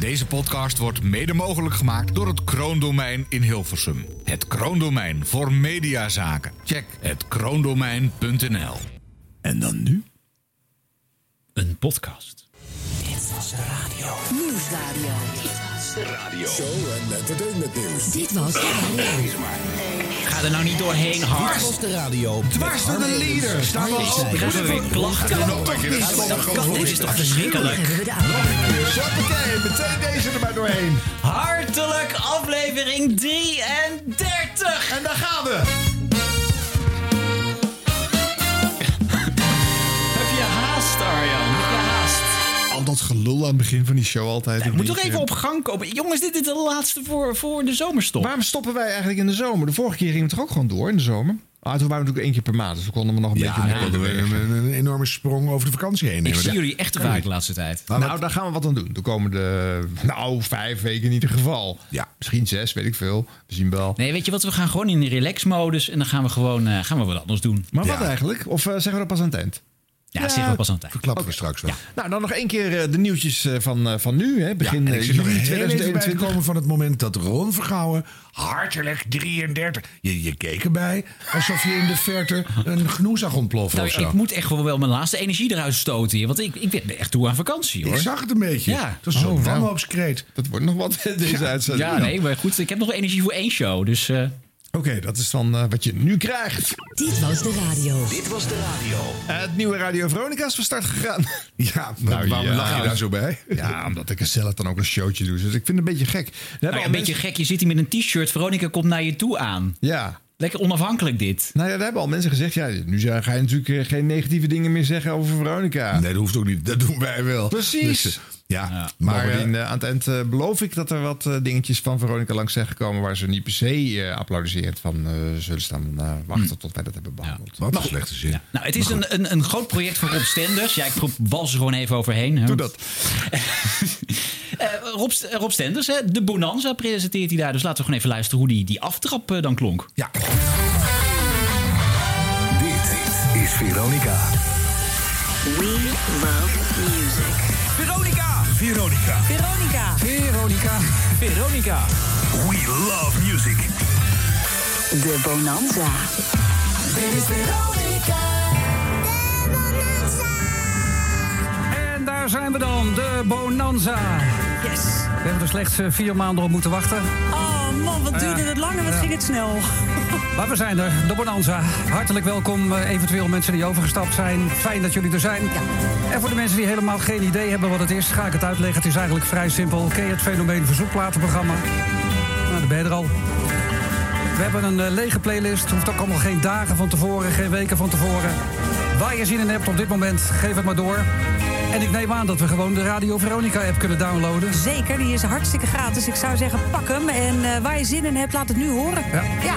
Deze podcast wordt mede mogelijk gemaakt door het Kroondomein in Hilversum. Het Kroondomein voor mediazaken. Check het kroondomein.nl. En dan nu? Een podcast. Dit was de radio. Nieuwsradio. Dit was de radio. Show en entertainment nieuws. Dit was de radio. Ga er nou niet doorheen, hard. Dit was de radio. Dwars door de leader. Staan we open. Krijgen we weer klachten? Dit is toch verschrikkelijk? Hoppakee, meteen deze er maar doorheen. Hartelijk aflevering 33. En daar gaan we. Dat gelul aan het begin van die show altijd. Ik moet toch even op gang komen. Jongens, dit is de laatste voor, voor de zomerstop. Waarom stoppen wij eigenlijk in de zomer? De vorige keer gingen we toch ook gewoon door in de zomer? Ah, toen waren we natuurlijk één keer per maand, dus we konden we nog een Ja, beetje... hadden we een, een enorme sprong over de vakantie heen. Ik zie jullie echt te vaak de laatste tijd. Nou, daar gaan we wat aan doen. De komende, nou, vijf weken in ieder geval. Ja. Misschien zes, weet ik veel. We zien wel. Nee, weet je wat? We gaan gewoon in de relax-modus en dan gaan we gewoon eh, gaan we wat anders doen. Maar wat Ja. eigenlijk? Of eh, zeggen we dat pas aan het eind? Ja, zeggen we pas aan het eind. Verklappen we straks wel. Nou, dan nog één keer eh, de nieuwtjes eh, van, eh, van nu. Hè. Begin eh, nog juli heel even bij te 2021. komen van het moment dat Ron Vergouwen hartelijk 33. Je, je keek erbij alsof je in de verte een gnoe zag ontploffen Nou, of zo. ik moet echt wel wel mijn laatste energie eruit stoten hier. Want ik, ik ben echt toe aan vakantie hoor. Ik zag het een beetje. Ja. Dat is zo'n wanhoopskreet. Dat wordt nog wat deze uitzending. Ja, nee, maar goed. Ik heb nog wel energie voor één show. Dus eh, Oké, dat is dan eh, wat je nu krijgt. Dit was de radio. Dit was de radio. Eh, het nieuwe Radio Veronica is van start gegaan. Ja, Nou, waarom ja. lach je daar zo bij? ja, omdat ik er zelf dan ook een showtje doe. Dus ik vind het een beetje gek. We hebben nou ja, al een beetje gek. Je zit hier met een t-shirt. Veronica komt naar je toe aan. Ja. Lekker onafhankelijk dit. Nou ja, daar hebben al mensen gezegd. Ja, nu ga je natuurlijk eh, geen negatieve dingen meer zeggen over Veronica. Nee, dat hoeft ook niet. Dat doen wij wel. Precies. Dus, ja, Maar Bovendien, eh, eh, aan het eind eh, beloof ik dat er wat dingetjes van Veronica langs zijn gekomen... waar ze niet per se applaudisseert van eh, zullen staan wachten tot wij dat hebben behandeld. wat een slechte zin. Nou, het is een, een, een groot project voor Rob Stenders. Ja, ik pro- wals er gewoon even overheen. hè. Doe dat. Eh, Rob, Rob Stenders, hè, de Bonanza presenteert hij daar. Dus laten we gewoon even luisteren hoe die, die aftrap dan klonk. Ja. Dit is Veronica. We love music. Veronica. Veronica. Veronica. Veronica. We love music. De Bonanza. Dit is Veronica. En daar zijn we dan, de Bonanza. Yes. We hebben er slechts eh, vier maanden op moeten wachten. Oh man, wat duurde het lang en wat ging het snel. Maar we zijn er, de Bonanza. Hartelijk welkom, eh, eventueel mensen die overgestapt zijn. Fijn dat jullie er zijn. En voor de mensen die helemaal geen idee hebben wat het is, ga ik het uitleggen. Het is eigenlijk vrij simpel. Ken je het fenomeen verzoekplatenprogramma? Nou, dan ben je er al. We hebben een eh, lege playlist. Hoeft ook allemaal geen dagen van tevoren, geen weken van tevoren. Waar je zin in hebt op dit moment, geef het maar door. En ik neem aan dat we gewoon de Radio Veronica-app kunnen downloaden. Zeker, die is hartstikke gratis. Ik zou zeggen, pak hem. En eh, waar je zin in hebt, laat het nu horen. Ja. ja.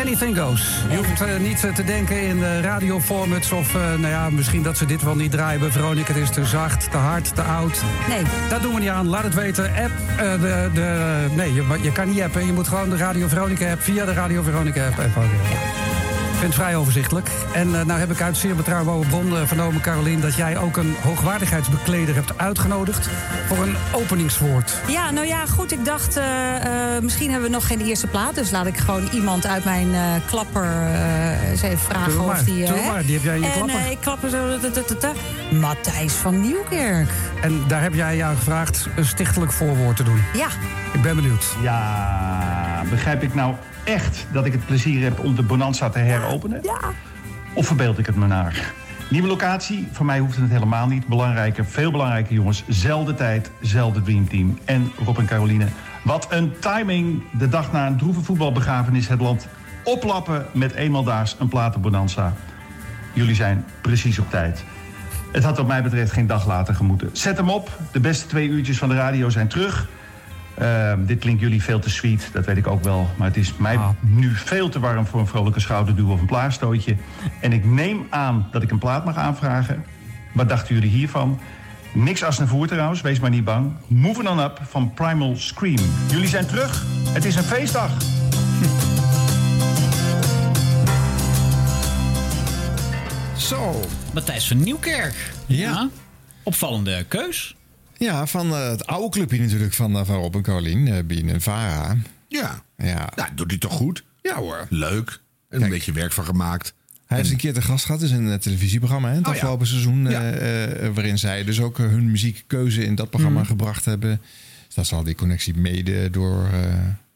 Anything goes. Je hoeft eh, niet eh, te denken in uh, radioformats of nou ja, misschien dat ze dit wel niet draaien bij Veronica. Het is te zacht, te hard, te oud. Nee. Dat doen we niet aan. Laat het weten. App, de, de, nee, je, je kan niet appen. Je moet gewoon de Radio Veronica app via de Radio Veronica app. Vind het vrij overzichtelijk. En uh, nou heb ik uit zeer betrouwbare bron uh, vernomen, Carolien... dat jij ook een hoogwaardigheidsbekleder hebt uitgenodigd... voor een openingswoord. Ja, nou ja, goed. Ik dacht, uh, misschien hebben we nog geen eerste plaat. Dus laat ik gewoon iemand uit mijn klapper eens even vragen maar, of die... maar, die heb jij in je en, klapper. ik klapper zo... Matthijs van Nieuwkerk. En daar heb jij jou gevraagd een stichtelijk voorwoord te doen. Ja. Ik ben benieuwd. Ja, begrijp ik nou echt dat ik het plezier heb om de Bonanza te Ja. Of verbeeld ik het me naar? Nieuwe locatie, voor mij hoeft het helemaal niet. Belangrijker, veel belangrijker jongens. Zelfde tijd, zelfde dreamteam. En Rob en Caroline, wat een timing. De dag na een droeve voetbalbegrafenis het land oplappen met eenmaal daags een platenbonanza. Jullie zijn precies op tijd. Het had wat mij betreft geen dag later gemoeten. Zet hem op. De beste twee uurtjes van de radio zijn terug. Uh, dit klinkt jullie veel te sweet, dat weet ik ook wel. Maar het is mij ah. nu veel te warm voor een vrolijke schouderduw of een plaarstootje. En ik neem aan dat ik een plaat mag aanvragen. Wat dachten jullie hiervan? Niks als naar voer trouwens, wees maar niet bang. Moving on up van Primal Scream. Jullie zijn terug. Het is een feestdag. Zo. Matthijs van Nieuwkerk. Ja. Opvallende keus. Ja, van eh, het oude clubje natuurlijk van, eh, van Rob en Carolien, eh Bien en Vara. Ja. Ja. Nou, doet hij toch goed? Ja hoor. Leuk. En een beetje werk van gemaakt. Hij heeft een keer te gast gehad, dus in een televisieprogramma, hè, het Oh, ja. afgelopen seizoen. Ja. waarin zij dus ook hun muziekkeuze in dat programma Mhm. gebracht hebben. Dus daar zal die connectie mede door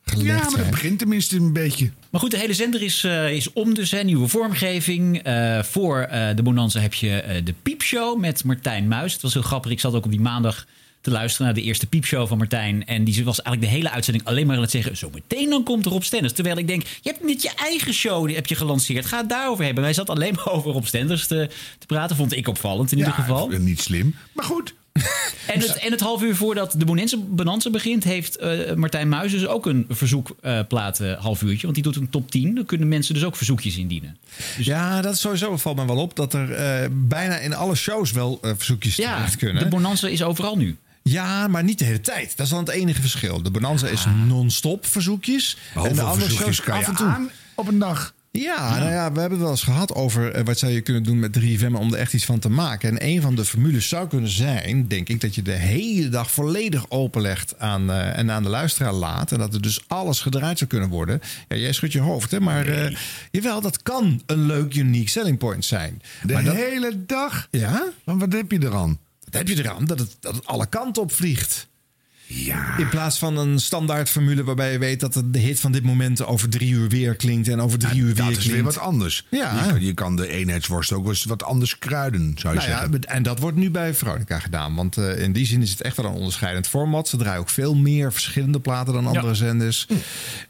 gelegd Ja, maar dat zijn. begint tenminste een beetje. Maar goed, de hele zender is, eh, is om dus. Hè, nieuwe vormgeving. Eh, voor eh, de Bonanza heb je eh, de Piepshow met Martijn Muis. Het was heel grappig. Ik zat ook op die maandag te luisteren naar de eerste Piepshow van Martijn. En die was eigenlijk de hele uitzending alleen maar aan het zeggen... zo meteen dan komt er Rob Stenders. Terwijl ik denk, je hebt net je eigen show die heb je gelanceerd. Ga het daarover hebben. Wij zat alleen maar over Rob Stenders te, te praten. Vond ik opvallend in ieder geval. Niet slim. Maar goed. En het, en het half uur voordat de Bonanza, begint, heeft eh, Martijn Muis dus ook een verzoekplaat eh half uurtje. Want die doet een top 10. Dan kunnen mensen dus ook verzoekjes indienen. Ja, dat is sowieso valt me wel op dat er eh, bijna in alle shows wel eh, verzoekjes Ja, terecht kunnen. de Bonanza is overal nu. Ja, maar niet de hele tijd. Dat is dan het enige verschil. De Bonanza is non-stop verzoekjes. Maar en de andere verzoekjes shows kan je af en toe. aan op een dag? Ja, nou ja, we hebben het wel eens gehad over eh, wat zou je kunnen doen met 3FM om er echt iets van te maken. En een van de formules zou kunnen zijn, denk ik, dat je de hele dag volledig openlegt aan, eh, en aan de luisteraar laat. En dat er dus alles gedraaid zou kunnen worden. Ja, jij schudt je hoofd, hè? Maar eh, jawel, dat kan een leuk, unique selling point zijn. De maar dat, hele dag? ja, Maar wat heb je er aan? dat heb je eraan dat het, dat het alle kanten op vliegt. Ja. In plaats van een standaard formule waarbij je weet dat het de hit van dit moment over drie uur weer klinkt en over drie uur weer dat klinkt. is weer wat anders. Ja. Je, kan, je kan de eenheidsworst ook eens wat anders kruiden, zou je Nou ja, zeggen. en dat wordt nu bij Veronica gedaan. Want eh, in die zin is het echt wel een onderscheidend format. Ze draaien ook veel meer verschillende platen dan andere zenders.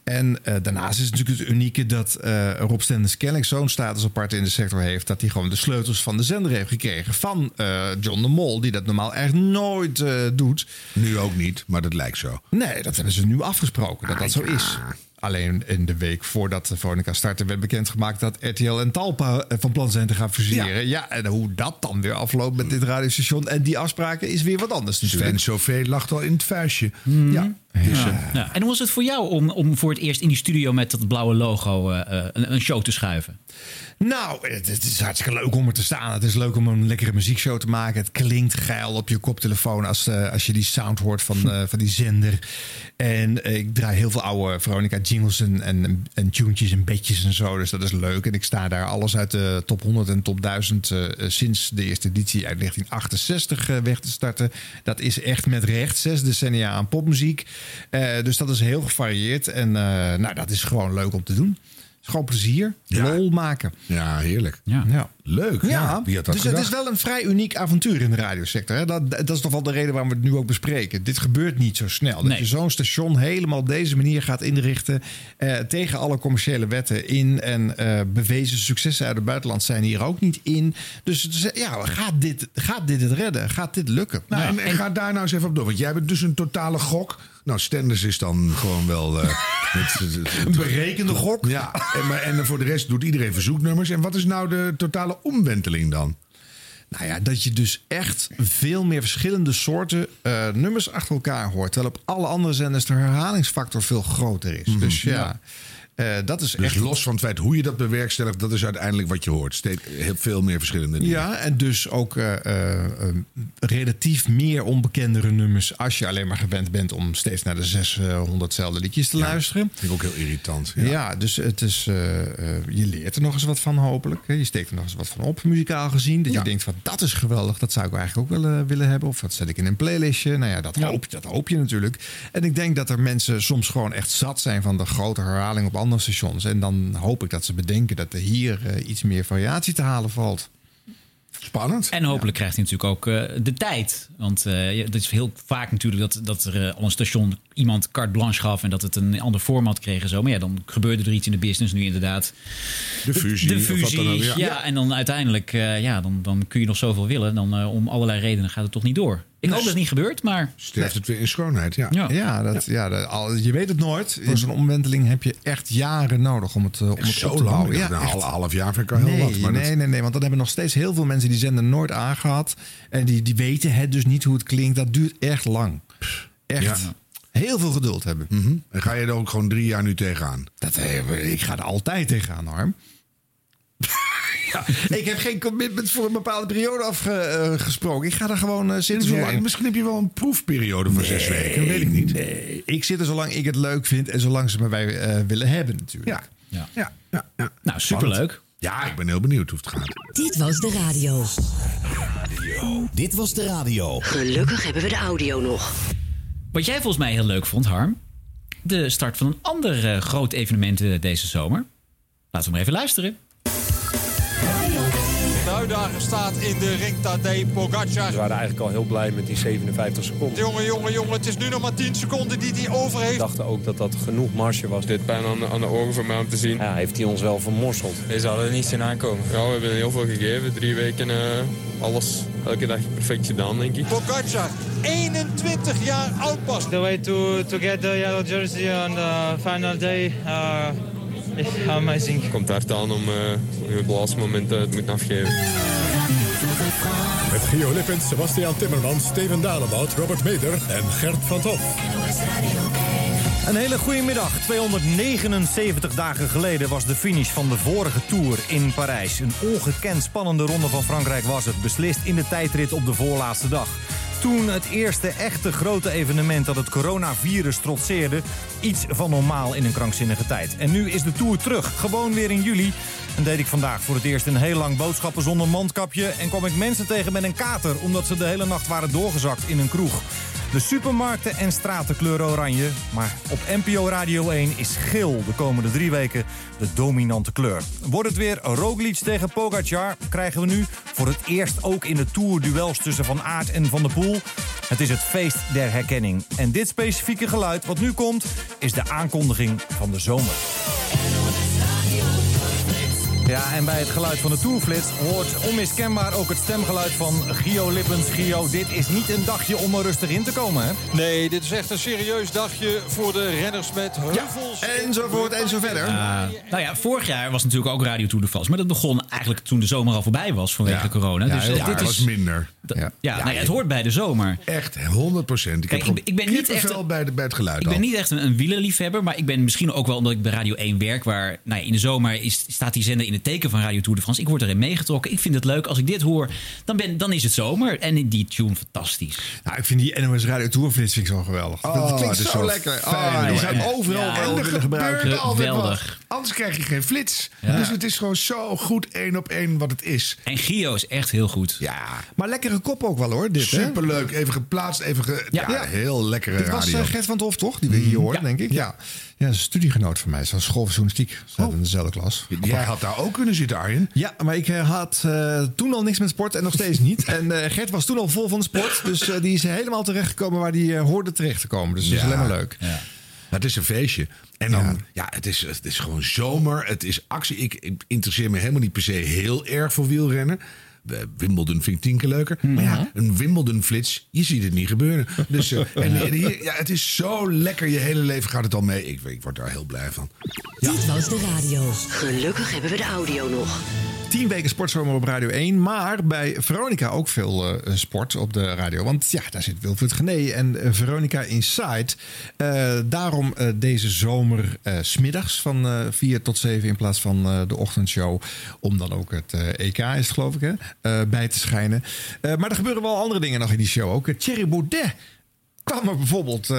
En eh, daarnaast is het natuurlijk het unieke dat eh, Rob Stenders kennelijk zo'n status apart in de sector heeft... dat hij gewoon de sleutels van de zender heeft gekregen van John de Mol... die dat normaal echt nooit doet. Nu ook niet, maar dat lijkt zo. Nee, dat hebben ze nu afgesproken, dat dat zo Ah, ja. is. Alleen in de week voordat de Veronica startte werd bekendgemaakt dat RTL en Talpa eh, van plan zijn te gaan fuseren. Ja. en hoe dat dan weer afloopt met dit radiostation en die afspraken is weer wat anders natuurlijk. Sven Sofee lacht al in het vuistje. Ja. Dus, eh, Ja. En hoe was het voor jou om, om voor het eerst in die studio met dat blauwe logo eh, een, een show te schuiven? Nou, het, is hartstikke leuk om er te staan. Het is leuk om een lekkere muziekshow te maken. Het klinkt geil op je koptelefoon als, eh, als je die sound hoort van, eh, van die zender. En eh, ik draai heel veel oude Veronica jingles en, en, en en bedjes en zo. Dus dat is leuk. En ik sta daar alles uit de top 100 en top 1000 eh, eh, sinds de eerste editie uit 1968 eh, weg te starten. Dat is echt met recht zes decennia aan popmuziek. Dus dat is heel gevarieerd. En nou, dat is gewoon leuk om te doen. Gewoon plezier. Ja. Lol maken. ja, heerlijk. Ja. Ja. Leuk. Ja, Ja, wie had dat dus gedacht? het is wel een vrij uniek avontuur in de radiosector. Hè? Dat, dat is toch wel de reden waarom we het nu ook bespreken. Dit gebeurt niet zo snel. Dat Nee. je zo'n station helemaal op deze manier gaat inrichten... Eh, tegen alle commerciële wetten in. En eh, bewezen successen uit het buitenland zijn hier ook niet in. Dus is- ja, gaat dit, gaat dit het redden? Gaat dit lukken? Nou, en, en ga daar nou eens even op door. Want jij bent dus een totale gok. Nou, Stenders is dan gewoon wel... eh, met- een berekende gok? Ja, en, maar, en voor de rest doet iedereen verzoeknummers. En wat is nou de totale omwenteling dan? Nou ja, dat je dus echt veel meer verschillende soorten eh, nummers achter elkaar hoort. Terwijl op alle andere zenders de herhalingsfactor veel groter is. Dus ja, eh, dat is Dus echt... los van het feit hoe je dat bewerkstelligt... dat is uiteindelijk wat je hoort. Steeds heel veel meer verschillende dingen. Ja, en dus ook eh, eh, eh, relatief meer onbekendere nummers. als je alleen maar gewend bent om steeds naar de 600zelfde liedjes te luisteren. Vind ik ook heel irritant. Ja, Ja. dus het is, eh, eh, je leert er nog eens wat van, hopelijk. Je steekt er nog eens wat van op, muzikaal gezien. Dat Ja. je denkt van dat is geweldig, dat zou ik eigenlijk ook willen, willen hebben. Of dat zet ik in een playlistje. Nou ja, dat, Hoop, dat hoop je natuurlijk. En ik denk dat er mensen soms gewoon echt zat zijn van de grote herhaling op andere stations. En dan hoop ik dat ze bedenken dat er hier eh, iets meer variatie te halen valt. Spannend. En hopelijk krijgt hij natuurlijk ook eh, de tijd. Want eh, dat is heel vaak natuurlijk dat, dat er al een station iemand carte blanche gaf... en dat het een ander format kreeg en zo. Maar ja, dan gebeurde er iets in de business nu inderdaad. De fusie. De of wat fusie, dan ook, ja. ja. En dan uiteindelijk, eh, ja, dan, dan kun je nog zoveel willen. Dan om allerlei redenen gaat het toch niet door. Ik hoop dat het niet gebeurt, maar... Sterft het weer in schoonheid, ja. Ja. Ja, dat, ja. dat- al, je weet het nooit. In zo'n omwenteling heb je echt jaren nodig om het, eh, om het op Zo te lang. bouwen. Ja, Ja, nou, al half jaar vind ik al heel Nee, wat. Maar nee, dat- nee, nee, want dan hebben nog steeds heel veel mensen die zender nooit aangehad. En die, die weten het dus niet hoe het klinkt. Dat duurt echt lang. Echt. Ja. Heel veel geduld hebben. Mhm. En ga je er ook gewoon drie jaar nu tegenaan? Dat, eh, ik ga er altijd tegenaan, hoor. Ja, ik heb geen commitment voor een bepaalde periode afgesproken. ik ga er gewoon uh, zitten. Zolang, misschien heb je wel een proefperiode van zes weken. weet ik niet. Nee, ik zit er zolang ik het leuk vind en zolang ze me bij uh, willen hebben natuurlijk. Ja, ja, ja. ja, ja. Nou, superleuk. Ja, ik ben heel benieuwd hoe het gaat. Dit was de radio. Dit was de radio. Gelukkig hebben we de audio nog. Wat jij volgens mij heel leuk vond, Harm. De start van een ander uh, groot evenement uh, deze zomer. Laten we maar even luisteren. De uitdager staat in de ring Tadej Pogacar. We waren eigenlijk al heel blij met die 57 seconden. Jongen, jongen, jongen, het is nu nog maar 10 seconden die hij over heeft. We dachten ook dat dat genoeg marge was. Dit pijn aan, aan de ogen voor mij om te zien. Ja, heeft hij ons wel vermorseld. Hij zou er niet zien aankomen. Ja, we hebben heel veel gegeven. Drie weken uh, alles, elke dag perfect gedaan, denk ik. Pogacar, 21 jaar oud pas. The way to, to get the yellow jersey on the final day... Uh... Amazing. Komt hard aan om uh, op het laatste moment het moeten afgeven. Met Gio Lippens, Sebastian Timmermans, Steven Dalebout, Robert Meder en Gert van Tof. Een hele goede middag. 279 dagen geleden was de finish van de vorige Tour in Parijs. Een ongekend spannende ronde van Frankrijk was het. Beslist in de tijdrit op de voorlaatste dag. Toen het eerste echte grote evenement dat het coronavirus trotseerde. Iets van normaal in een krankzinnige tijd. En nu is de Tour terug. Gewoon weer in juli. En deed ik vandaag voor het eerst een heel lang boodschappen zonder mondkapje. En kwam ik mensen tegen met een kater. Omdat ze de hele nacht waren doorgezakt in een kroeg. De supermarkten en straten kleuren oranje. Maar op NPO Radio 1 is geel de komende drie weken de dominante kleur. Wordt het weer Roglic tegen Pogacar... krijgen we nu voor het eerst ook in de Tour duels tussen Van Aert en Van der Poel. Het is het feest der herkenning. En dit specifieke geluid wat nu komt... is de aankondiging van de zomer. Ja, en bij het geluid van de Tourflits hoort onmiskenbaar ook het stemgeluid van Gio Lippens. Gio, dit is niet een dagje om er rustig in te komen, hè? Nee, dit is echt een serieus dagje voor de renners met heuvels. Ja, enzovoort en zo verder. Uh, nou ja, vorig jaar was natuurlijk ook Radio Tour de France. Maar dat begon eigenlijk toen de zomer al voorbij was vanwege ja. corona. Ja, dus ja, dit was is minder. Ja, ja, nou ja, het hoort bij de zomer. Echt, 100 procent. Ik, Kijk, heb ik, ik ben niet echt bij, de, bij het geluid. Ik ben niet echt een, een wielerliefhebber, maar ik ben misschien ook wel omdat ik bij Radio 1 werk, waar nou ja, in de zomer is, staat die zender in het teken van Radio Tour de France. Ik word erin meegetrokken. Ik vind het leuk. Als ik dit hoor, dan, ben, dan is het zomer. En die tune fantastisch. Nou, ik vind die NOS Radio Tour vind ik zo geweldig. Oh, dat klinkt dat zo, zo lekker. fijn, Oh, die hoor. zijn overal En er willen gebruiken. gebeurt altijd wat. Geweldig. Anders krijg je geen flits. Ja. Dus het is gewoon zo goed één op één wat het is. En Gio is echt heel goed. Ja, Maar lekkere kop ook wel hoor, dit hè? superleuk. Even geplaatst, even ge... ja. Ja. heel lekkere Dit was radio. eh, Gert van het Hof, toch? Die we hier hoorden, Ja. denk ik. Ja. ja, een studiegenoot van mij. Ze was school van journalistiek. Ze zaten in dezelfde klas. Jij had daar ook kunnen zitten, Arjen. Ja, maar ik eh, had eh, toen al niks met sport en nog steeds niet. En eh, Gert was toen al vol van de sport. Dus eh, die is helemaal terechtgekomen waar hij hoorde terecht te komen. Dus dat is maar leuk. Ja. Maar het is een feestje. En dan, Ja. ja, het, is, het is gewoon zomer. Het is actie. Ik, ik interesseer me helemaal niet per se heel erg voor wielrennen. Wimbledon vind ik tien keer leuker. Maar ja, een Wimbledon-flits, je ziet het niet gebeuren. Dus, eh, en, en hier, ja, het is zo lekker. Je hele leven gaat het al mee. Ik, ik word daar heel blij van. Dit was de radio. Gelukkig hebben we de audio nog. Tien weken sportzomer op Radio 1. Maar bij Veronica ook veel eh, sport op de radio. Want ja, daar zit Wilfried Gené en eh, Veronica Inside. Eh, daarom deze zomer smiddags van eh 4 tot 7 in plaats van de ochtendshow. Om dan ook het EK is geloof ik hè, bij te schijnen. Maar er gebeuren wel andere dingen nog in die show ook. Thierry Baudet kwam er bijvoorbeeld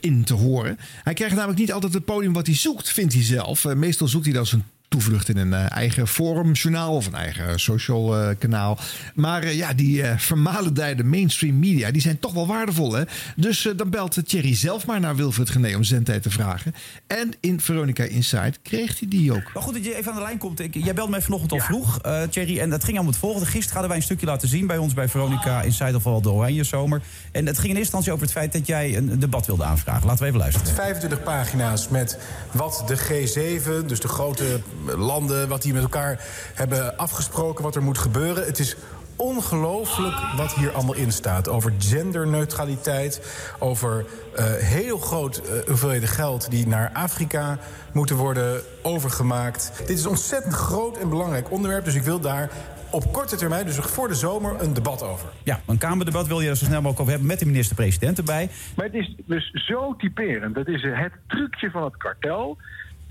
in te horen. Hij krijgt namelijk niet altijd het podium wat hij zoekt, vindt hij zelf. Meestal zoekt hij dan zijn toevlucht in een eh, eigen forumjournaal of een eigen social eh, kanaal. Maar eh, ja, die eh vermalendijde mainstream media, die zijn toch wel waardevol. Hè? Dus eh, dan belt Thierry zelf maar naar Wilfred Gené om zendtijd te vragen. En in Veronica Inside kreeg hij die ook. Maar goed dat je even aan de lijn komt. Ik, jij belde mij vanochtend al vroeg, eh Thierry. En dat ging allemaal het volgende. Gisteren hadden wij een stukje laten zien bij ons bij Veronica Inside of al de Oranje Zomer. En het ging in eerste instantie over het feit dat jij een debat wilde aanvragen. Laten we even luisteren. 25 pagina's met wat de G7, dus de grote landen, wat die met elkaar hebben afgesproken, wat er moet gebeuren. Het is ongelooflijk wat hier allemaal in staat. Over genderneutraliteit, over eh, heel groot eh, hoeveelheden geld die naar Afrika moeten worden overgemaakt. Dit is een ontzettend groot en belangrijk onderwerp, dus ik wil daar op korte termijn, dus voor de zomer, een debat over. Ja, een Kamerdebat wil je er zo snel mogelijk over hebben met de minister-president erbij. Maar het is dus zo typerend. Dat is het trucje van het kartel.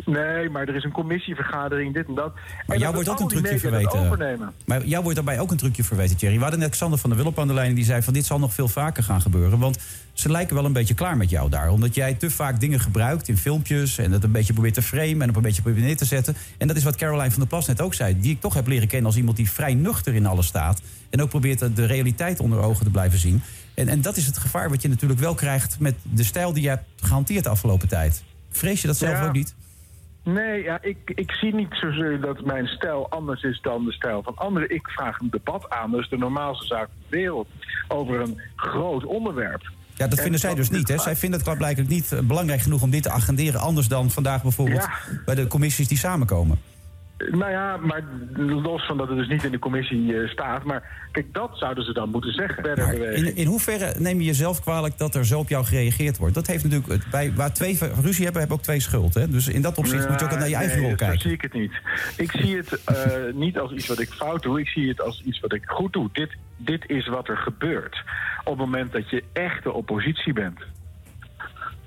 Nee, maar er is een commissievergadering, dit en dat. Maar en jou wordt ook een trucje verweten. Maar jou wordt daarbij ook een trucje verweten, Thierry. We hadden net Xander van der Willop aan de lijn... die zei van dit zal nog veel vaker gaan gebeuren. Want ze lijken wel een beetje klaar met jou daar. Omdat jij te vaak dingen gebruikt in filmpjes... en dat een beetje probeert te framen en op een beetje probeert neer te zetten. En dat is wat Caroline van der Plas net ook zei. Die ik toch heb leren kennen als iemand die vrij nuchter in alles staat. En ook probeert de- realiteit onder ogen te blijven zien. En, en dat is het gevaar wat je natuurlijk wel krijgt... met de stijl die je hebt gehanteerd de afgelopen tijd. Vrees je dat zelf Ja. ook niet? Nee, ja, ik, ik zie niet zozeer dat mijn stijl anders is dan de stijl van anderen. Ik vraag een debat aan, dus de normaalste zaak van de wereld, over een groot onderwerp. Ja, dat En vinden zij dus niet. Hè? Zij vinden het klaarblijkelijk niet eh, belangrijk genoeg om dit te agenderen. Anders dan vandaag bijvoorbeeld bij de commissies die samenkomen. Nou ja, maar los van dat het dus niet in de commissie eh, staat. Maar kijk, dat zouden ze dan moeten zeggen. In, in hoeverre neem je jezelf kwalijk dat er zo op jou gereageerd wordt? Dat heeft natuurlijk, bij, waar twee ruzie hebben, hebben ook twee schuld. Hè? Dus in dat opzicht moet je ook naar je eigen nee, rol Zo kijken. zie ik het niet. Ik zie het eh, niet als iets wat ik fout doe. Ik zie het als iets wat ik goed doe. Dit, dit is wat er gebeurt. Op het moment dat je echte oppositie bent.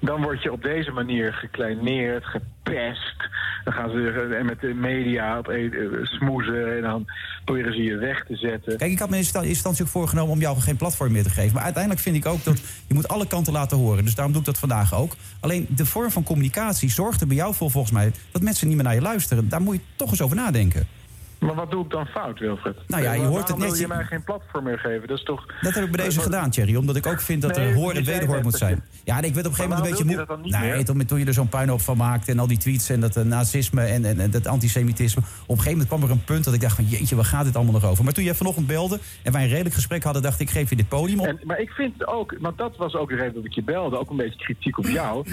Dan word je op deze manier gekleineerd, gepest. Dan gaan ze eh, met de media op eh, smoezen en dan proberen ze je weg te zetten. Kijk, ik had me in eerste instantie ook voorgenomen om jou geen platform meer te geven. Maar uiteindelijk vind ik ook dat je moet alle kanten laten horen. Dus daarom doe ik dat vandaag ook. Alleen de vorm van communicatie zorgt er bij jou voor volgens mij... dat mensen niet meer naar je luisteren. Daar moet je toch eens over nadenken. Maar wat doe ik dan fout, Wilfred? Nou ja, je hoort het net- wil je mij geen platform meer geven? Dat is toch... Dat heb ik bij deze gedaan, Thierry. Omdat ik ook vind dat Nee, er hoor en wederhoor moet zijn. Ja, en ik werd op een gegeven moment een beetje moe. Nee, meer? toen, toen je er zo'n puinhoop van maakt en al die tweets en dat eh, nazisme en, en, en dat antisemitisme. Op een gegeven moment kwam er een punt dat ik dacht van jeetje, waar gaat dit allemaal nog over? Maar toen jij vanochtend belde en wij een redelijk gesprek hadden, dacht ik, geef je dit podium op. En, maar ik vind ook, want dat was ook de reden dat ik je belde, ook een beetje kritiek op jou.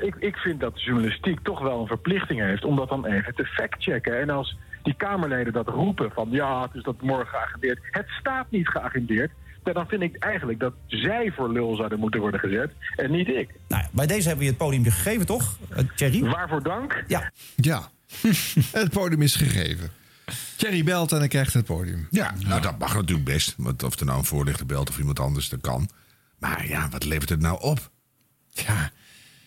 Ik, ik vind dat de journalistiek toch wel een verplichting heeft om dat dan even te factchecken. En als die Kamerleden dat roepen van ja, het is dat morgen geagendeerd. Het staat niet geagendeerd. ja, Dan vind ik eigenlijk dat zij voor lul zouden moeten worden gezet en niet ik. Nou, bij deze hebben we je het podium gegeven, toch, eh, Thierry? Waarvoor dank? Ja. Ja, het podium is gegeven. Thierry belt en hij krijgt het podium. Ja, nou dat mag natuurlijk best. Want of er nou een voorlichter belt of iemand anders, dat kan. Maar ja, wat levert het nou op? Ja.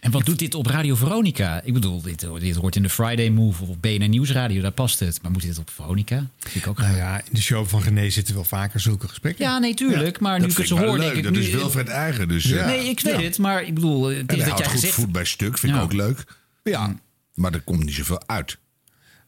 En wat doet dit op Radio Veronica? Ik bedoel, dit, dit hoort in de Friday Move of op BNN Nieuwsradio, daar past het. Maar moet dit op Veronica? Vind ik ook Nou ja, in de show van René zitten wel vaker zulke gesprekken. Ja, nee, tuurlijk. Maar nu ik het hoor, wel denk ik. Dat nu... is Wilfred eigen. Dus, eh, Nee, ik weet ja. het. Maar ik bedoel, het En is hij dat houdt jij goed gezegd... voet bij stuk, vind ik Ja. ook leuk. Ja. Maar er komt niet zoveel uit.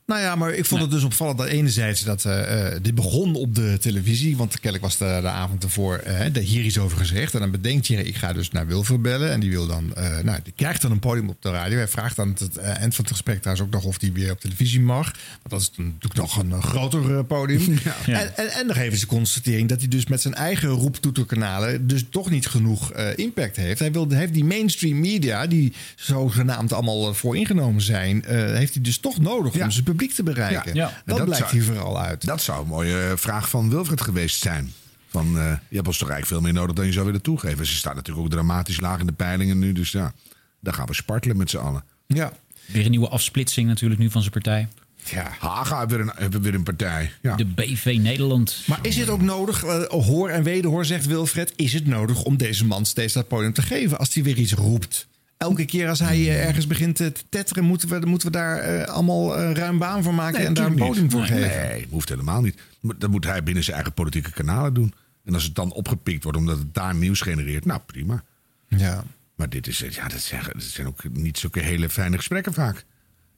Nou ja, maar ik vond het dus opvallend dat enerzijds dat eh, eh, dit begon op de televisie. Want kennelijk was de, de avond ervoor eh, de, hier iets over gezegd. En dan bedenkt je, ik ga dus naar Wilfred bellen. En die wil dan, nou, die krijgt dan een podium op de radio. Hij vraagt aan het eind van het gesprek trouwens ook nog of hij weer op televisie mag. Want dat is natuurlijk nog een groter podium. En, en, en dan geven ze constatering dat hij dus met zijn eigen roeptoeterkanalen dus toch niet genoeg impact heeft. Hij wil, heeft die mainstream media, die zogenaamd allemaal eh, vooringenomen zijn, heeft hij dus toch nodig om zijn publiek te bereiken. Ja. En Dat, blijkt zou- hier vooral uit. Dat zou een mooie eh, vraag van Wilfred geweest zijn. Van, eh, je hebt ons toch eigenlijk veel meer nodig dan je zou willen toegeven. Ze staan natuurlijk ook dramatisch laag in de peilingen nu. Dus ja, daar gaan we spartelen met z'n allen. Ja. Weer een nieuwe afsplitsing natuurlijk nu van zijn partij. Ja. Haga heeft weer een, weer een partij. Ja. De BV Nederland. Maar is het ook nodig, eh, hoor en wederhoor zegt Wilfred, is het nodig om deze man steeds dat podium te geven als hij weer iets roept? Elke keer als hij eh, ergens begint te tetteren, moeten we, moeten we daar eh, allemaal eh, ruim baan voor maken en daar een podium voor nee, geven. Nee, hoeft helemaal niet. Dat moet hij binnen zijn eigen politieke kanalen doen. En als het dan opgepikt wordt omdat het daar nieuws genereert, nou prima. Ja. Maar dit, is, ja, dat, zijn, dat zijn ook niet zulke hele fijne gesprekken vaak.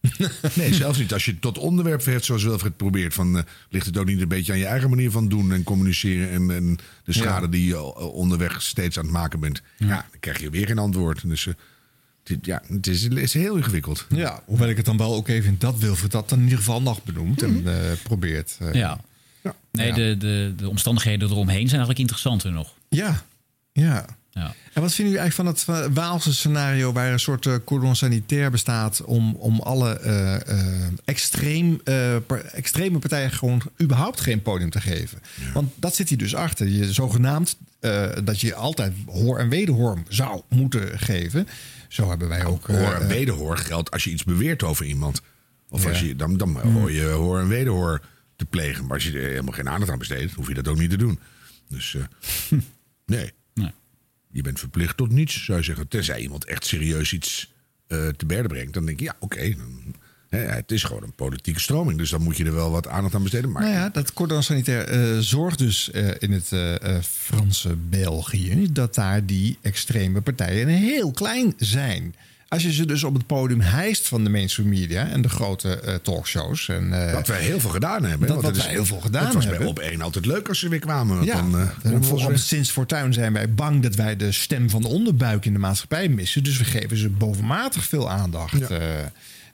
nee, zelfs niet als je het tot onderwerp verheft zoals Wilfred probeert. Van, ligt het ook niet een beetje aan je eigen manier van doen en communiceren... en, en de schade Ja. die je onderweg steeds aan het maken bent. Ja, dan krijg je weer geen antwoord. Dus ja, het is, het is heel ingewikkeld. Ja, hoewel ik het dan wel ook even vind dat Wilfred dat dan in ieder geval nog benoemt en eh, probeert. eh, Ja. Nee, Ja. De, de, de omstandigheden eromheen zijn eigenlijk interessanter nog. Ja, ja. Ja. En wat vinden jullie eigenlijk van het eh, Waalse scenario waar een soort eh, cordon sanitair bestaat om, om alle extreem, eh, par- extreme partijen gewoon überhaupt geen podium te geven? Want dat zit hier dus achter. Je zogenaamd eh, dat je altijd hoor en wederhoor zou moeten geven. Zo hebben wij ook. Hoor eh, en wederhoor geldt als je iets beweert over iemand. Of als je, dan, dan hoor je hoor en wederhoor te plegen. Maar als je er helemaal geen aandacht aan besteedt, hoef je dat ook niet te doen. Dus eh, nee. Nee. Je bent verplicht tot niets, zou je zeggen. Tenzij iemand echt serieus iets eh, te berden brengt. Dan denk je, ja, oké. dan Het is gewoon een politieke stroming. Dus dan moet je er wel wat aandacht aan besteden. Maar Nou ja, dat cordon sanitair eh, zorgt dus eh, in het eh, Franse België dat daar die extreme partijen heel klein zijn. Als je ze dus op het podium hijst van de mainstream media en de grote talkshows. En, eh, Wat wij heel veel gedaan hebben. Dat wat wij heel veel gedaan Het was hebben. bij op één altijd leuk als ze weer kwamen. Ja, dan, weer- sinds Fortuin zijn wij bang dat wij de stem van de onderbuik in de maatschappij missen. Dus we geven ze bovenmatig veel aandacht.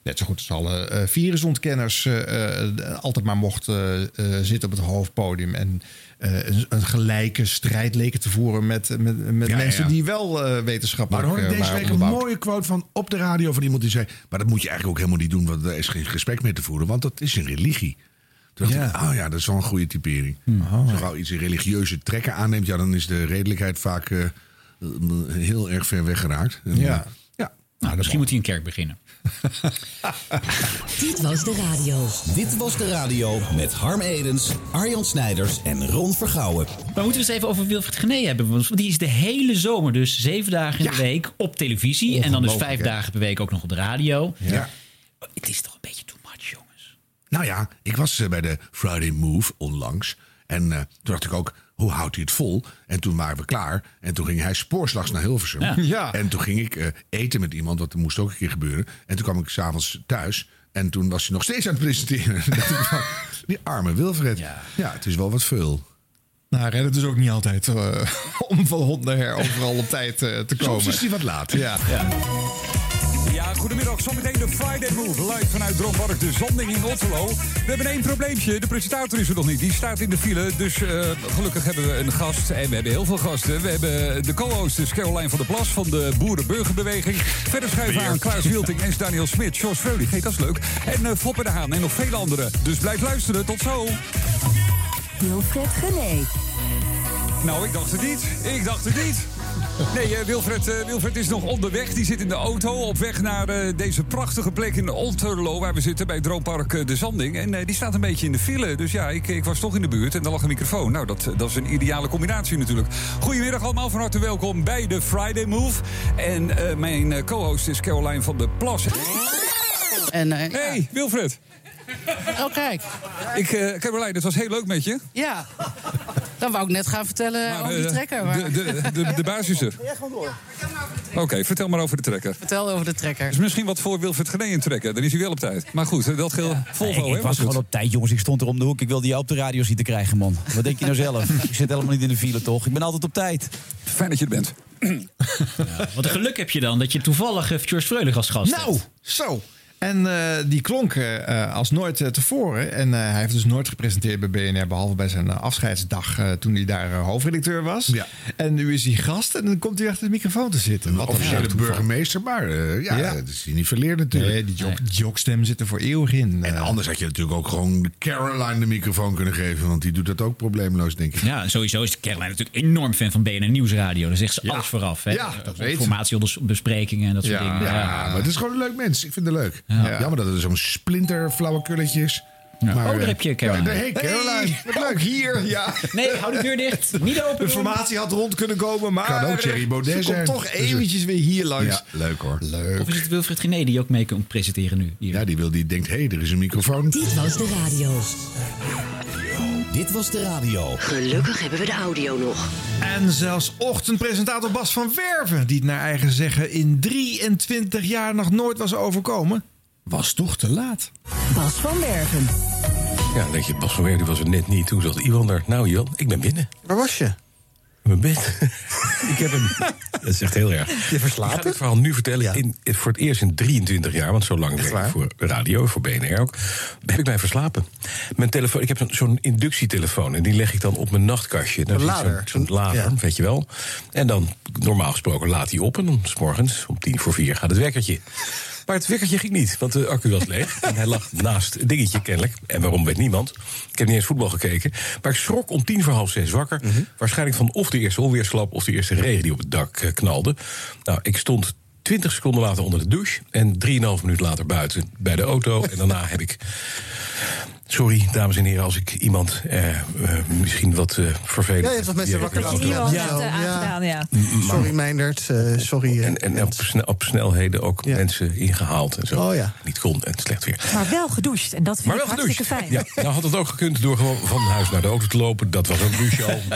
Net zo goed als alle eh, virusontkenners eh, eh, altijd maar mochten eh, eh, zitten op het hoofdpodium. En eh, een, een gelijke strijd leken te voeren met, met, met Ja, mensen ja. die wel eh Maar wetenschappelijk dan hoor ik deze week een mooie quote van op de radio van iemand die zei... maar dat moet je eigenlijk ook helemaal niet doen, want er is geen gesprek meer te voeren. Want dat is een religie. Toen dacht ik, oh ja, dat is wel een goede typering. Als je gauw iets in religieuze trekken aanneemt... ja, dan is de redelijkheid vaak heel erg ver weggeraakt. En, Ja. ja. Nou, misschien moet hij een kerk beginnen. Dit was de radio. Dit was de radio met Harm Edens, Arjan Snijders en Ron Vergouwen. Maar moeten we eens even over Wilfried Gené hebben? Want die is de hele zomer dus zeven dagen in de week op televisie. En dan dus vijf hè? dagen per week ook nog op de radio. Ja. Het is toch een beetje too much, jongens. Nou ja, ik was eh, bij de Friday Move onlangs. En eh, toen dacht ik ook, hoe houdt hij het vol? En toen waren we klaar. En toen ging hij spoorslags naar Hilversum. Ja. Ja. En toen ging ik eh, eten met iemand, wat er moest ook een keer gebeuren. En toen kwam ik s'avonds thuis. En toen was hij nog steeds aan het presenteren. Die arme Wilfred. Ja. het is wel wat veel. Nou, redden dus ook niet altijd eh, om van hond naar her overal op tijd eh, te komen. Soms is hij wat laat. Ja. Goedemiddag. Zometeen de Friday Move. Live vanuit Droompark de Zanding in Otterlo. We hebben één probleempje. De presentator is er nog niet. Die staat in de file. Dus eh, gelukkig hebben we een gast. En we hebben heel veel gasten. We hebben de co-host, dus Caroline van der Plas van de Boerenburgerbeweging. Verder schuiven aan Klaas Wilting en Daniel Smit. George Freulich, hey, dat is leuk. En uh, Foppe de Haan en nog vele anderen. Dus blijf luisteren. Tot zo. Wilfred Gené. Nou, ik dacht het niet. Ik dacht het niet. Nee, eh, Wilfred, eh, Wilfred is nog onderweg. Die zit in de auto op weg naar eh, deze prachtige plek in Otterlo... waar we zitten bij Droompark De Zanding. En die staat een beetje in de file. Dus ja, ik, ik was toch in de buurt en daar lag een microfoon. Nou, dat, dat is een ideale combinatie natuurlijk. Goedemiddag allemaal, van harte welkom bij de Friday Move. En mijn co-host is Caroline van der Plas. En, eh, hey, Wilfred. Oh, kijk. Ik, eh Caroline, het was heel leuk met je. Ja. Dan wou ik net gaan vertellen over die eh, trekker. Maar... De, de, de, de baas is er. Oké, vertel maar over de trekker. Vertel over de trekker. is misschien wat voor Wilfred Genee in trekken. Dan is hij wel op tijd. Maar goed, dat geldt Volvo, Nee, ik was gewoon op tijd, jongens. Ik stond er om de hoek. Ik wilde jou op de radio zien te krijgen, man. Wat denk je nou zelf? ik zit helemaal niet in de file, toch? Ik ben altijd op tijd. Fijn dat je er bent. Wat een geluk heb je dan dat je toevallig eh, George Freulich als gast Nou, hebt. zo. En eh, die klonk eh, als nooit eh, tevoren. En eh, hij heeft dus nooit gepresenteerd bij BNR, behalve bij zijn afscheidsdag eh, toen hij daar hoofdredacteur was. Ja. En nu is hij gast en dan komt hij achter de microfoon te zitten. Wat een Officiële toeval. burgemeester, maar eh, ja, Ja. dat is hij niet verleerd natuurlijk. Nee, die jok, jokstem zit er voor eeuwig in. En anders had je natuurlijk ook gewoon Caroline de microfoon kunnen geven. Want die doet dat ook probleemloos, denk ik. Ja, sowieso is Caroline natuurlijk enorm fan van BNN Nieuwsradio. Daar zegt ze alles vooraf. Hè? Ja, dat weet ze. Informatiebesprekingen en dat soort dingen. Ja, maar het is gewoon een leuk mens. Ik vind het leuk. Ja. Jammer dat er zo'n splinter flauwekulletjes. Maar, Oh, daar eh, heb je Caroline. Ja, hey, Caroline. Hey, ook hier, ja. Nee, hou de deur dicht. Niet open De informatie had rond kunnen komen, maar Kan ook Thierry Baudet ze komt toch Dus, eh, eventjes weer hier langs. Ja, leuk hoor. Leuk. Of is het Wilfried Gené die ook mee komt presenteren nu? Hier. Ja, die, wil, die denkt, hé, hey, er is een microfoon. Dit was de radio. Dit was de radio. Gelukkig hebben we de audio nog. En zelfs ochtendpresentator Bas van Werven, die het naar eigen zeggen in 23 jaar nog nooit was overkomen, was toch te laat. Bas van Werven. Ja, denk je, Bas van Weer, die was er net niet. Toen zat Iwan daar. Nou, Iwan, ik ben binnen. Waar was je? Mijn bed. ik heb hem... Dat is echt heel erg. Je Ik verslapen? ga dit verhaal nu vertellen. In, voor het eerst in 23 jaar, want zo lang werk ik voor radio, voor BNR ook. Heb ik mij verslapen. Mijn telefoon, ik heb zo'n- inductietelefoon. En die leg ik dan op mijn nachtkastje. Een zit lader. Zo'n zo'n lader, Ja. weet je wel. En dan, normaal gesproken, laat hij op. En dan 's morgens om tien voor vier gaat het wekkertje. Maar het wekkertje ging niet, want de accu was leeg. en hij lag naast het dingetje kennelijk. En waarom weet niemand. Ik heb niet eens voetbal gekeken. Maar ik schrok om tien voor half zes wakker. Mhm. Waarschijnlijk van of de eerste onweersklap... of de eerste regen die op het dak eh, knalde. Nou, ik stond 20 seconden later onder de douche. En 3,5 minuut later buiten bij de auto. En daarna heb ik Sorry, dames en heren, als ik iemand eh, eh, misschien wat eh vervelend... Ja, je hebt wat mensen wakker laten aangedaan, ja. Sorry Meindert, eh, sorry. eh, En, en op, snel, op snelheden ook mensen ingehaald en zo. Oh ja. Niet kon en slecht weer. Maar wel gedoucht. En dat vind Maar ik wel hartstikke gedoucht. fijn. Ja, nou had het ook gekund door gewoon van huis naar de auto te lopen. Dat was ook douche al.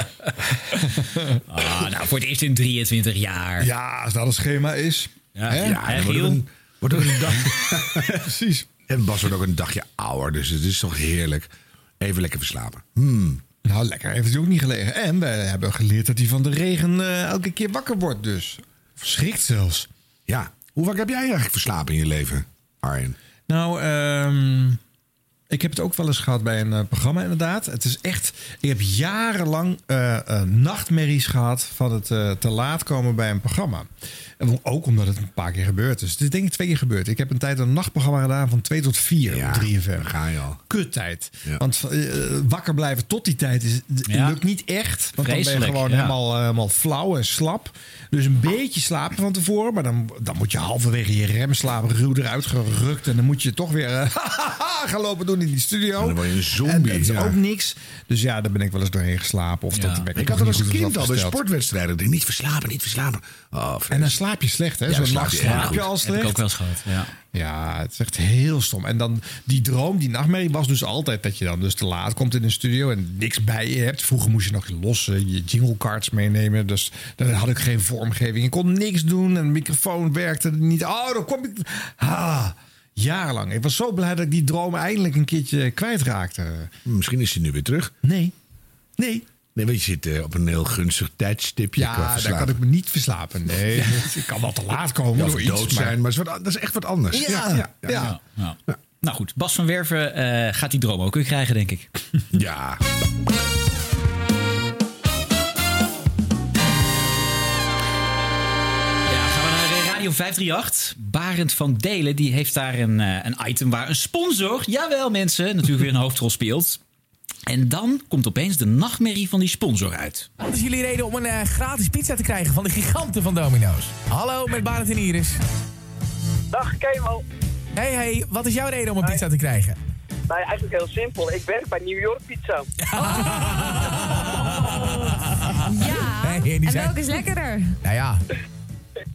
Ah, nou, voor het eerst in 23 jaar. Ja, als dat een schema is. Ja, Hè? ja, Giel? wordt een dag. Precies. En Bas wordt ook een dagje ouder, dus het is toch heerlijk. Even lekker verslapen. Hmm. Nou, lekker. Heeft hij ook niet gelegen. En we hebben geleerd dat hij van de regen eh, elke keer wakker wordt dus. Verschrikt zelfs. Ja. Hoe vaak heb jij eigenlijk verslapen in je leven, Arjen? Nou, ehm, ik heb het ook wel eens gehad bij een eh, programma inderdaad. Het is echt... Ik heb jarenlang eh, eh, nachtmerries gehad van het eh, te laat komen bij een programma. En ook omdat het een paar keer gebeurd is. Het is denk ik twee keer gebeurd. Ik heb een tijd een nachtprogramma gedaan van 2 tot 4 Ja, op 3FM. daar ga je al. Kuttijd. Ja. Want wakker blijven tot die tijd is, Ja. lukt niet echt. Want dan ben je gewoon ja. helemaal, helemaal flauw en slap. Dus een beetje slapen van tevoren. Maar dan, dan moet je halverwege je remslaap ruw eruit gerukt. En dan moet je toch weer eh, gaan lopen doen in die studio. En dan word je een En zombie. het is ja. ook niks. Dus ja, daar ben ik wel eens doorheen geslapen. Of Ja. dat de wekker Ik had dat als kind al bij afgesteld. sportwedstrijden. Ik niet verslapen, niet verslapen. Oh, En dan slaap je slecht, hè? Ja, Zo'n nacht slaap je je al Heb slecht. ik ook wel eens gehad. Ja. Ja, het is echt heel stom. En dan die droom, die nachtmerrie was dus altijd dat je dan dus te laat komt in de studio en niks bij je hebt. Vroeger moest je nog los eh, je jingle cards meenemen. Dus dan had ik geen vormgeving. Ik kon niks doen en de microfoon werkte niet. Oh, dan kom ik. Ah, jarenlang. Ik was zo blij dat ik die droom eindelijk een keertje kwijtraakte. Misschien is hij nu weer terug. Nee. Nee. Nee, want je zit eh, op een heel gunstig tijdstipje qua Ja, daar kan ik me niet verslapen. Nee, ik kan wel te laat komen. Ja, door of iets, dood zijn, maar, het is wat- dat is echt wat anders. Ja, ja, Ja. Ja. Nou goed, Bas van Werven eh, gaat die droom ook weer krijgen, denk ik. Ja, naar eh, Radio 538. Barend van Delen die heeft daar een, eh, een item waar een sponsor, jawel mensen, natuurlijk weer een hoofdrol speelt. En dan komt opeens de nachtmerrie van die sponsor uit. Wat is jullie reden om een eh, gratis pizza te krijgen van de giganten van Domino's? Hallo, met Barend en Iris. Dag Kemo. Hey, hey, wat is jouw reden om een pizza te krijgen? Nou, ja, eigenlijk heel simpel. Ik werk bij New York Pizza. Ja, Hey, die en zijn- welke is lekkerder? Nou ja.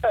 Eh,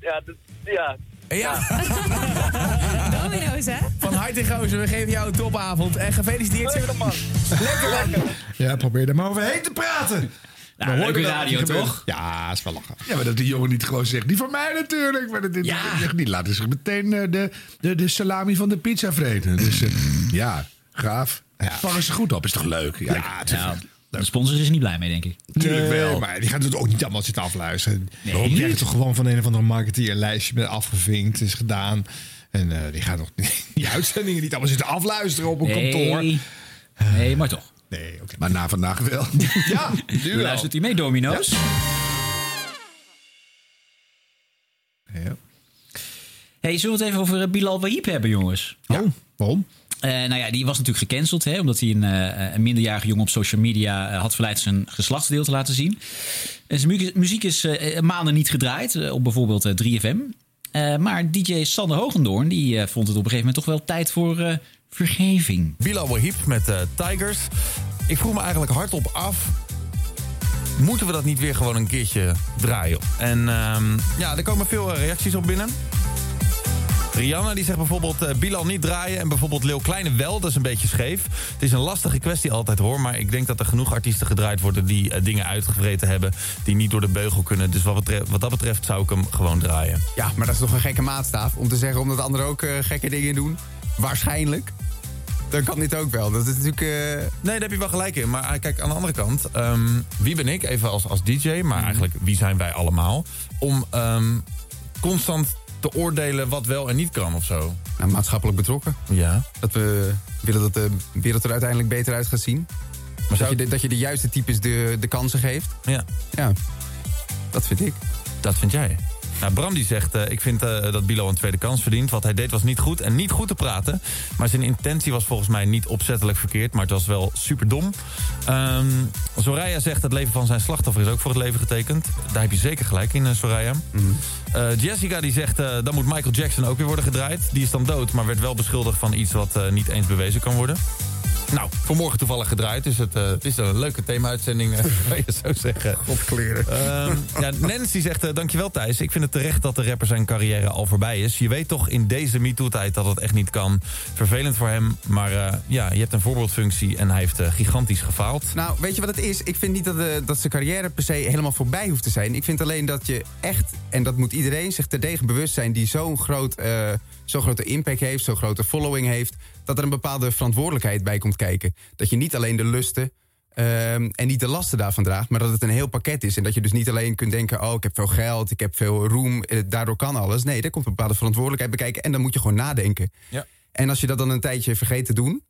ja, ja. Ja. Domino's, hè? Van harte gozer, we geven jou een topavond. En gefeliciteerd. Lekker man. Lekker man. Ja, probeer er maar overheen te praten. Nou, je leuke radio, toch? Ja, is wel lachen. Ja, maar dat die jongen niet gewoon zegt, die van mij natuurlijk. Maar dat, Ja. ja. die laten zich meteen eh, de, de, de salami van de pizza vreten. Dus eh, ja, gaaf. Vangen ze goed op, is toch leuk? Ja, ik- het is Ja, de sponsor is er niet blij mee, denk ik. Tuurlijk wel. Nee, maar die gaat het ook niet allemaal zitten afluisteren. Nee. Die krijgt toch gewoon van een of andere marketeer een lijstje met afgevinkt, is gedaan. En eh, die gaat nog die uitzendingen niet allemaal zitten afluisteren op een kantoor. Nee, maar toch. Nee, oké. Maar na vandaag wel. Ja, nu luistert u mee, Domino's. Ja. Hey, zullen we het even over eh, Bilal Wahib hebben, jongens? Oh, waarom? Eh, nou ja, die was natuurlijk gecanceld, hè, omdat hij een, eh, een minderjarige jongen op social media eh, had verleid zijn geslachtsdeel te laten zien. En zijn mu- muziek is maanden niet gedraaid, op bijvoorbeeld eh, 3FM. Eh, maar DJ Sander Hogendoorn die, vond het op een gegeven moment toch wel tijd voor vergeving. Bilal Wahib met Tigers. Ik vroeg me eigenlijk hardop af... moeten we dat niet weer gewoon een keertje draaien? En ehm, ja, er komen veel reacties op binnen. Rihanna die zegt bijvoorbeeld eh, Bilal niet draaien en bijvoorbeeld Leeuw Kleine wel. Dat is een beetje scheef. Het is een lastige kwestie altijd hoor. Maar ik denk dat er genoeg artiesten gedraaid worden die eh, dingen uitgevreten hebben. Die niet door de beugel kunnen. Dus wat, betreft, wat dat betreft zou ik hem gewoon draaien. Ja, maar dat is toch een gekke maatstaaf om te zeggen omdat anderen ook eh, gekke dingen doen. Waarschijnlijk. Dan kan dit ook wel. Dat is natuurlijk. Nee, daar heb je wel gelijk in. Maar kijk, aan de andere kant, ehm, wie ben ik, even als, als DJ, maar eigenlijk wie zijn wij allemaal, om ehm, constant te oordelen wat wel en niet kan of zo. nou, maatschappelijk betrokken. Ja. Dat we willen dat de wereld er uiteindelijk beter uit gaat zien. Maar dat, je de, dat je de juiste types de, de kansen geeft. Ja. Ja, dat vind ik. Dat vind jij. Nou, Bram die zegt, eh, ik vind eh, dat Bilo een tweede kans verdient. Wat hij deed was niet goed en niet goed te praten. Maar zijn intentie was volgens mij niet opzettelijk verkeerd. Maar het was wel super dom. Ehm, Soraya zegt, het leven van zijn slachtoffer is ook voor het leven getekend. Daar heb je zeker gelijk in, eh, Soraya. Eh, Jessica die zegt, eh, dan moet Michael Jackson ook weer worden gedraaid. Die is dan dood, maar werd wel beschuldigd van iets wat eh, niet eens bewezen kan worden. Nou, vanmorgen toevallig gedraaid. Dus het, eh, het is een leuke thema-uitzending, kan je zo zeggen. Godkleren. Ehm, ja, Nancy zegt, eh, dankjewel Thijs. Ik vind het terecht dat de rapper zijn carrière al voorbij is. Je weet toch in deze MeToo-tijd dat het echt niet kan. Vervelend voor hem, maar ja, je hebt een voorbeeldfunctie... en hij heeft gigantisch gefaald. Nou, weet je wat het is? Ik vind niet dat, dat zijn carrière per se helemaal voorbij hoeft te zijn. Ik vind alleen dat je echt, en dat moet iedereen zich terdege bewust zijn... die zo'n groot, zo'n grote impact heeft, zo'n grote following heeft... dat er een bepaalde verantwoordelijkheid bij komt kijken. Dat je niet alleen de lusten ehm, en niet de lasten daarvan draagt... maar dat het een heel pakket is. En dat je dus niet alleen kunt denken... oh, ik heb veel geld, ik heb veel roem, eh, daardoor kan alles. Nee, daar komt een bepaalde verantwoordelijkheid bij kijken... en dan moet je gewoon nadenken. Ja. En als je dat dan een tijdje vergeet te doen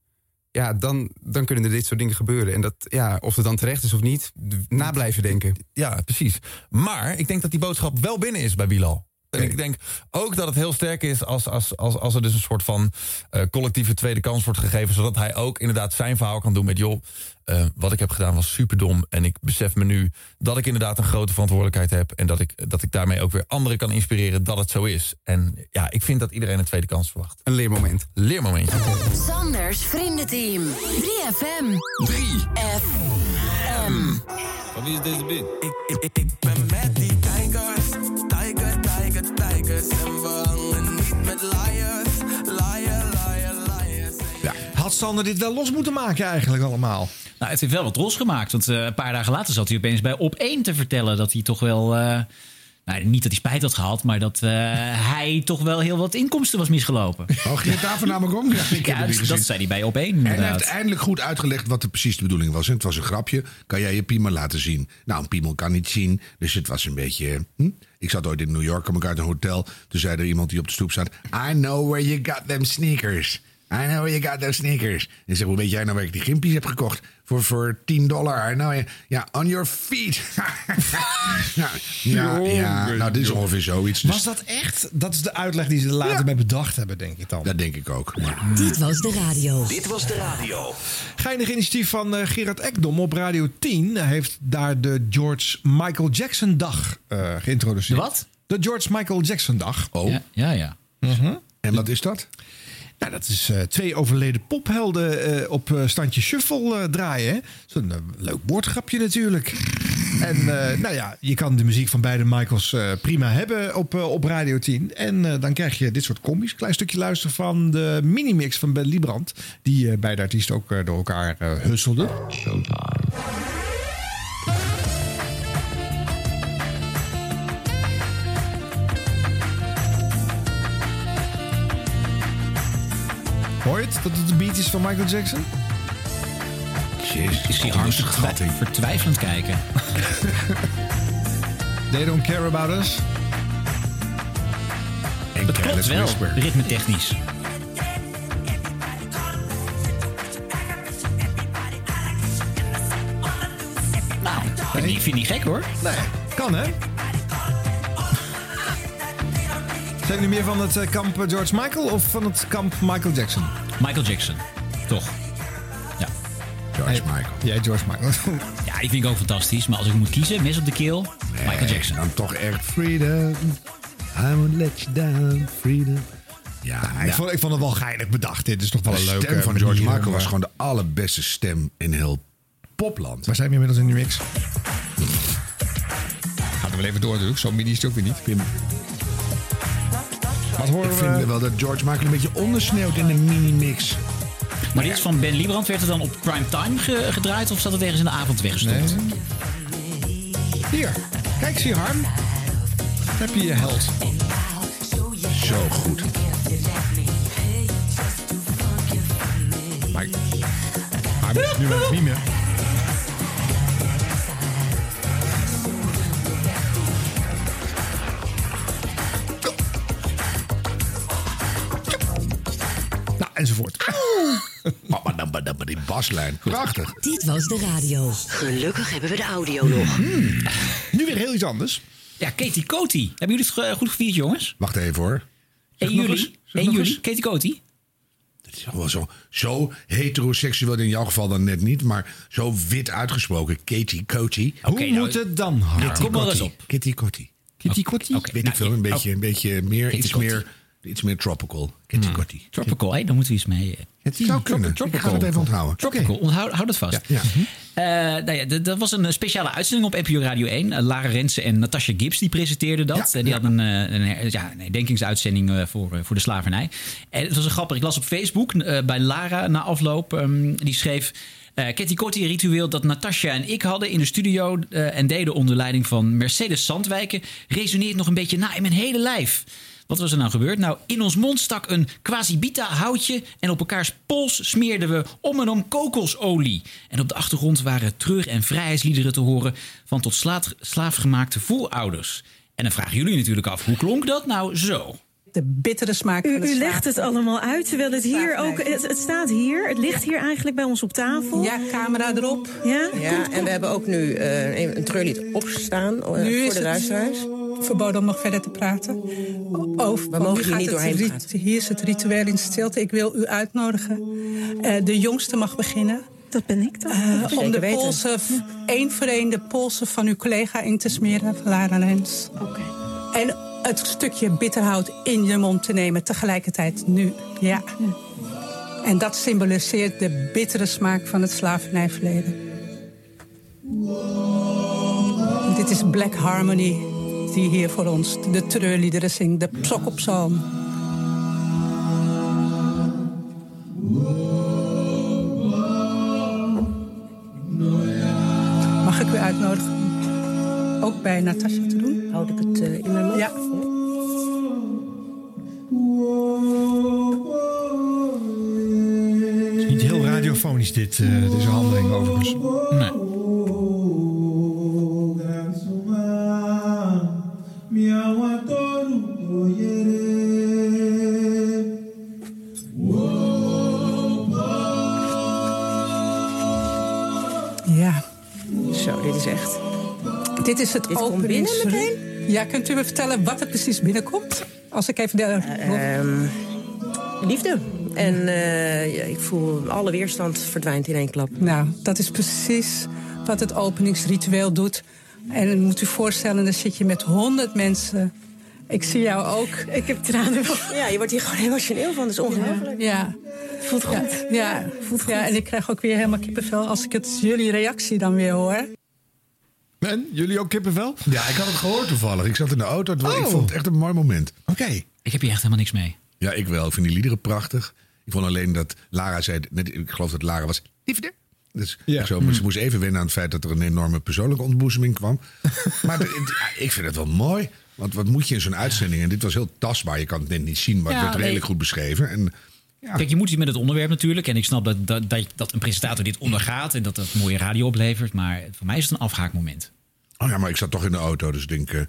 ja, dan, dan kunnen er dit soort dingen gebeuren. En dat, ja, of het dan terecht is of niet, na blijven denken. Ja, precies. Maar ik denk dat die boodschap wel binnen is bij Bilal. En ik denk ook dat het heel sterk is als, als, als, als er dus een soort van eh, collectieve tweede kans wordt gegeven. Zodat hij ook inderdaad zijn verhaal kan doen met joh, eh, wat ik heb gedaan was superdom. En ik besef me nu dat ik inderdaad een grote verantwoordelijkheid heb. En dat ik, dat ik daarmee ook weer anderen kan inspireren dat het zo is. En ja, ik vind dat iedereen een tweede kans verwacht. Een leermoment. Leermomentje. Sanders Vriendenteam. 3FM. 3FM. Van wie is deze beat? Ik, ik ben met die Had Sander dit wel los moeten maken eigenlijk allemaal? Nou, het heeft wel wat losgemaakt. Want eh, een paar dagen later zat hij opeens bij Op 1 te vertellen dat hij toch wel. eh, nou, niet dat hij spijt had gehad, maar dat eh, hij toch wel heel wat inkomsten was misgelopen. Oh, ging het daar voornamelijk om? Ja, ik Ja, het dat, zei hij bij Op 1 En hij heeft eindelijk goed uitgelegd wat er precies de bedoeling was. En het was een grapje. Kan jij je piemel laten zien? Nou, een piemel kan niet zien. Dus het was een beetje... Hm? Ik zat ooit in New York, kwam ik uit een hotel. Toen zei er iemand die op de stoep zat... I know where you got them sneakers. I know you got those sneakers. En ik zeg, hoe weet jij nou waar ik die gimpies heb gekocht? Voor, voor 10 dollar. Know, ja, on your feet. ja, ja, ja, nou, dit is ongeveer zoiets. Dus Was dat echt? Dat is de uitleg die ze er later bij bedacht hebben, denk ik dan. Dat denk ik ook. Dit was de radio. Dit was de radio. Geinig initiatief van eh, Gerard Ekdom op Radio 10. Hij heeft daar de George Michael Jackson dag eh, geïntroduceerd. De wat? De George Michael Jackson dag. Oh. Ja, ja. ja. En wat is dat? Dat is eh, twee overleden pophelden eh, op eh, standje shuffle draaien. Zo'n leuk woordgrapje natuurlijk. En nou ja, je kan de muziek van beide Michaels prima hebben op, op Radio 10. En dan krijg je dit soort combi's. Klein stukje luisteren van de minimix van Ben Liebrand. Die beide artiesten ook door elkaar husselden. Hoor je het? Dat het de beat is van Michael Jackson? Jezus, Ik zie Harm vertwi- vertwijfelend kijken. They don't care about us. Dat klopt wel, ritmetechnisch. Nou, ik vind- ik vind die gek hoor. Nee, kan hè? Zijn jullie meer van het eh, kamp eh, George Michael of van het kamp Michael Jackson? Michael Jackson, toch? Ja. George Michael. Jij George Michael. Ja, ik vind het ook fantastisch. Maar als ik moet kiezen, mes op de keel, Michael Jackson. Dan toch echt freedom. I won't let you down, freedom. Ja, ik, vond, ik vond het wel geinig bedacht. Dit is toch wel de een leuke stem van George Michael eh, was gewoon de allerbeste stem in heel popland. Waar zijn we inmiddels in de mix? Gaat er wel even door natuurlijk. Zo mini is het ook weer niet. Wat horen Ik we? vind wel dat George Michael een beetje ondersneeuwt in de mini-mix. Maar dit is van Ben Liebrand. Werd het dan op prime time ge- gedraaid of zat het ergens in de avond weggestopt? Hier, kijk, zie je Harm? Heb je je held. Zo goed. Maar Harm is nu wel het meme. Enzovoort. Maar dan, maar dan maar die baslijn. Prachtig. Dit was de radio. Gelukkig hebben we de audio nog. Nu weer heel iets anders. Ja, Katie Coty. Hebben jullie het goed gevierd, jongens? Wacht even hoor. 1 nog juli. eens. Zeg 1 nog juli. eens. Katie Coty. Het is wel zo, zo heteroseksueel in jouw geval dan net niet, maar zo wit uitgesproken. Katie Coty. Hoe nou, moet het dan? Kitty kom maar eens op. Kitty Coty. Kitty Kotti? Oké, Weet nou, ik veel, een beetje, oh. een beetje meer, iets meer Iets meer tropical. Kitty Kotti. Tropical, hé, daar moeten we iets mee. Het zou kunnen. Ik ga het even onthouden. Tropical, onthoud houd het vast. Ja. Eh, nou ja, dat was een speciale uitzending op NPO Radio 1. Uh, Lara Rensen en Natasha Gibbs die presenteerden dat. Ja, Eh, die ja. hadden een, eh, een, ja, een herdenkingsuitzending eh, voor, eh, voor de slavernij. En het was een grappig. Ik las op Facebook eh, bij Lara na afloop. ehm, die schreef... eh Ketty Kotti ritueel dat Natasha en ik hadden in de studio... eh, en deden onder leiding van Mercedes Zandwijken... resoneert nog een beetje na in mijn hele lijf. Wat was er nou gebeurd? Nou, in ons mond stak een quasibita houtje en op elkaars pols smeerden we om en om kokosolie. En op de achtergrond waren treur- en vrijheidsliederen te horen van tot slaafgemaakte voorouders. En dan vragen jullie natuurlijk af, hoe klonk dat nou zo? De bittere smaak U, van de u legt het allemaal uit, terwijl het hier ook... Het, het staat hier, het ligt hier eigenlijk bij ons op tafel. Ja, camera erop. Ja, Ja, en we hebben ook nu eh, een, een treurlied opstaan eh, Nu voor is de luisteraars. verboden om nog verder te praten. Over, We want mogen hier niet doorheen rit- praten. Hier is het ritueel in stilte. Ik wil u uitnodigen. Eh, de jongste mag beginnen. Dat ben ik dan. Eh, om de weten. polsen, één voor één de polsen van uw collega in te smeren, van Lara Lens. En het stukje bitterhout in je mond te nemen tegelijkertijd nu. Ja. En dat symboliseert de bittere smaak van het slavernijverleden. Dit is Black Harmony, die hier voor ons de treurliederen zingt, de psokopsalm. Mag ik u uitnodigen ook bij Natasja? Houd ik het eh, in mijn mond? Ja. Het is niet heel radiofonisch dit, eh, deze handeling overigens. Nee. Dit is het Dit komt openings- binnen meteen? Ja, kunt u me vertellen wat er precies binnenkomt? Als ik even de... Ehm, liefde. En eh, ja, ik voel alle weerstand verdwijnt in één klap. Nou, dat is precies wat het openingsritueel doet. En moet u voorstellen, dan zit je met honderd mensen. Ik zie jou ook. Ik heb tranen. Ja, je wordt hier gewoon emotioneel van. Dat is ongelooflijk. Ja. Voelt goed. Ja, ja. ja, en ik krijg ook weer helemaal kippenvel als ik het jullie reactie dan weer hoor. En jullie ook kippenvel? Ja, ik had het gehoord toevallig. Ik zat in de auto. Het was- Ik Oh. vond het echt een mooi moment. Oké. Ik heb hier echt helemaal niks mee. Ja, ik wel. Ik vind die liederen prachtig. Ik vond alleen dat Lara zei... Net, ik geloof dat Lara was liefde. Dus ik zo, ze moest even wennen aan het feit dat er een enorme persoonlijke ontboezeming kwam. maar de- het- ik vind het wel mooi. Want wat moet je in zo'n uitzending? En dit was heel tastbaar. Je kan het net niet zien, maar Ja, het werd redelijk nee. goed beschreven. En Kijk, je moet iets met het onderwerp natuurlijk. En ik snap dat, dat, dat, dat een presentator dit ondergaat en dat dat mooie radio oplevert. Maar voor mij is het een afhaakmoment. Oh ja, maar ik zat toch in de auto, dus ik denk, eh,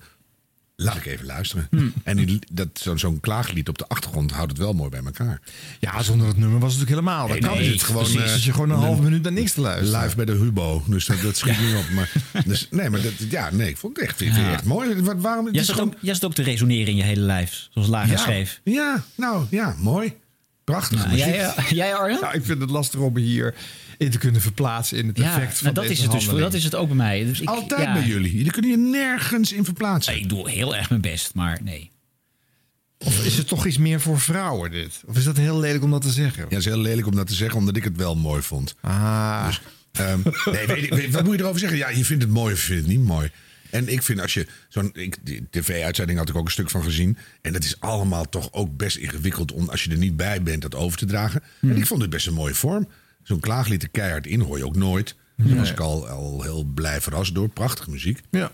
laat ik even luisteren. En die, dat, zo- zo'n klaaglied op de achtergrond houdt het wel mooi bij elkaar. Ja, zonder het nummer was het natuurlijk helemaal. Dat Nee, kan nee, niet. gewoon, Precies, eh, als je gewoon een een- halve minuut naar niks te luisteren. Live bij de Hubo, dus dat, dat schiet niet op. Maar, dus, nee, maar dat, ja, nee, ik vond het echt, Ja. echt mooi. Wat, waarom, het Jij is zit, gewoon- ook, jij zit ook te resoneren in je hele lijf, zoals ja, schreef. Ja, nou ja, mooi. Prachtig. Muziek. jij, eh, jij Arjan? Nou, ik vind het lastig om me hier in te kunnen verplaatsen in het Ja, effect van nou, dat deze is het dus. Dat is het ook bij mij. Dus ik, Altijd ja, bij jullie. Jullie kunnen je nergens in verplaatsen. Ik doe heel erg mijn best, maar nee. Of is het toch iets meer voor vrouwen dit? Of is dat heel lelijk om dat te zeggen? Ja, het is heel lelijk om dat te zeggen, omdat ik het wel mooi vond. Ah. Dus, ehm, nee, weet, ik- weet- wat moet je erover zeggen? Ja, je vindt het mooi of je vindt het niet mooi. En ik vind als je zo'n tv-uitzending had ik ook een stuk van gezien. En dat is allemaal toch ook best ingewikkeld om als je er niet bij bent dat over te dragen. Hmm. En ik vond het best een mooie vorm. Zo'n klaaglied er keihard in hoor je ook nooit. Daar was ik al, al heel blij verrast door. Prachtige muziek. Ja.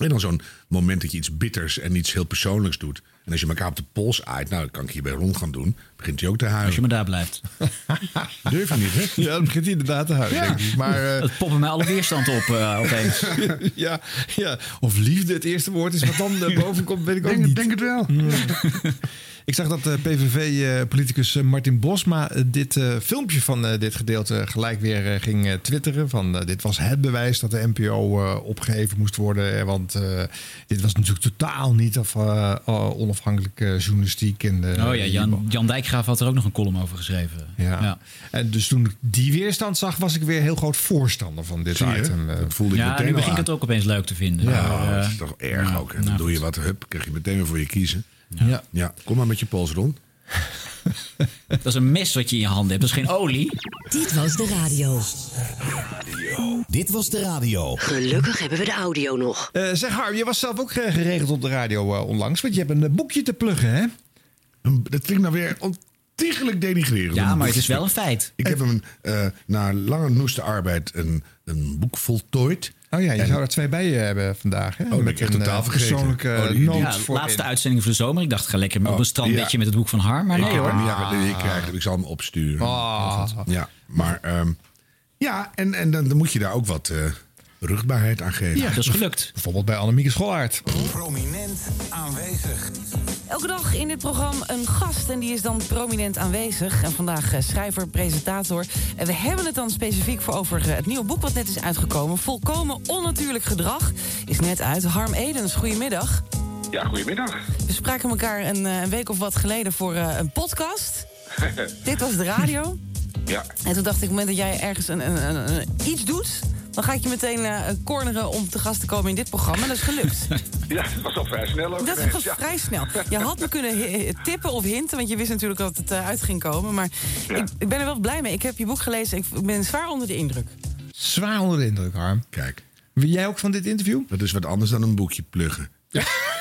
En dan zo'n moment dat je iets bitters en iets heel persoonlijks doet. En als je elkaar op de pols aait, nou, dat kan ik hierbij rond gaan doen. Begint hij ook te huilen. Als je maar daar blijft. Durf je niet, hè? Ja, dan begint hij inderdaad te huilen, Ja. denk ik. Maar, eh, Het poppen mij alle weerstand op eh, opeens. ja, ja, of liefde het eerste woord is wat dan eh, boven komt, weet ik ook Denk, niet. denk het wel. Ik zag dat PVV-politicus Martin Bosma eh, dit eh, filmpje van eh, dit gedeelte gelijk weer eh, ging eh, twitteren. Van, eh, dit was het bewijs dat de NPO eh, opgeheven moest worden. eh, Want eh, dit was natuurlijk totaal niet of, eh, eh, onafhankelijke journalistiek. En, Oh ja, Jan, Jan Dijkgraaf had er ook nog een column over geschreven. Ja. En dus toen ik die weerstand zag, was ik weer heel groot voorstander van dit item. eh. Dat voelde ik Ja, meteen nu begin ik het ook opeens leuk te vinden. Ja, eh, dat is toch erg ja, ook. En dan nou, doe je wat, hup, krijg je meteen weer voor je kiezen. Ja. ja, kom maar met je pols rond. Dat is een mes wat je in je handen hebt. Dat is geen olie. Dit was de radio. Dit was de radio. Gelukkig hebben we de audio nog. Eh, zeg Harm, je was zelf ook eh, geregeld op de radio eh, onlangs. Want je hebt een eh, boekje te pluggen, hè? Dat klinkt nou weer ontiegelijk denigrerend. Ja, maar het is wel een feit. Ik heb hem eh, na lange noeste arbeid een, een boek voltooid. Oh ja, je En- zou er twee bij je hebben vandaag, hè? Oh, dat heb ik echt totaal eh, persoonlijke Oh, die- die- noot Ja, voor laatste in. uitzending voor de zomer. Ik dacht, ga lekker op Oh, een strandbedje ja. met het boek van Har. Maar ik nee heb hoor. hem, ja, ik krijg. Ik zal hem opsturen. Ah. Ja, maar ehm, ja, en, en dan, dan moet je daar ook wat eh, rugbaarheid aan geven. Ja, dat is gelukt. Bijvoorbeeld bij Annemieke Scholaert. Prominent aanwezig. Elke dag in dit programma een gast en die is dan prominent aanwezig. En vandaag eh, schrijver, presentator. En we hebben het dan specifiek voor over eh, het nieuwe boek wat net is uitgekomen. Volkomen onnatuurlijk gedrag is net uit. Harm Edens, goedemiddag. Ja, goedemiddag. We spraken elkaar een, eh, een week of wat geleden voor eh, een podcast. Dit was de radio. ja. En toen dacht ik, op het moment dat jij ergens een, een, een- een- iets doet... dan ga ik je meteen eh, corneren om te gast te komen in dit programma. Dat is gelukt. ja, dat was al vrij snel ook. Dat was ja. vrij snel. Je had me kunnen hi- tippen of hinten, want je wist natuurlijk dat het eh, uit ging komen. Maar ik, ik ben er wel blij mee. Ik heb je boek gelezen. Ik ben zwaar onder de indruk. Zwaar onder de indruk, Harm. Kijk. Wil jij ook van dit interview? Dat is wat anders dan een boekje pluggen.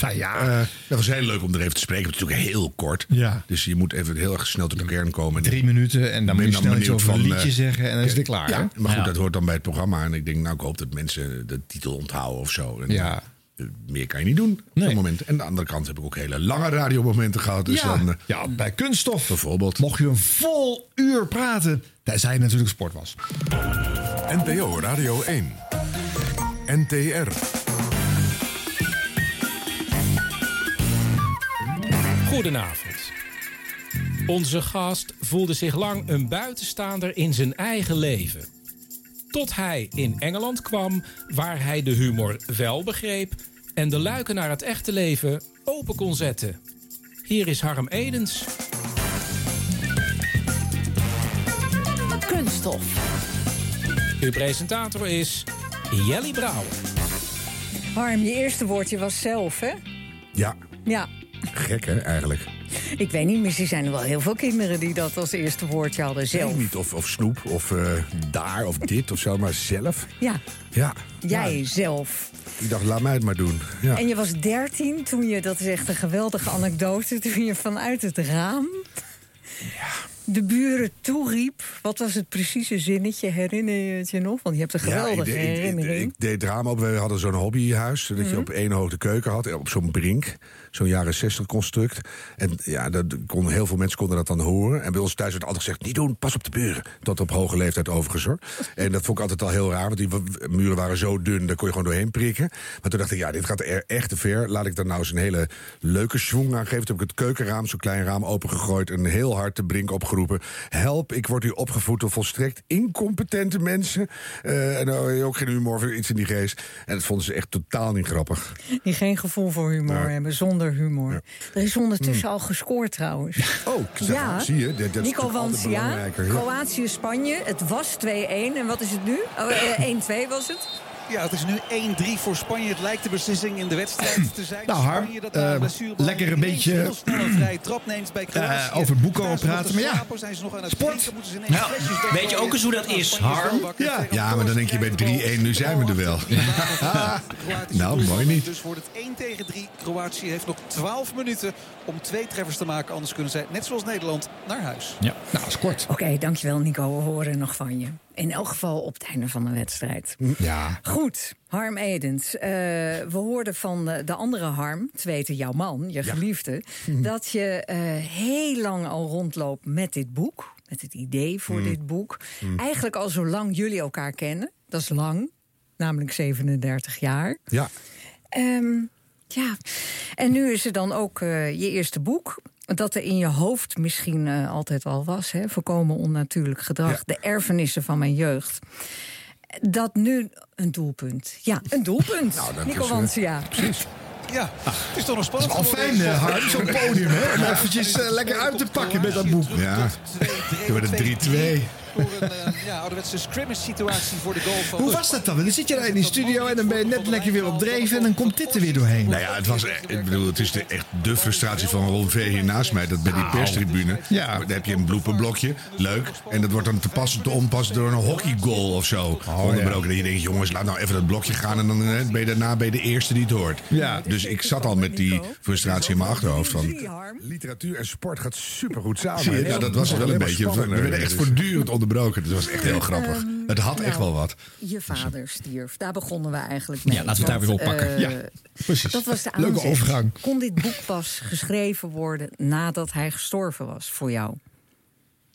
Nou ja. Eh, dat was heel leuk om er even te spreken. Het is natuurlijk heel kort. Ja. Dus je moet even heel erg snel tot de kern komen. Drie minuten en dan moet je snel iets over een van, liedje eh, zeggen en dan is het klaar. Ja, hè? maar goed, Ja. dat hoort dan bij het programma. En ik denk, nou, ik hoop dat mensen de titel onthouden of zo. En, Ja. eh, Meer kan je niet doen op zo'n moment. En aan de andere kant heb ik ook hele lange radiomomenten gehad. Dus ja. dan, ja, bij kunststof. Bijvoorbeeld. Mocht je een vol uur praten, tenzij het natuurlijk sport was. NPO Radio 1. NTR. Goedenavond. Onze gast voelde zich lang een buitenstaander in zijn eigen leven. Tot hij in Engeland kwam, waar hij de humor wel begreep en de luiken naar het echte leven open kon zetten. Hier is Harm Edens. Kunststof. Uw presentator is Jelly Brouwer. Harm, je eerste woordje was zelf, hè? ja, Ja. Gek hè, eigenlijk. Ik weet niet, misschien zijn er wel heel veel kinderen die dat als eerste woordje hadden. Zelf. Nee, niet of, of snoep of eh, daar of dit of zo, maar zelf. Ja, Ja, jij zelf. ik dacht, laat mij het maar doen. Ja. En je was 13 toen je, dat is echt een geweldige anekdote, toen je vanuit het raam de buren toeriep. Wat was het precieze zinnetje? Herinner je het je nog? Want je hebt een geweldige ik, deed- ik, ik, herinnering. ik deed het raam op. We hadden zo'n hobbyhuis. Dat Mhm. je op één hoog de keuken had. Op zo'n brink. Zo'n jaren 60 construct. En ja, dat kon, heel veel mensen konden dat dan horen. En bij ons thuis werd altijd gezegd: niet doen, pas op de buren. Tot op hoge leeftijd overigens hoor. En dat vond ik altijd al heel raar. Want die muren waren zo dun, daar kon je gewoon doorheen prikken. Maar toen dacht ik: ja, dit gaat er echt te ver. Laat ik daar nou eens een hele leuke schwung aan geven. Toen heb ik het keukenraam, zo'n klein raam, opengegooid. En heel hard de brink opgeroepen. Help, ik word hier opgevoed door volstrekt incompetente mensen. Eh, en ook geen humor of iets in die geest. En dat vonden ze echt totaal niet grappig. Die geen gevoel voor humor hebben, zonder humor. Er is ondertussen al gescoord trouwens. Oh, zeg, zie je? Dat, Nico Wancia, ja. Kroatië-Spanje. Het was 2-1. En wat is het nu? Oh, eh, 1-2 was het. Ja, het is nu 1-3 voor Spanje. Het lijkt de beslissing in de wedstrijd te zijn. Nou, Harm, Spanje dat eh, blessurebehandeling lekker een beetje, heel snel een vrije trap neemt bij Kroatië. eh, over het boek Daar over nog praten, te maar ja. zijn ze nog aan het Sport. Nou, weet je ook eens hoe dat is, Harm? Ja, maar dan denk je bij 3-1, nu zijn we er wel. nou, mooi niet. Dus wordt het 1 tegen 3. Kroatië heeft nog 12 minuten om twee treffers te maken. Anders kunnen zij, net zoals Nederland, naar huis. Ja, nou, dat is kort. Oké, dankjewel Nico. We horen nog van je. In elk geval op het einde van de wedstrijd. Ja. Goed, Harm Edens. Eh, we hoorden van de andere Harm, te weten jouw man, je geliefde... dat je eh, heel lang al rondloopt met dit boek. Met het idee voor Mm. dit boek. Mm. Eigenlijk al zolang jullie elkaar kennen. Dat is lang, namelijk 37 jaar. Ja. Ehm, ja, en nu is er dan ook eh, je eerste boek. Dat er in je hoofd misschien eh, altijd al was. Hè? Voorkomen onnatuurlijk gedrag. De erfenissen van mijn jeugd. Dat nu een doelpunt. Ja, een doelpunt. Nou, Nico eh, Wansia. Precies. Ja, het is toch nog is spannend. wel geworden. fijn, Harm, zo'n podium, hè? Om eventjes lekker uit te pakken met dat boek. Ja. Werd het 3-2. Voor een eh, ja, ouderwetse scrimmage situatie voor de goal van... Hoe was dat dan? Dan zit je daar in die studio en dan ben je net lekker weer op dreef en dan komt dit er weer doorheen. Nou ja, het was ik bedoel, het is de, echt de frustratie van Ron V hier naast mij. Dat bij die perstribune. Ja. Dan heb je een blooperblokje, leuk. En dat wordt dan te passen te onpassen door een hockeygoal of zo. onderbroken. Dat je denkt, jongens, laat nou even dat blokje gaan. En dan eh, ben je daarna bij de eerste die het hoort. Ja. Dus ik zat al met die frustratie in mijn achterhoofd van... Literatuur en sport gaat supergoed samen. Ja, dat was wel een beetje. We werden echt voortdurend onderbroken. Dus dat was echt heel grappig. Ehm, Het had echt nou, wel wat. Je vader stierf. Daar begonnen we eigenlijk mee. Ja, laten we het daar weer oppakken. eh, Ja, precies. Dat was de Leuke aanzet. overgang. Kon dit boek pas geschreven worden nadat hij gestorven was voor jou?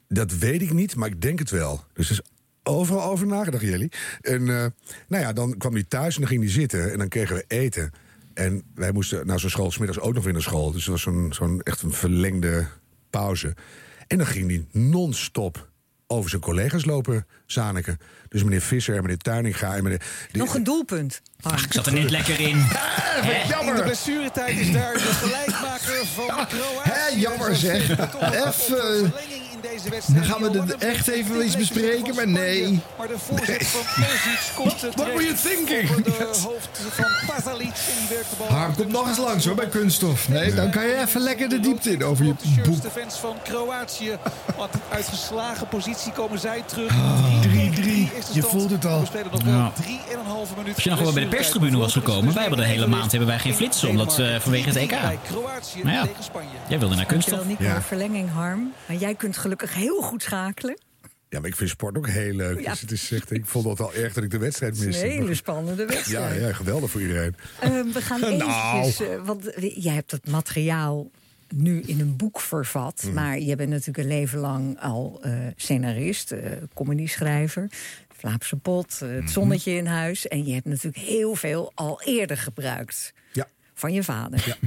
Dat weet ik niet, maar ik denk het wel. Dus er is overal over nagedacht, jullie. En eh, nou ja, dan kwam hij thuis en dan ging hij zitten en dan kregen we eten. En wij moesten naar zo'n school, smiddags ook nog weer naar school. Dus het was zo'n zo'n echt een verlengde pauze. En dan ging hij non-stop over zijn collega's lopen zaniken. Dus meneer Visser en meneer Tuininga en meneer... Nog een doelpunt. Ach, Ik zat er net lekker in. In de blessuretijd is daar de gelijkmaker van Kroatië. Hé, jammer zeg. Even. Dan gaan we het echt even eens bespreken, maar nee. Maar de voorzet van Perzic komt het What were you thinking? Over de hoofd van Pazalic en die werkt de bal. Harm komt nog eens langs hoor bij kunststof. Nee, dan kan je even lekker de diepte in over je boek. De fans van Kroatië. Want uit geslagen positie komen zij terug. 3-3. Je voelt het al. We spelen nog wel Ja. 3,5 minuten. Als je nog wel bij de perstribune was gekomen, wij hebben de hele maand hebben wij geen flitsen, omdat eh, vanwege het EK. Kroatië Nou ja, tegen Spanje. jij wilde naar kunststof. Nico. Verlenging, Harm. Maar jij kunt gelukkig heel goed schakelen. Ja, maar ik vind sport ook heel leuk. Ja. Dus het is echt, ik vond het al erg dat ik de wedstrijd Het is miste. een hele spannende wedstrijd. Ja, ja, geweldig voor iedereen. Ehm, we gaan Nou. eventjes... eh, want jij hebt het materiaal nu in een boek vervat. Mhm. Maar je bent natuurlijk een leven lang al eh, scenarist, eh comedieschrijver. Vlaamse pot, het zonnetje in huis. En je hebt natuurlijk heel veel al eerder gebruikt. Ja. Van je vader.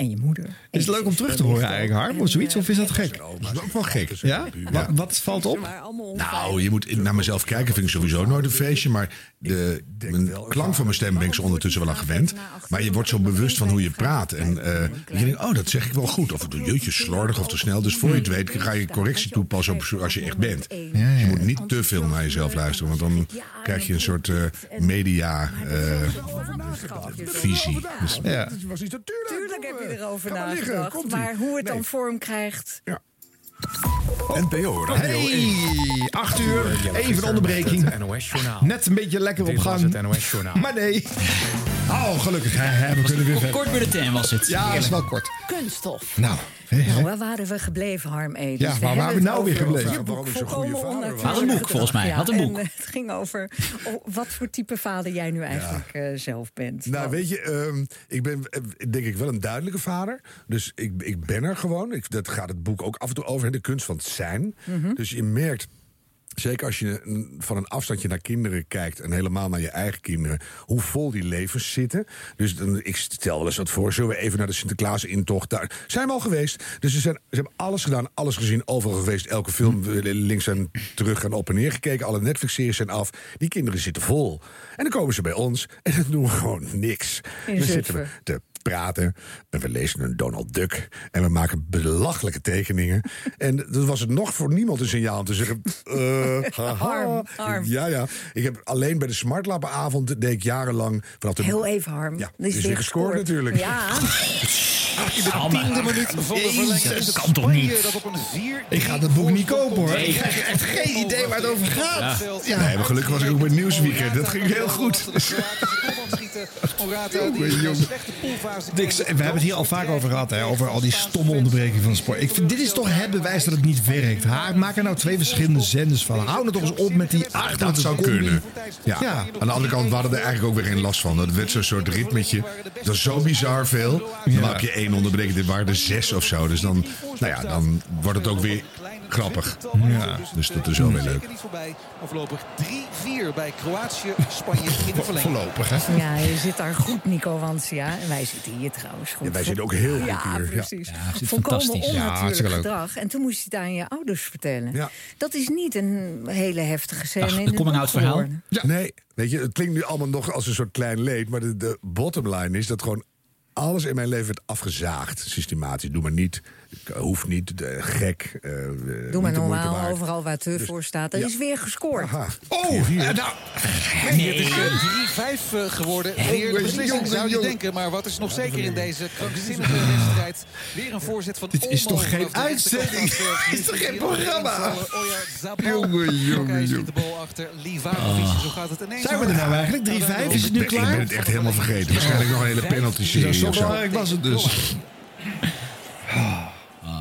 En je moeder. Is het leuk om terug te horen eigenlijk, Harm? Of zoiets? Of is dat gek? Dat is ook wel gek. Ja? Wat, wat valt op? Nou, je moet naar mezelf kijken, vind ik sowieso nooit een feestje. Maar de, mijn klank van mijn stem ben ik zo ondertussen wel aan gewend. Maar je wordt zo bewust van hoe je praat. En eh, je denkt, oh, dat zeg ik wel goed. Of jeetje, slordig of te snel. Dus voor je het weet ga je correctie toepassen op als je echt bent. Dus je moet niet te veel naar jezelf luisteren. Want dan krijg je een soort eh, media eh, visie. Dus, Ja. Tuurlijk heb je erover nagedacht. Maar hoe het dan vorm krijgt... NPO Radio 1. Hey, 8 uur, even een onderbreking. Net een beetje lekker op Dit was gang. het NOS Journaal. Maar nee. Oh, gelukkig. hè, hè, we kunnen weer verder. Kort bulletin was het. Ja, dat is wel kort. Kunststof. Nou. Nou, waar waren we gebleven, Harm Edens? Ja, waar waren we nou weer gebleven? Je boek volkomen Had een boek, volgens mij. Had een boek. En, het ging over oh, wat voor type vader jij nu eigenlijk eh, zelf bent. Nou, weet je, ehm, ik ben eh, denk ik wel een duidelijke vader. Dus ik, ik ben er gewoon. Ik, dat gaat het boek ook af en toe over. De kunst van het zijn. Mhm. Dus je merkt. Zeker als je van een afstandje naar kinderen kijkt... en helemaal naar je eigen kinderen... hoe vol die levens zitten. Dus dan, ik stel wel eens wat voor. Zullen we even naar de Sinterklaas-intocht? Daar zijn we al geweest. Dus ze, zijn, ze hebben alles gedaan, alles gezien, overal geweest. Elke film Hm. eh, links en terug en op en neer gekeken. Alle Netflix-series zijn af. Die kinderen zitten vol. En dan komen ze bij ons en dan doen we gewoon niks. In dan zitten we te praten. En we lezen een Donald Duck. En we maken belachelijke tekeningen. en dat was het nog voor niemand een signaal om te zeggen... eh, haha. Arm, arm. Ja, ja. Ik heb alleen bij de smartlappenavond... deed ik jarenlang... Vanaf de, Heel even, Harm. Ja, is weer weer gescoord natuurlijk. Ja. In de tiende minuut van de verlenging het kan toch niet? dat op een 4 Ik ga het boek niet kopen hoor. Ik krijg echt geen idee waar het over gaat. Ja. Nee, maar gelukkig was ik ook bij Nieuwsweekend. Dat ging heel goed. Morata die een slechte poolfase we hebben het hier al vaak over gehad, hè, over al die stomme onderbrekingen van de sport. Ik vind, dit is toch het bewijs dat het niet werkt. Ha, maak er nou twee verschillende zenders van. Hou nou toch eens op met die achterlijke Dat zou kunnen. Ja. Ja. Aan de andere kant we hadden er eigenlijk ook weer geen last van. Dat werd zo'n soort ritmetje. Dat is zo bizar veel. Dan heb je één onderbreking. Dit waren er zes of zo. Dus dan, nou ja, dan wordt het ook weer grappig. Ja. Dus dat is wel weer leuk. Voorlopig 3-4 bij Kroatië, Spanje in de verlenging. Voorlopig, hè? Ja, je zit daar goed, Nico Wansia. En wij zitten hier trouwens goed. Ja, wij zitten ook heel goed ja, hier. Ja. Precies. Ja, het zit Volkomen fantastisch. Ja, onnatuurlijk gedrag. En toen moest je het aan je ouders vertellen. Ja. Dat is niet een hele heftige scène Ach, in een het coming boek out verhaal. geworden. Nee, weet je, het klinkt nu allemaal nog als een soort klein leed. Maar de, de bottom line is dat gewoon alles in mijn leven werd afgezaagd, systematisch. Doe maar niet, hoeft niet, eh, gek. eh, Doe maar normaal, overal waar te Dus- voor staat. Er ja. is weer gescoord. Oh, hier. nou, Nee, het is eh, 3-5 eh, geworden. Weer de beslissing, zou je denken. Maar wat is nog zeker in deze krankzinnige wedstrijd? Weer een voorzet van Dit is toch geen uitzending? Dit is toch geen programma? Jongen, jongen, jongen. de bal achter Livakovic. Ah. Zo gaat het ineens. Zijn we er nou eigenlijk? 3-5? Is het nu klaar? Ik ben het echt helemaal vergeten. Waarschijnlijk nog een hele penalty Ja, serie zo of zo. belangrijk was het dus.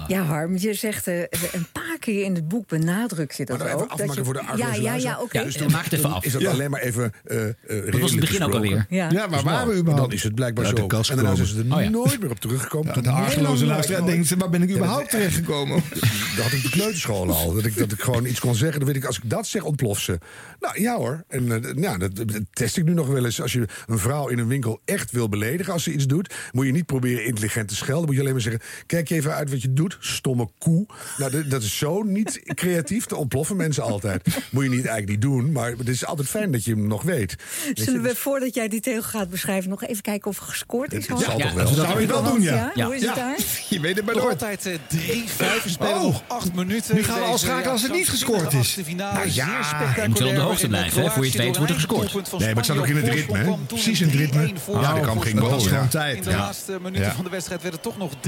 Ja, Harm, je zegt eh, een paar keer in het boek benadruk je dat Maar dan even ook. dat afmaken je- voor de Ja, argeloze ja, ja, oké. Dus Ja, toen- maak het even af. Is dat Ja. alleen maar even uh, was het begin ook alweer? Ja. Ja, maar waar we Dan überhaupt? is het blijkbaar zo. En daarna zijn gekomen. ze er Oh ja. nooit meer op teruggekomen. Ja, de argeloze luisteraar denkt, waar ben ik überhaupt terechtgekomen? Dat had ik de kleuterschool al. Dat ik, dat ik gewoon iets kon zeggen. Dan weet ik, als ik dat zeg, ontploft ze. Nou ja hoor. En eh, ja, dat, dat test ik nu nog wel eens. Als je een vrouw in een winkel echt wil beledigen als ze iets doet... moet je niet proberen intelligent te schelden. Moet je alleen maar zeggen, kijk je even uit wat je doet. Stomme koe. Nou, dat, dat is zo niet creatief. Te ontploffen mensen altijd. Moet je niet eigenlijk niet doen. Maar het is altijd fijn dat je hem nog weet. Zullen we, voordat jij die tegel gaat beschrijven, nog even kijken of er gescoord is? Dat Harm? zal toch wel? Zou je wel doen, ja. Ja, Hoe is het daar? Je weet het maar Nog nooit. altijd eh, 3-5. We spelen Oh. nog 8 minuten. Nu gaan we al schakelen als het niet gescoord is. Nou ja, je moet wel op de hoogte blijven, hè. Voor je door wordt er gescoord. Nee, maar het staat ook in het ritme, Precies in het ritme. 3-1 voor Ja, Dat is ja. gewoon tijd. In de laatste minuten van de wedstrijd werd het toch nog 3-3.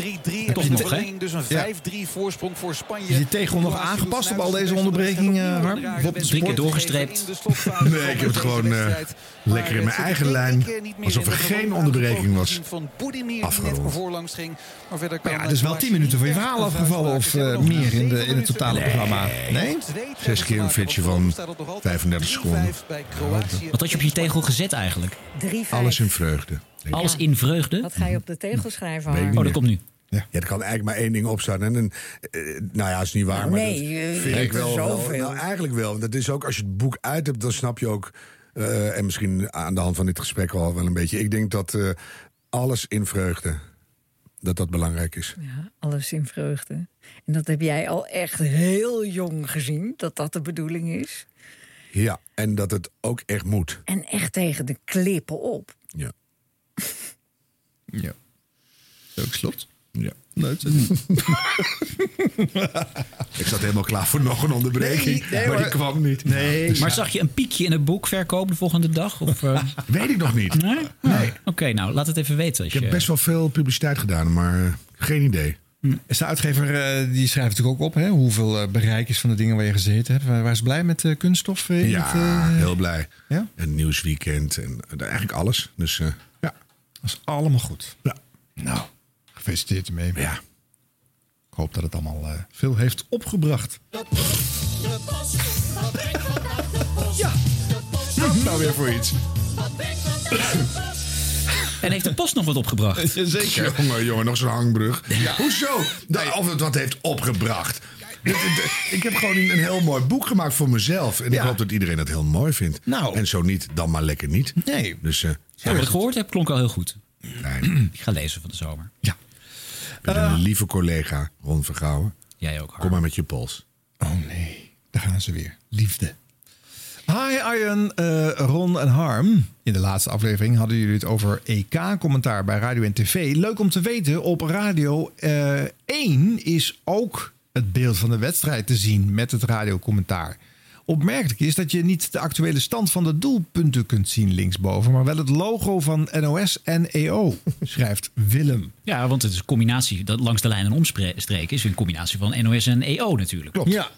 En Toch de nog, dus een Ja. 5-3 voorsprong voor Spanje. Is die tegel nog aangepast op al deze uiterste best om onderbreking, de eh, wedstrijd Harm? de Drie keer doorgestreept. Nee, ik heb het gewoon eh, lekker in mijn eigen lijn. Alsof er geen onderbreking was. Afgerond. voor voorlangs ging. Maar Ja, het is wel Kroatië 10 minuten van je verhaal afgevallen of eh, meer in, de, in het totale programma. Nee? Zes keer een flitsje van 35 seconden. Wat had je op je tegel gezet eigenlijk? 3 Alles in vreugde. Alles in vreugde? Wat ga je op de tegel schrijven, Oh, dat komt nu. Ja, er kan eigenlijk maar één ding op staan. En, een, eh, nou ja, is niet waar. Nou, maar nee, dat je- vind ik wel, zoveel. Nou, eigenlijk wel. Dat is ook als je het boek uit hebt, dan snap je ook. eh, en misschien aan de hand van dit gesprek al wel een beetje. Ik denk dat eh, alles in vreugde. Dat dat belangrijk is. Ja, alles in vreugde. En dat heb jij al echt heel jong gezien, dat dat de bedoeling is. Ja, en dat het ook echt moet. En echt tegen de klippen op. Ja. Ja. Ook slot. Ja. Nee, Ik zat helemaal klaar voor nog een onderbreking. Nee, nee, maar die kwam niet. Nee. Maar zag je een piekje in het boek verkoop de volgende dag? Of, eh? Weet ik nog niet. Nee? Nee. Oké, nou, laat het even weten. Als Ik heb je... best wel veel publiciteit gedaan, maar eh, geen idee. Is de uitgever, eh, die schrijft natuurlijk ook op hè, hoeveel bereik is van de dingen waar je gezeten hebt. Waar, is blij met kunststof? in Ja, het, heel blij. Ja? Een nieuwsweekend en eigenlijk alles. Dus eh, ja. Dat is allemaal goed. ja. Nou, gefeliciteerd ermee. Ja. Ik hoop dat het allemaal eh, veel heeft opgebracht. Ja. Nou weer voor iets. En heeft de post nog wat opgebracht? Zeker. Jongen, jongen, nog zo'n hangbrug. Hoezo? Nou, of het wat heeft opgebracht. Ik heb gewoon een, heel mooi boek gemaakt voor mezelf. En ik Ja. hoop dat iedereen het heel mooi vindt. Nou. En zo niet, dan maar lekker niet. Nee. Dus eh Ja, wat ik gehoord heb, klonk al heel goed. fijn. Ik ga lezen van de zomer. Ja. Ben een lieve collega, Ron Vergouwen. Jij ook, Harm. Kom maar met je pols. Oh nee, daar gaan ze weer. Liefde. Hi Arjen, eh, Ron en Harm. In de laatste aflevering hadden jullie het over EK-commentaar bij Radio en TV. Leuk om te weten, op Radio eh 1 is ook het beeld van de wedstrijd te zien met het radiocommentaar. Opmerkelijk is dat je niet de actuele stand van de doelpunten kunt zien linksboven, maar wel het logo van NOS en EO, schrijft Willem. Ja, want het is een combinatie. Dat langs de lijn en omstreken is een combinatie van NOS en EO natuurlijk. Klopt. Ja.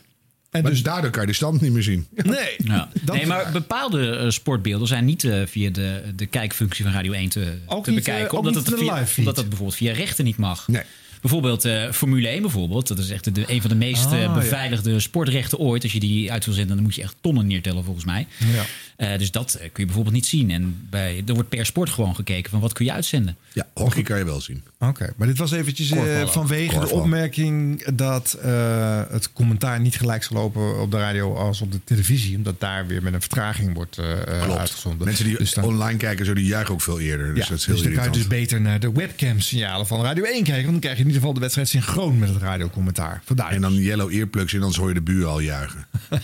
En Maar dus, daardoor kan je de stand niet meer zien. nee, Ja. dat nee, maar bepaalde eh, sportbeelden zijn niet eh, via de, de kijkfunctie van Radio 1 te, Ook te niet, bekijken. eh, ook omdat, niet het via, live feed? omdat dat bijvoorbeeld via rechten niet mag. Nee. Bijvoorbeeld eh, Formule 1 bijvoorbeeld. Dat is echt de, een van de meest Ah, eh, ja. beveiligde sportrechten ooit. Als je die uit wil zenden, dan moet je echt tonnen neertellen volgens mij. Ja. Eh, dus dat eh, kun je bijvoorbeeld niet zien. En bij, er wordt per sport gewoon gekeken van wat kun je uitzenden. Ja, hockey kan je wel zien. Oké, maar dit was eventjes eh, vanwege Korfbal. de opmerking dat eh, het commentaar niet gelijk zal lopen op de radio als op de televisie. Omdat daar weer met een vertraging wordt Klopt. uitgezonden. Mensen die dus dan, online kijken, zo die juichen ook veel eerder. Dus ja, dat is dus heel dan kan je dus beter naar de webcam signalen van Radio 1 kijken. Want dan krijg je in ieder geval de wedstrijd synchroon met het radiocommentaar. Vandaar. En dan yellow earplugs in, anders hoor je de buur al juichen.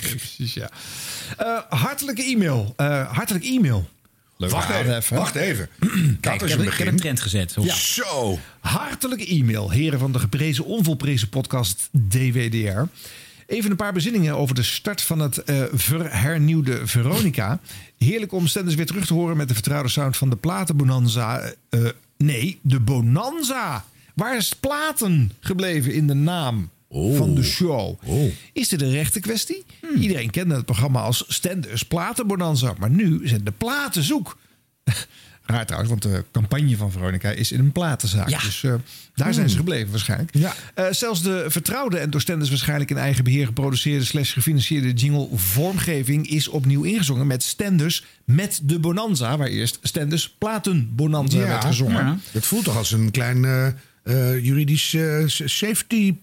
Precies, ja. Eh, hartelijke e-mail. Eh, hartelijk e-mail. Leuk Wacht aan, even, wacht even. Kijk, ik heb, een ik heb een trend gezet. Ja. Zo. Hartelijke e-mail, heren van de geprezen, onvolprezen podcast DWDR. Even een paar bezinningen over de start van het eh, verhernieuwde Veronica. Heerlijk om Stenders weer terug te horen met de vertrouwde sound van de Platenbonanza. Eh, nee, de Bonanza. Waar is platen gebleven in de naam van de show? Is dit een rechte kwestie? Iedereen kende het programma als Stenders Platenbonanza. Maar nu zijn de platen zoek. Raar trouwens, want de campagne van Veronica is in een platenzaak. Ja. Dus eh, daar zijn ze gebleven waarschijnlijk. Eh, zelfs de vertrouwde en door Stenders waarschijnlijk in eigen beheer geproduceerde slash gefinancierde jingle vormgeving is opnieuw ingezongen met Stenders met de Bonanza. Waar eerst Stenders Platenbonanza werd gezongen. Het voelt toch als een klein eh, eh, juridisch safety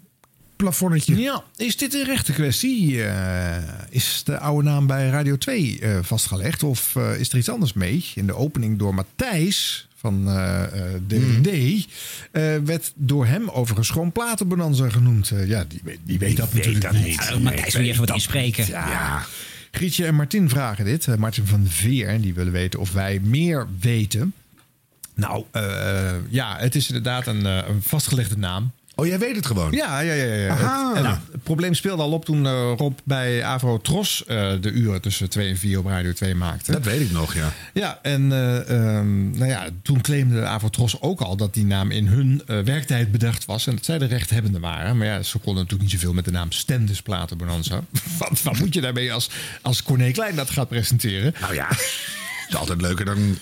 plafonnetje. Ja, is dit een rechte kwestie? Eh, is de oude naam bij Radio 2 eh, vastgelegd? Of eh, is er iets anders mee? In de opening door Matthijs van eh, DVD eh, werd door hem overigens gewoon Platenbonanza genoemd. Ja, die, weet- die weet dat natuurlijk niet. Ja, Matthijs, wil je even wat inspreken? Ja. Grietje en Martin vragen dit. Martin van Veer, en die willen weten of wij meer weten. Nou, ja, het is inderdaad een, een vastgelegde naam. Oh, jij weet het gewoon? Ja, ja, ja. ja. Aha. Het, nou, het probleem speelde al op toen eh, Rob bij Avro Tros eh, de uren tussen 2 en 4 op Radio 2 maakte. Dat weet ik nog, ja. Ja, en eh, ehm, nou ja, toen claimde Avotros ook al dat die naam in hun werktijd bedacht was. En dat zij de rechthebbenden waren. Maar ja, ze konden natuurlijk niet zoveel met de naam Stenders Platen Bonanza. wat, wat moet je daarmee als, als Corné Klein dat gaat presenteren? Nou ja, het is altijd leuker dan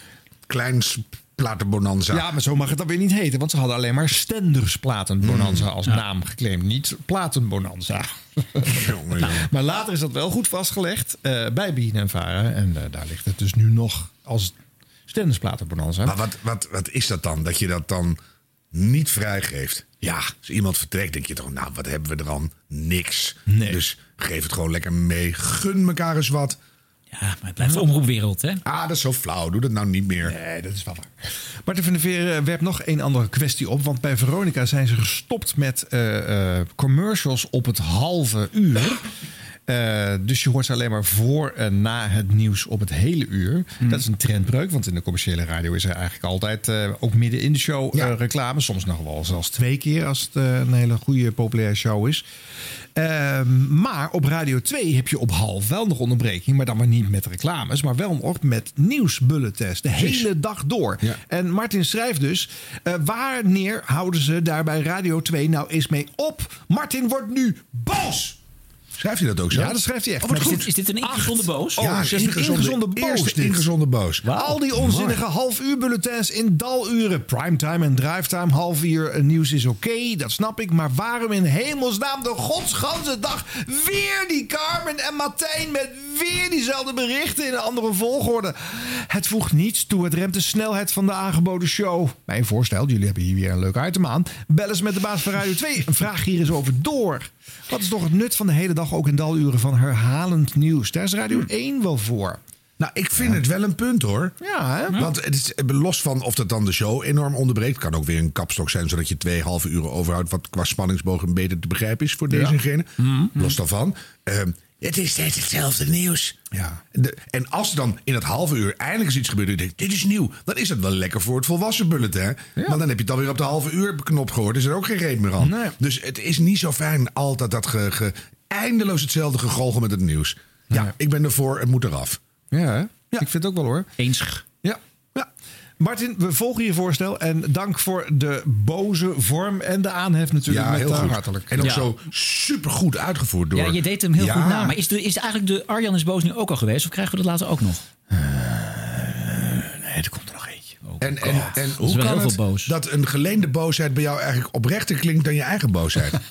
klein s- platenbonanza. Ja, maar zo mag het dan weer niet heten. Want ze hadden alleen maar Stenders Platenbonanza Mm. als naam geclaimd. Niet Platenbonanza. maar later is dat wel goed vastgelegd eh, bij Bien en Varen. En eh, daar ligt het dus nu nog als Stenders Platenbonanza. Maar wat, wat, wat is dat dan? Dat je dat dan niet vrijgeeft? Ja, als iemand vertrekt, denk je toch, nou, wat hebben we er aan? Niks. Dus geef het gewoon lekker mee. Gun elkaar eens wat. Ja, maar het blijft de omroepwereld, hè? Ah, dat is zo flauw. Doe dat nou niet meer. Nee, dat is wel waar. Martin van der Veer eh, werpt nog een andere kwestie op. Want bij Veronica zijn ze gestopt met eh, eh, commercials op het halve uur. Eh, dus je hoort ze alleen maar voor en na het nieuws op het hele uur. Dat is een trendbreuk, want in de commerciële radio is er eigenlijk altijd, eh, ook midden in de show, eh, reclame. Soms nog wel zelfs twee keer als het een hele goede, populaire show is. Ehm, maar op Radio 2 heb je op half wel nog onderbreking, maar dan maar niet met reclames, maar wel nog met nieuwsbulletins. De hele dag door. En Martin schrijft dus: wanneer houden ze daar bij Radio 2 nou eens mee op? Martin wordt nu boos. Schrijft hij dat ook zo? Ja, dat schrijft hij echt. Oh, Maar goed. is Is dit een ingezonde boos? Oh, Ja, een ingezonde- ingezonde boos. ingezonde boos. Al die onzinnige half uur bulletins in daluren. Primetime en drivetime, half uur eh, nieuws is oké, dat snap ik. Maar waarom in hemelsnaam de godsganse dag weer die Carmen en Martijn met weer diezelfde berichten in een andere volgorde? Het voegt niets toe. Het remt de snelheid van de aangeboden show. Mijn voorstel, jullie hebben hier weer een leuk item aan. Bel eens met de baas van Radio 2 en vraag hier eens over door. Wat is toch het nut van de hele dag ook in daluren van herhalend nieuws? Daar is Radio 1 wel voor. Nou, ik vind het wel een punt hoor. Ja, hè? Want het is, los van of dat dan de show enorm onderbreekt, kan ook weer een kapstok zijn, zodat je twee halve uren overhoudt, wat qua spanningsbogen beter te begrijpen is voor deze Ja. en gene. Los daarvan. ehm, het is steeds hetzelfde nieuws. Ja. De- en als er dan in het halve uur eindelijk eens iets gebeurt en je denkt, dit is nieuw, dan is dat wel lekker voor het volwassen bulletin. Maar dan heb je het alweer op de halve uur knop gehoord, is er ook geen reden meer aan. Dus het is niet zo fijn altijd dat ge, ge- eindeloos hetzelfde gegolgen met het nieuws. Ja, ik ben ervoor, het moet eraf. Ja, hè? ik vind het ook wel hoor. Eens. Martin, we volgen je voorstel. En dank voor de boze vorm en de aanhef natuurlijk. Ja, met, heel eh, hartelijk. En ook Ja. zo supergoed uitgevoerd door... Ja, je deed hem heel Ja. goed na. Maar is, de, is eigenlijk de Arjan is boos nu ook al geweest? Of krijgen we dat later ook nog? Nee, er komt er nog eentje. En, en, en is hoe wel kan heel het veel boos. dat een geleende boosheid bij jou eigenlijk oprechter klinkt dan je eigen boosheid?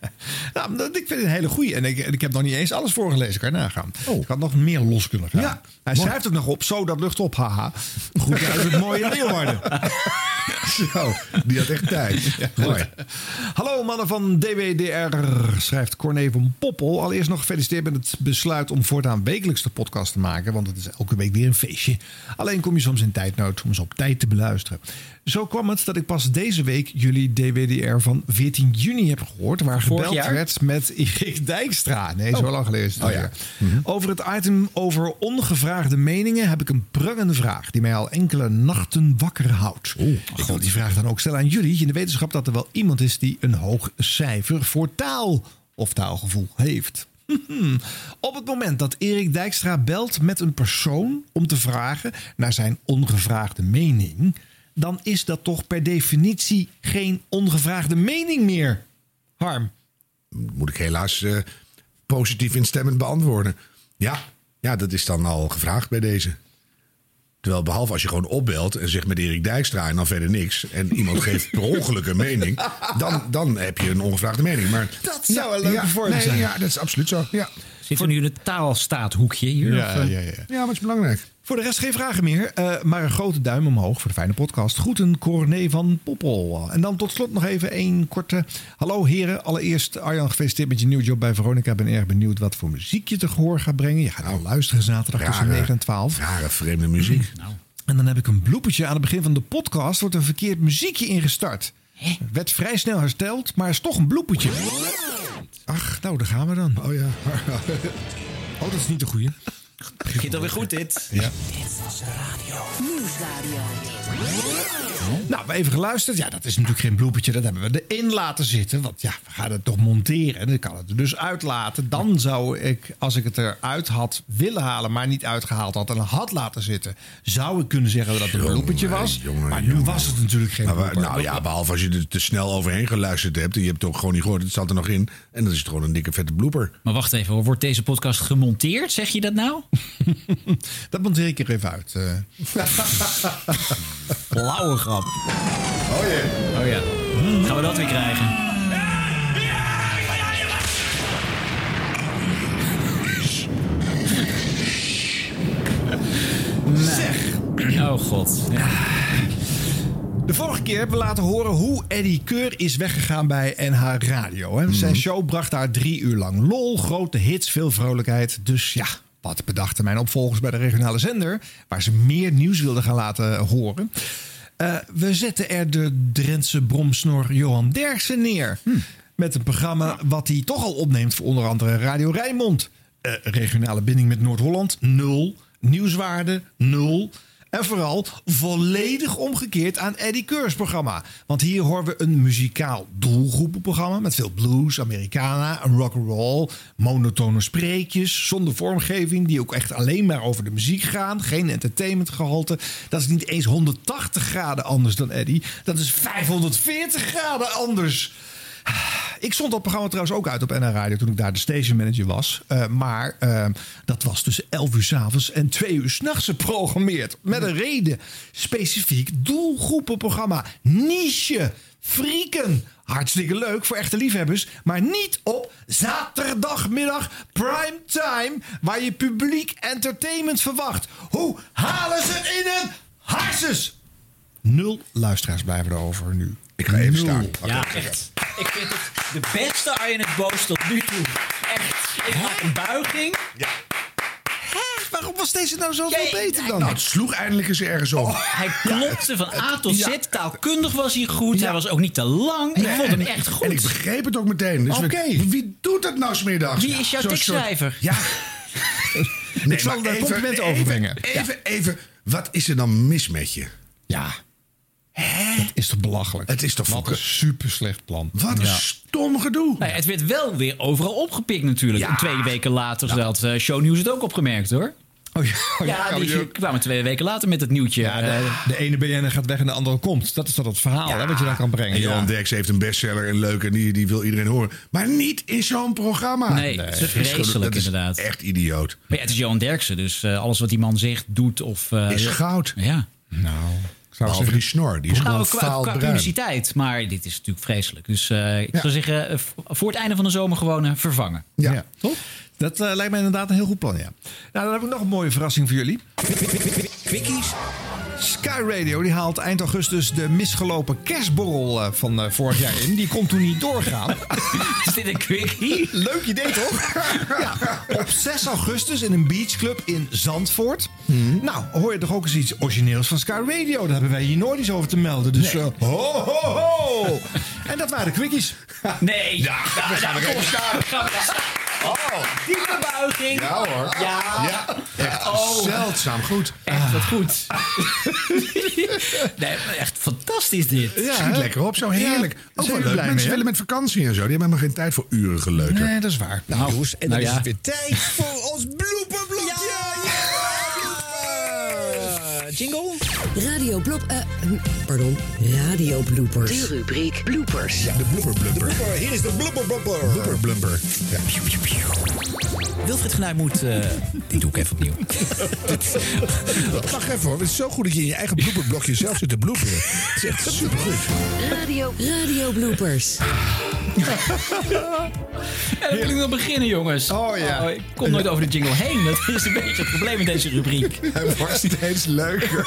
Nou, ik vind het een hele goeie. En ik, ik heb nog niet eens alles voorgelezen. Kan je nagaan. Ik had nog meer los kunnen gaan. Ja, Hij mooi. schrijft ook nog op. Zo, dat lucht op. Haha. Goed uit het mooie Leeuwarden. Zo, die had echt tijd. Mooi. Hallo mannen van DWDR, schrijft Corné van Poppel. Allereerst nog gefeliciteerd met het besluit om voortaan wekelijks de podcast te maken. Want het is elke week weer een feestje. Alleen kom je soms in tijdnood om ze op tijd te beluisteren. Zo kwam het dat ik pas deze week jullie DWDR van 14 juni heb gehoord. Waar Vorig gebeld jaar? werd met Erik Dijkstra. Nee, zo Oh. lang geleden is het Oh alweer. Over het item over ongevraagde meningen heb ik een prangende vraag. Die mij al enkele nachten wakker houdt. ik wil die vraag dan ook stellen aan jullie. In de wetenschap dat er wel iemand is die een hoog cijfer voor taal of taalgevoel heeft. Op het moment dat Erik Dijkstra belt met een persoon om te vragen naar zijn ongevraagde mening, dan is dat toch per definitie geen ongevraagde mening meer. Harm. Moet ik helaas eh, positief instemmend beantwoorden. Ja, ja, dat is dan al gevraagd bij deze. Terwijl behalve als je gewoon opbelt en zegt met Erik Dijkstra en dan verder niks. En iemand geeft per ongeluk een mening. Dan, dan heb je een ongevraagde mening. Maar, Dat zou een leuke ja, vorm nee, zijn. Ja, dat is absoluut zo. Ja, Zitten we nu in het taalstaathoekje hier? Ja, of, eh? ja, ja. ja maar is belangrijk. Voor de rest geen vragen meer, eh, maar een grote duim omhoog voor de fijne podcast. Groeten Corné van Poppel. En dan tot slot nog even één korte... Hallo heren, allereerst Arjan gefeliciteerd met je nieuwe job bij Veronica. Ik ben erg benieuwd wat voor muziek je te gehoor gaat brengen. Je gaat al luisteren zaterdag tussen Rare- 9 en 12. Rare vreemde muziek. En dan heb ik een bloepertje. Aan het begin van de podcast wordt een verkeerd muziekje ingestart. Werd vrij snel hersteld, maar is toch een bloepertje. Ach, nou, daar gaan we dan. Oh ja. Oh, dat is niet de goeie. Begint alweer goed dit. Ja. Nieuwsradio. Nou, we even geluisterd. Ja, dat is natuurlijk geen bloepertje. Dat hebben we erin laten zitten. Want ja, we gaan het toch monteren. Dan kan het er dus uitlaten. Dan zou ik, als ik het eruit had willen halen, maar niet uitgehaald had en had laten zitten, zou ik kunnen zeggen dat het een bloepertje was. maar nu was het natuurlijk geen blooper. nou ja, behalve als je er te snel overheen geluisterd hebt. En je hebt het ook gewoon niet gehoord. Het zat er nog in. En dan is het gewoon een dikke vette blooper. Maar wacht even, wordt deze podcast gemonteerd? Zeg je dat nou? Dat monteer ik er even uit. eh. Blauwe grap. Oh ja. Oh ja. Gaan we dat weer krijgen? Zeg. Oh god. Ja. De vorige keer hebben we laten horen hoe Eddie Keur is weggegaan bij NH Radio. Hè. Zijn show bracht daar drie uur lang lol, grote hits, veel vrolijkheid. Dus ja, wat bedachten mijn opvolgers bij de regionale zender... waar ze meer nieuws wilden gaan laten horen. Eh, we zetten er de Drentse bromsnor Johan Derksen neer. Met een programma wat hij toch al opneemt voor onder andere Radio Rijnmond. Eh, regionale binding met Noord-Holland, nul. Nieuwswaarde, nul. En vooral volledig omgekeerd aan Eddie Keurs programma. Want hier horen we een muzikaal doelgroepenprogramma... met veel blues, Americana, en rock'n'roll... monotone spreekjes, zonder vormgeving... die ook echt alleen maar over de muziek gaan. Geen entertainmentgehalte. Dat is niet eens 180 graden anders dan Eddie. Dat is 540 graden anders. Ik stond dat programma trouwens ook uit op NH Radio toen ik daar de station manager was. Eh, maar eh, dat was tussen 11 uur s'avonds en 2 uur s'nachts geprogrammeerd. Met een reden. Specifiek doelgroepenprogramma. Niche. Frieken. Hartstikke leuk voor echte liefhebbers. Maar niet op zaterdagmiddag prime time. Waar je publiek entertainment verwacht. Hoe halen ze het in hun harses? Nul luisteraars blijven erover nu. Ik ga even Nul. staan. Ja, echt. Ik vind het de beste Arjen het Boos tot nu toe. Echt. Ik maak een buiging. Waarom was deze nou zoveel beter dan? Nou, het sloeg eindelijk eens ergens op. Hij klopte van A tot Z. Ja. Taalkundig was hij goed. Hij was ook niet te lang. Ik Nee, vond hem en- echt goed. En ik begreep het ook meteen. Dus Oké. wie doet dat nou smiddags? Wie is jouw Zo'n soort- tekstschrijver? Ja. Ik zal maar er complimenten over brengen. Even, even, even, wat is er dan mis met je? Ja. Het is toch belachelijk? Het is toch Wat een super slecht plan. Wat een Ja. stom gedoe. Nou ja, het werd wel weer overal opgepikt natuurlijk. En twee weken later had uh, Shownieuws het ook opgemerkt hoor. Oh ja, oh Ja, ja, die ja. kwamen twee weken later met het nieuwtje. Ja, Eh, de, de ene BN'er gaat weg en de andere komt. Dat is toch het verhaal hè, wat je dan kan brengen. En Johan Ja. Derks heeft een bestseller en leuk en die, die wil iedereen horen. Maar niet in zo'n programma. Nee, het is Dat vreselijk gewoon- dat is inderdaad. Echt idioot. Maar ja, het is Johan Derksen, dus eh, alles wat die man zegt, doet of... eh, Is goud. Ja. Nou, zou Behalve die snor, die is Nou, gewoon qua, qua publiciteit, maar dit is natuurlijk vreselijk. Dus eh, ik zou zeggen, eh, voor het einde van de zomer gewoon eh, vervangen. Ja. toch? Dat eh, lijkt mij inderdaad een heel goed plan, ja. Nou, dan heb ik nog een mooie verrassing voor jullie. Quickies Sky Radio die haalt eind augustus de misgelopen kerstborrel eh, van eh, vorig jaar in. Die kon toen niet doorgaan. Is dit een quickie? Leuk idee toch? ja, op 6 augustus in een beachclub in Zandvoort. Hmm. Nou, hoor je toch ook eens iets origineels van Sky Radio? Daar hebben wij hier nooit iets over te melden. Dus eh, ho, ho, ho! En dat waren de quickies. Nee. Ja, Nou, we gaan nou, staan. gaan we- Oh, diepe buiging. Ja hoor. Ja. Ja, echt Oh. zeldzaam goed. Echt wat goed. nee, maar echt fantastisch dit. Ja, Schiet lekker op, zo heerlijk. Ja, ook wel we leuk. Mensen mee, willen met vakantie en zo. Die hebben helemaal geen tijd voor uren geleuter. Nee, dat is waar. Nou, jongens, en dan nou is het weer tijd voor ons blooperblokje. Ja, jingle. Radio Blop... eh, hm, pardon, Radio Bloopers. De rubriek Bloopers. Ja, de blooper blumper. Hier is de blooper blumper. Blubber blumper. Ja. Wilfried Genuij moet... eh, die doe ik even opnieuw. Wacht even hoor. Het is zo goed dat je in je eigen blooperblokje zelf zit te bloeperen. Het is echt supergoed. Radio, Radio Bloopers. En dan wil ik nog beginnen, jongens. Oh, ja. ik kom nooit over de jingle heen. Dat is een beetje het probleem in deze rubriek. Hij wordt steeds leuker.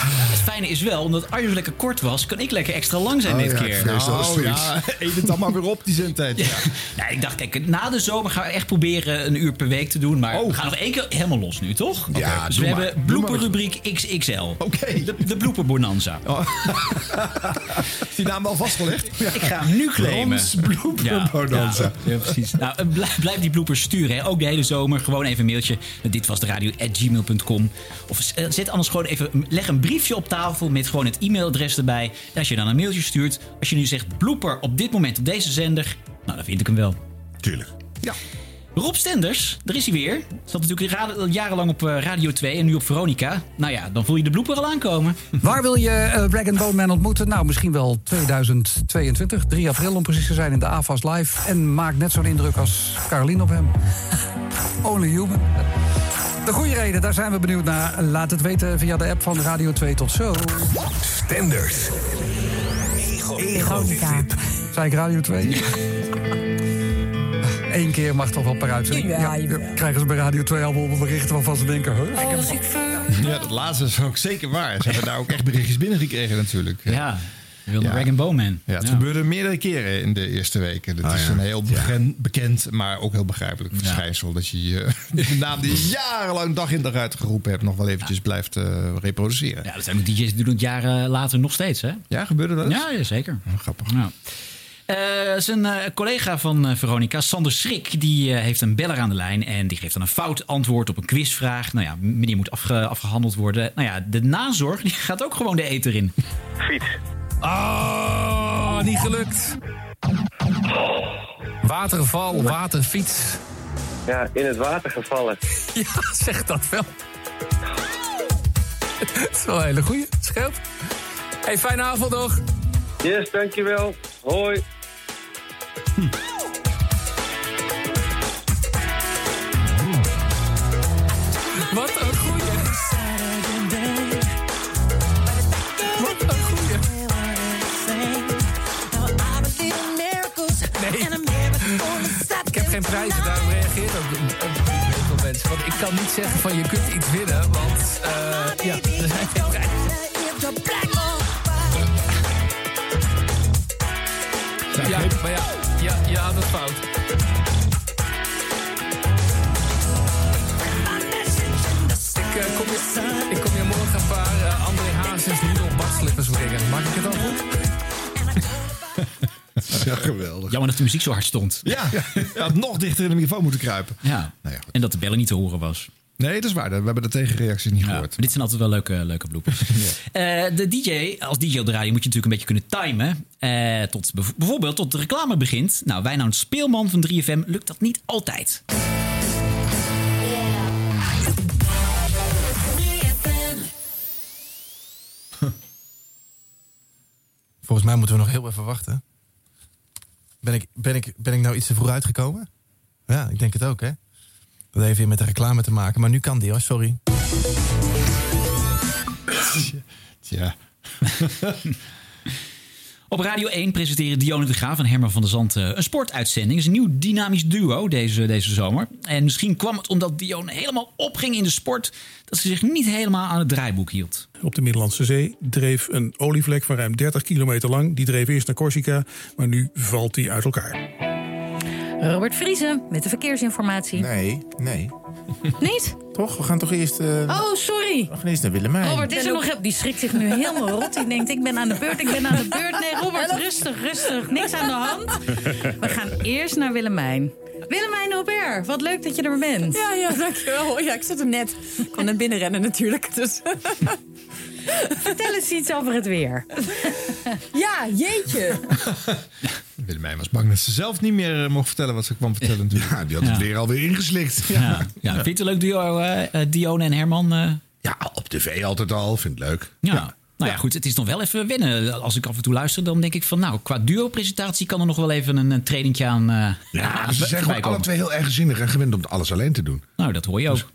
Het fijne is wel, omdat Arjo lekker kort was... kan ik lekker extra lang zijn Oh, dit ja, keer. Nou, zoiets. ja. Eet het dan maar weer op, die zendtijd. Ja. Ja, ik dacht, kijk, na de zomer gaan we echt proberen een uur per week te doen. Maar we gaan nog één keer helemaal los nu, toch? Ja, dus doe we maar. hebben blooperrubriek XXL. Oké. De, de blooper bonanza. Is die naam al vastgelegd? Ik ga hem nu claimen. Rons Blooper Bonanza. Ja, ja, precies. Nou, eh, blijf, blijf die bloopers sturen. Hè. Ook de hele zomer. Gewoon even een mailtje. Dit was de radio at gmail.com. Of eh, zet anders gewoon even... Leg een briefje op tafel met gewoon het e-mailadres erbij. En als je dan een mailtje stuurt... Als je nu zegt blooper op dit moment op deze zender... Nou, dan vind ik hem wel. Tuurlijk. Ja. Rob Stenders, daar is hij weer. Zat natuurlijk jarenlang op eh, Radio 2 en nu op Veronica. Nou ja, dan voel je de blooper al aankomen. Waar wil je eh Rag Bone Man ontmoeten? Nou, misschien wel 2022, 3 april om precies te zijn in de AFAS Live. En maak net zo'n indruk als Caroline op hem. Only human. De goede reden, daar zijn we benieuwd naar. Laat het weten via de app van Radio 2. Tot zo. Stenders. Egonica. Zei ik Radio 2? Eén keer mag toch wel per uitzending. Ja, Ja, krijgen ze bij Radio 2 allemaal berichten waarvan ze denken... Huh? Ja, dat laatste is ook zeker waar. Ze hebben daar ook echt berichtjes binnengekregen natuurlijk. Ja, wilde Rag Bone Man. Ja, het Ja. gebeurde meerdere keren in de eerste weken. Dat Ah, is ja. een heel bekend, maar ook heel begrijpelijk verschijnsel. Dat je je de naam die je jarenlang dag in dag uit geroepen hebt... nog wel eventjes blijft eh, reproduceren. Ja, dat zijn ook DJ's die doen het jaren later nog steeds, hè? Ja, gebeurde dat? Ja, ja, zeker. grappig. Ja. Eh, zijn eh, collega van Veronica, Sander Schrik, die eh, heeft een beller aan de lijn. En die geeft dan een fout antwoord op een quizvraag. Nou ja, meneer moet afge- afgehandeld worden. Nou ja, de nazorg die gaat ook gewoon de eter in. Fiets. Oh, niet gelukt. Waterval, waterfiets. Ja, in het water gevallen. Ja, zeg dat wel. Het is wel een hele goeie. Scheelt. Hey, fijne avond nog. Yes, dankjewel. Hoi. Wat een geen prijzen, daarom reageert ook een veel mensen. Want ik kan niet zeggen van je kunt iets winnen, want eh, ja, er zijn geen prijzen. Ja, maar ja, ja, je had het fout. Ik, eh, kom, je, ik kom je morgen een paar eh, André Hazes Lidl badslippers brengen. Maak ik het dan goed? Ja, geweldig. Jammer dat de muziek zo hard stond. Ja, je had nog dichter in de microfoon moeten kruipen. Ja. en dat de bellen niet te horen was. Nee, dat is waar. We hebben de tegenreacties niet gehoord. Maar dit zijn altijd wel leuke, leuke bloepers. Eh, de DJ, als DJ op de radio moet je natuurlijk een beetje kunnen timen. Eh, tot, bijvoorbeeld tot de reclame begint. Nou, wij nou een speelman van 3FM lukt dat niet altijd. Volgens mij moeten we nog heel even wachten. Ben ik, ben ik, ben ik nou iets te vroeg uitgekomen? Ja, ik denk het ook, hè? Dat heeft weer met de reclame te maken. Maar nu kan die, hoor. Sorry. Tja. Op Radio 1 presenteren Dionne de Graaf en Herman van der Zand eh, een sportuitzending. Het is een nieuw dynamisch duo deze, deze zomer. En misschien kwam het omdat Dionne helemaal opging in de sport... dat ze zich niet helemaal aan het draaiboek hield. Op de Middellandse Zee dreef een olievlek van ruim 30 kilometer lang. Die dreef eerst naar Corsica, maar nu valt die uit elkaar. Robert Vriezen met de verkeersinformatie. Nee, nee. Niet? Toch? We gaan toch eerst... eh, Oh, sorry. We gaan eerst naar Willemijn. Robert is er nog... Die schrikt zich nu helemaal rot. Die denkt, ik ben aan de beurt, ik ben aan de beurt. Nee, Robert, rustig, rustig. Niks aan de hand. We gaan eerst naar Willemijn. Willemijn Aubert, wat leuk dat je er bent. Ja, ja, dankjewel. Ja, ik zit er net. Ik kon net binnenrennen natuurlijk. Dus. Vertel eens iets over het weer. Ja, jeetje. Willemijn was bang dat ze zelf niet meer eh, mocht vertellen wat ze kwam vertellen. Natuurlijk. Ja, die had het weer alweer ingeslikt. Ja, ja. vind je het een leuk duo, eh, eh, Dionne en Herman? eh? Ja, op tv altijd al. Vind het leuk. Ja. Nou ja, goed, het is nog wel even wennen. Als ik af en toe luister, dan denk ik van... nou, qua duo-presentatie kan er nog wel even een, een aan... eh, Ja, aan ze zijn gewoon alle twee heel erg gezinnig en gewend om alles alleen te doen. Nou, dat hoor je ook.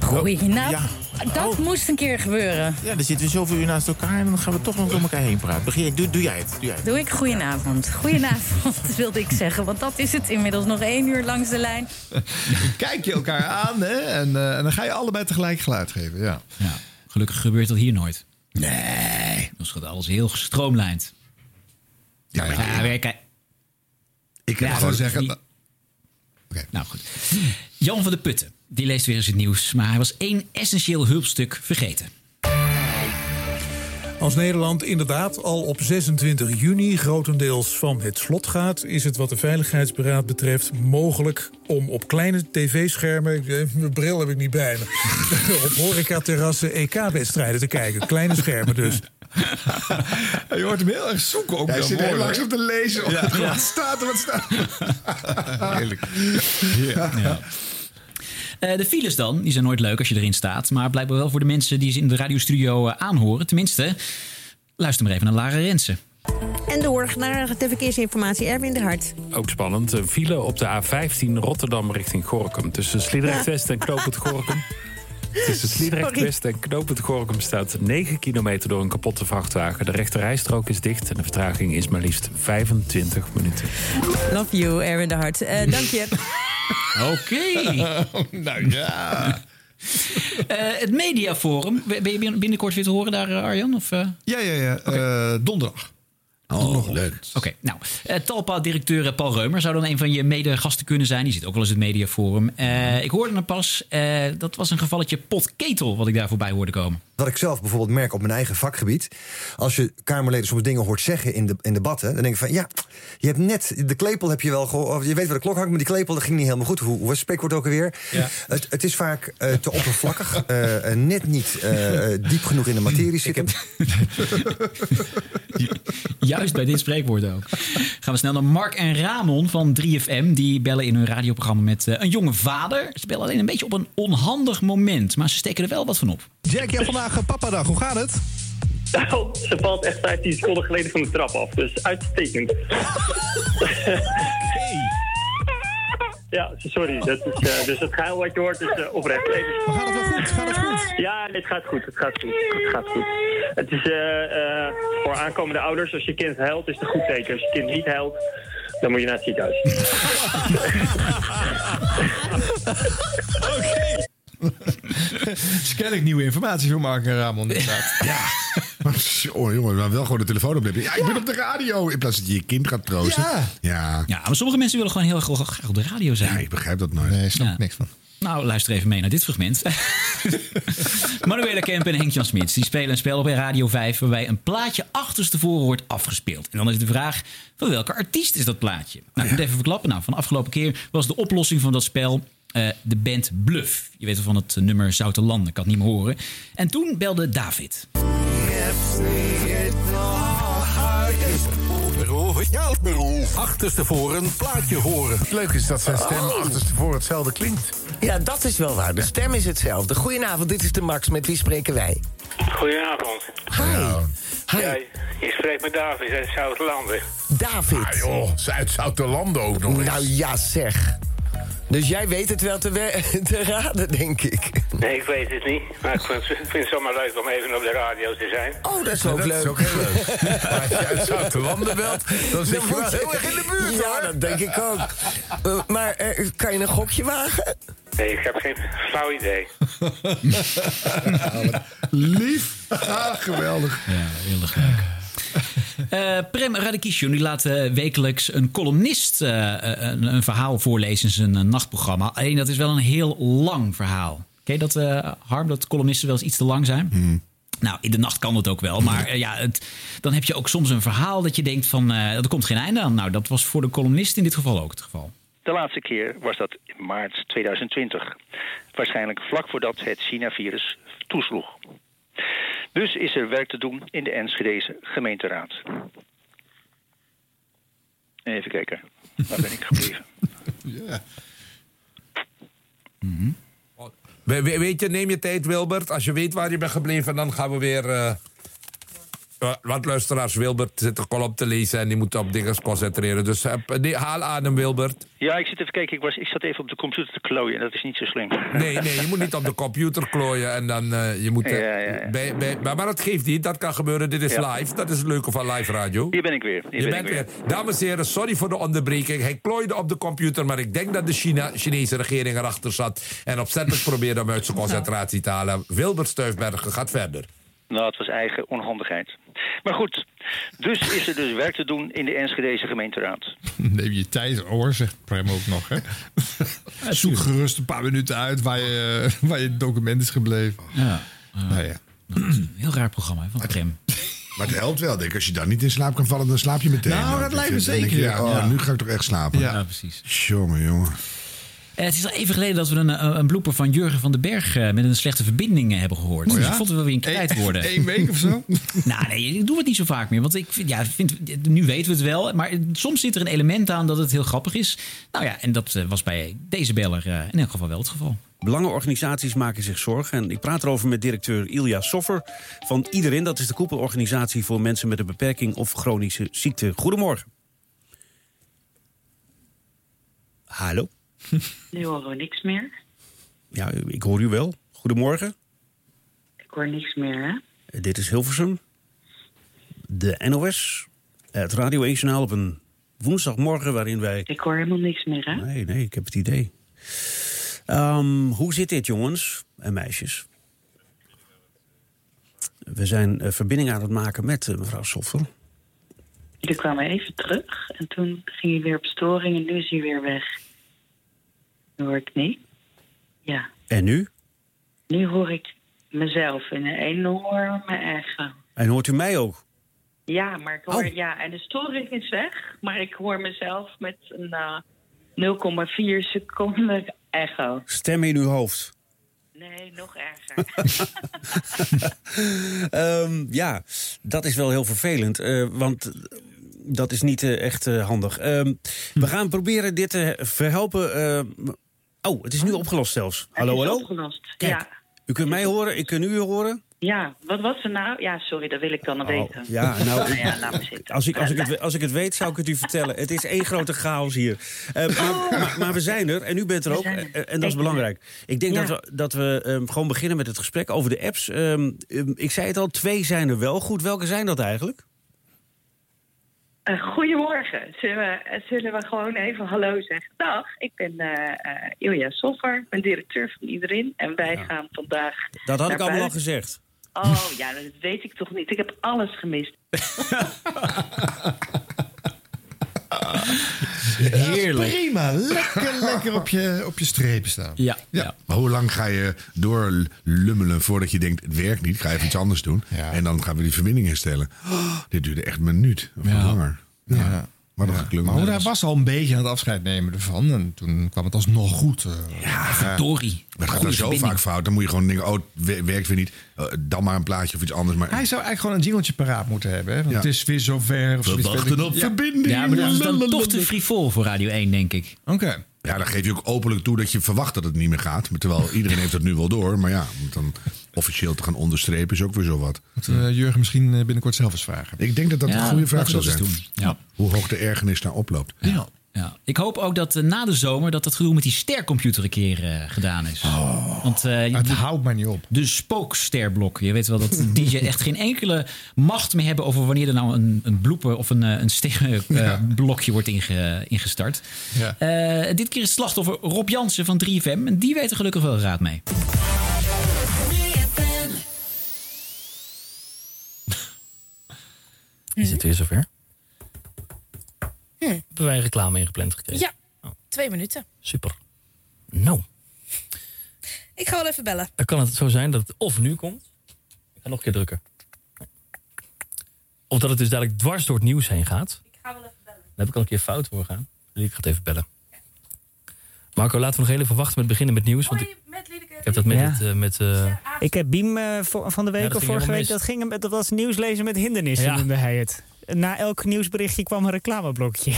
Goedenavond. Dat moest een keer gebeuren. Ja, dan zitten we zoveel uur naast elkaar en dan gaan we toch nog door elkaar heen praten. Begin, doe, doe jij het. Doe jij het. Doe ik goedenavond. Goedenavond wilde ik zeggen, want dat is het inmiddels nog één uur langs de lijn. Kijk je elkaar aan hè? En, eh, en dan ga je allebei tegelijk geluid geven. Ja. Ja, gelukkig gebeurt dat hier nooit. Nee. Dan gaat alles heel gestroomlijnd. Ja, maar ja, weer, kijk. Ik Ja, kan gewoon zeggen... niet- Nou goed. Jan van de Putten, die leest weer eens het nieuws. Maar hij was één essentieel hulpstuk vergeten. Als Nederland inderdaad al op 26 juni grotendeels van het slot gaat, is het wat de Veiligheidsberaad betreft mogelijk om op kleine tv-schermen, ik, eh, mijn bril heb ik niet bij me, op horecaterrassen EK-wedstrijden te kijken. Kleine schermen dus. Je hoort hem heel erg zoeken ook. Hij dan zit heel woorden. langzaam te lezen. Ja. Wat staat er, wat staat er? Heerlijk. Ja. Eh, de files dan, die zijn nooit leuk als je erin staat. Maar blijkbaar wel voor de mensen die ze in de radiostudio eh, aanhoren. Tenminste, luister maar even naar Lara Rensen. En door naar de verkeersinformatie, Erwin de Hart. Ook spannend. Een file op de A15 Rotterdam richting Gorkum. Tussen Sliedrecht West en Knopend Gorkum. Tussen Sliedrecht. West en Knopend Gorkum staat 9 kilometer door een kapotte vrachtwagen. De rechterrijstrook is dicht en de vertraging is maar liefst 25 minuten. Love you, Erwin de Hart. Eh, dank je. Oké. nou ja. Eh, het Mediaforum. Ben je binnenkort weer te horen daar, eh, Arjan? Of, eh? Ja, ja, ja. Eh, donderdag. Oh, leuk. Oké, nou, eh, Talpa-directeur eh, Paul Reumer zou dan een van je mede-gasten kunnen zijn. Die zit ook wel eens in het mediaforum. Eh, ik hoorde hem pas, dat was een gevalletje potketel wat ik daar voorbij hoorde komen. Wat ik zelf bijvoorbeeld merk op mijn eigen vakgebied. Als je Kamerleden soms dingen hoort zeggen in, de, in debatten. dan denk ik van ja, je hebt net. De klepel heb je wel gehoord. Je weet waar de klok hangt, maar die klepel dat ging niet helemaal goed. Hoe, hoe was het spreekwoord ook alweer? Ja. Het, het is vaak eh, te oppervlakkig. eh, net niet eh, diep genoeg in de materie zitten. Juist bij dit spreekwoord ook. Gaan we snel naar Mark en Ramon van 3FM. Die bellen in hun radioprogramma met een jonge vader. Ze bellen alleen een beetje op een onhandig moment. Maar ze steken er wel wat van op. Jack, je hebt vandaag papadag. Hoe gaat het? Nou, ze valt echt 15 seconden geleden van de trap af. Dus uitstekend. Ja, sorry. Dat is, eh, dus het geil wat je hoort is eh, oprecht. Maar gaat het wel goed? Gaat het goed? Ja, dit gaat goed. Het gaat goed. Het gaat goed. Het is eh, voor aankomende ouders, als je kind huilt, is het een goed teken. Als je kind niet huilt, dan moet je naar het ziekenhuis. Dus kennelijk nieuwe informatie voor Mark en Ramon. inderdaad. Ja. Oh jongen, maar wel gewoon de telefoon opnemen. Ja, ik ben op de radio. In plaats dat je je kind gaat troosten. Ja. Ja. Ja, maar sommige mensen willen gewoon heel erg graag op de radio zijn. Ja, ik begrijp dat nooit. Nee, snap Ja. ik niks van. Nou, luister even mee naar dit fragment. Manuela Kemp en Henk-Jan Smits die spelen een spel op Radio 5... waarbij een plaatje achterstevoren wordt afgespeeld. En dan is de vraag, van welke artiest is dat plaatje? Nou, ik moet even verklappen. Nou, van de afgelopen keer was de oplossing van dat spel... eh, de band Bluff. Je weet wel van het nummer Zoute Landen, ik kan het niet meer horen. En toen belde David. Achterstevoren een plaatje horen. Leuk is dat zijn stem achterstevoren hetzelfde klinkt. Ja, dat is wel waar. De stem is hetzelfde. Goedenavond, dit is de Max. Met wie spreken wij? Goedenavond. Hi. Ja, je spreekt met David uit Zuid-Landen. David. Ah joh, Zuid-Zouterlanden ook nog eens. Nou ja, zeg. Dus jij weet het wel te, we- te raden, denk ik. Nee, ik weet het niet. Maar ik vind, vind het zomaar leuk om even op de radio te zijn. Oh, dat is ook dat leuk. is ook heel leuk. Maar als je uit Zoutelanden belt, dan zit Dan je wel heel erg in de buurt, Ja, hoor. dat denk ik ook. Eh, maar eh, kan je een gokje wagen? Nee, ik heb geen flauw idee. Lief. Ah, geweldig. Ja, heel erg leuk. Eh, Prem Radikishun die laat eh, wekelijks een columnist eh, een, een verhaal voorlezen in zijn eh, nachtprogramma. Alleen dat is wel een heel lang verhaal. Ken je dat, eh, Harm, dat columnisten wel eens iets te lang zijn? Nou, in de nacht kan dat ook wel. Maar eh, ja, het, dan heb je ook soms een verhaal dat je denkt van... eh er komt geen einde aan. Nou, dat was voor de columnist in dit geval ook het geval. De laatste keer was dat in maart 2020. Waarschijnlijk vlak voordat het China-virus toesloeg. Dus is er werk te doen in de Enschedeze gemeenteraad. Even kijken, waar ben ik gebleven? Ja. We- weet je, neem je tijd, Wilbert. Als je weet waar je bent gebleven, dan gaan we weer... eh, wa- wat luisteraars, Wilbert zit een column te lezen... en die moet op dingen concentreren. Dus eh, nee, haal adem, Wilbert. Ja, ik zit even kijken. Ik, was, ik zat even op de computer te klooien. Dat is niet zo slim. Nee, nee, je moet niet op de computer klooien en dan eh, je moet... eh, Ja, ja, ja. Bij, bij, maar, maar dat geeft niet, dat kan gebeuren. Dit is live, dat is het leuke van live radio. Hier ben ik weer. Hier Je ben bent weer. Dames en heren, sorry voor de onderbreking. Hij klooide op de computer, maar ik denk dat de China, Chinese regering erachter zat... en opzettelijk probeerde hem uit zijn concentratie te halen. Wilbert Stuifbergen gaat verder. Nou, het was eigen onhandigheid. Maar goed, dus is er dus werk te doen in de Enschedeze gemeenteraad. Neem je tijd hoor, zegt Prem ook nog. Hè? Zoek gerust een paar minuten uit waar je, waar je document is gebleven. Ja. Nou ja. Heel raar programma hè, van Prem. Maar het helpt wel, denk ik. Als je dan niet in slaap kan vallen, dan slaap je meteen. Nou, dat lijkt me zeker, je, ja. Oh, Ja. nu ga ik toch echt slapen. Ja, Ja, precies. Jongen, jongen. Eh, het is al even geleden dat we een, een, een blooper van Jurgen van den Berg eh, met een slechte verbinding eh, hebben gehoord. Oh ja? Dus ik vond het wel weer een kwijt worden. Eén week of zo? nou, nee, ik doe het niet zo vaak meer. Want ik vind, ja, vind, nu weten we het wel. Maar soms zit er een element aan dat het heel grappig is. Nou ja, en dat eh, was bij deze beller eh, in elk geval wel het geval. Belangenorganisaties maken zich zorgen. En ik praat erover met directeur Ilja Soffer van Iedereen. Dat is de koepelorganisatie voor mensen met een beperking of chronische ziekte. Goedemorgen. Hallo? Nu horen we niks meer. Ja, ik hoor u wel. Goedemorgen. Ik hoor niks meer, hè? Dit is Hilversum. De NOS. Het Radio 1 Journaal op een woensdagmorgen waarin wij... Ik hoor helemaal niks meer, hè? Nee, nee, ik heb het idee. Ehm, hoe zit dit, jongens en meisjes? We zijn eh, verbinding aan het maken met eh, mevrouw Soffer. Jullie kwamen even terug en toen ging hij weer op storing en nu is hij weer weg. Hoor ik niet. Ja, En nu? nu hoor ik mezelf in een enorme echo. En hoort u mij ook? Ja, maar ik hoor, Oh. ja, en de storing is weg, maar ik hoor mezelf met een eh, 0,4 seconden echo. Stem in uw hoofd. Nee, nog erger. Ehm, ja, dat is wel heel vervelend. eh, want dat is niet eh, echt eh, handig. Ehm, We gaan proberen dit te verhelpen. Eh, oh, het is nu opgelost zelfs. Hallo, Het is hallo? opgelost. Kijk, Ja. U kunt mij horen, ik kan u horen. Ja, wat was er nou? Ja, sorry, dat wil ik dan nog weten. Oh, Ja, nou, ja, zitten. Als ik, als, ik het, als ik het weet, zou ik het u vertellen. Het is één grote chaos hier. Eh, maar, maar, maar we zijn er en u bent er ook. er. eh, En dat is belangrijk. Ik denk Ja. dat we, dat we ehm, gewoon beginnen met het gesprek over de apps. Ehm, ehm, ik zei het al, twee zijn er wel goed. Welke zijn dat eigenlijk? Eh, goedemorgen. Zullen we, eh, zullen we gewoon even hallo zeggen? Dag, ik ben eh, Ilja Soffer, ik ben directeur van Iedereen. En wij gaan vandaag Dat had ik allemaal al gezegd. Oh ja, dat weet ik toch niet. Ik heb alles gemist. Heerlijk. prima. Lekker, lekker op je, op je strepen staan. Ja. ja. Maar hoe lang ga je doorlummelen voordat je denkt, het werkt niet, ik ga even iets anders doen. En dan gaan we die verbinding herstellen. Oh, dit duurde echt een minuut of Ja. langer. Ja. Ja. Wat een geklungel. Maar Hoera was al een beetje aan het afscheid nemen ervan. En toen kwam het alsnog goed. eh. Ja, verdorie. Dat gaat dan zo vaak fout. Dan moet je gewoon denken, oh, het wer- werkt weer niet. Eh, dan maar een plaatje of iets anders. Maar Hij zou eigenlijk gewoon een jingletje paraat moeten hebben. Hè? Want Ja. het is weer zover. Of We zoiets. wachten op Ja. verbinding. Ja, maar dat is dan toch te frivol voor Radio 1, denk ik. Oké. Ja, dan geef je ook openlijk toe dat je verwacht dat het niet meer gaat. Terwijl iedereen heeft dat nu wel door. Maar ja, om het dan officieel te gaan onderstrepen is ook weer zo wat. Moeten we Jurgen misschien eh, binnenkort zelf eens vragen. Ik denk dat dat Ja, een goede vraag zou zijn. doen. Ja. Hoe hoog de ergernis daar oploopt. Ja. Ja. Ik hoop ook dat eh, na de zomer dat dat gedoe met die stercomputer een keer eh, gedaan is. Want, eh, het houdt maar niet op. De spooksterblok. Je weet wel dat de DJ echt geen enkele macht meer hebben over wanneer er nou een, een blooper of een, een sterblokje wordt inge- ingestart. Ja. Eh, dit keer is het slachtoffer Rob Jansen van 3FM. En die weet er gelukkig wel raad mee. Is het weer zover? Hm. Hebben wij reclame ingepland gekregen? Ja, twee minuten. Super. Nou, Ik ga wel even bellen. dan kan het zo zijn dat het of nu komt. Ik ga nog een keer drukken. Of dat het dus dadelijk dwars door het nieuws heen gaat. Ik ga wel even bellen. Daar heb ik al een keer fout voor gegaan. Ik ga het even bellen. Marco, laten we nog heel even wachten met beginnen met nieuws. Want ik, ik heb dat met Ja. het... eh, met, eh, Ik heb Biem eh, van de week of vorige week, dat, ging, hem- dat was nieuwslezen met hindernissen, Ja. noemde hij het. Na elk nieuwsberichtje kwam een reclameblokje.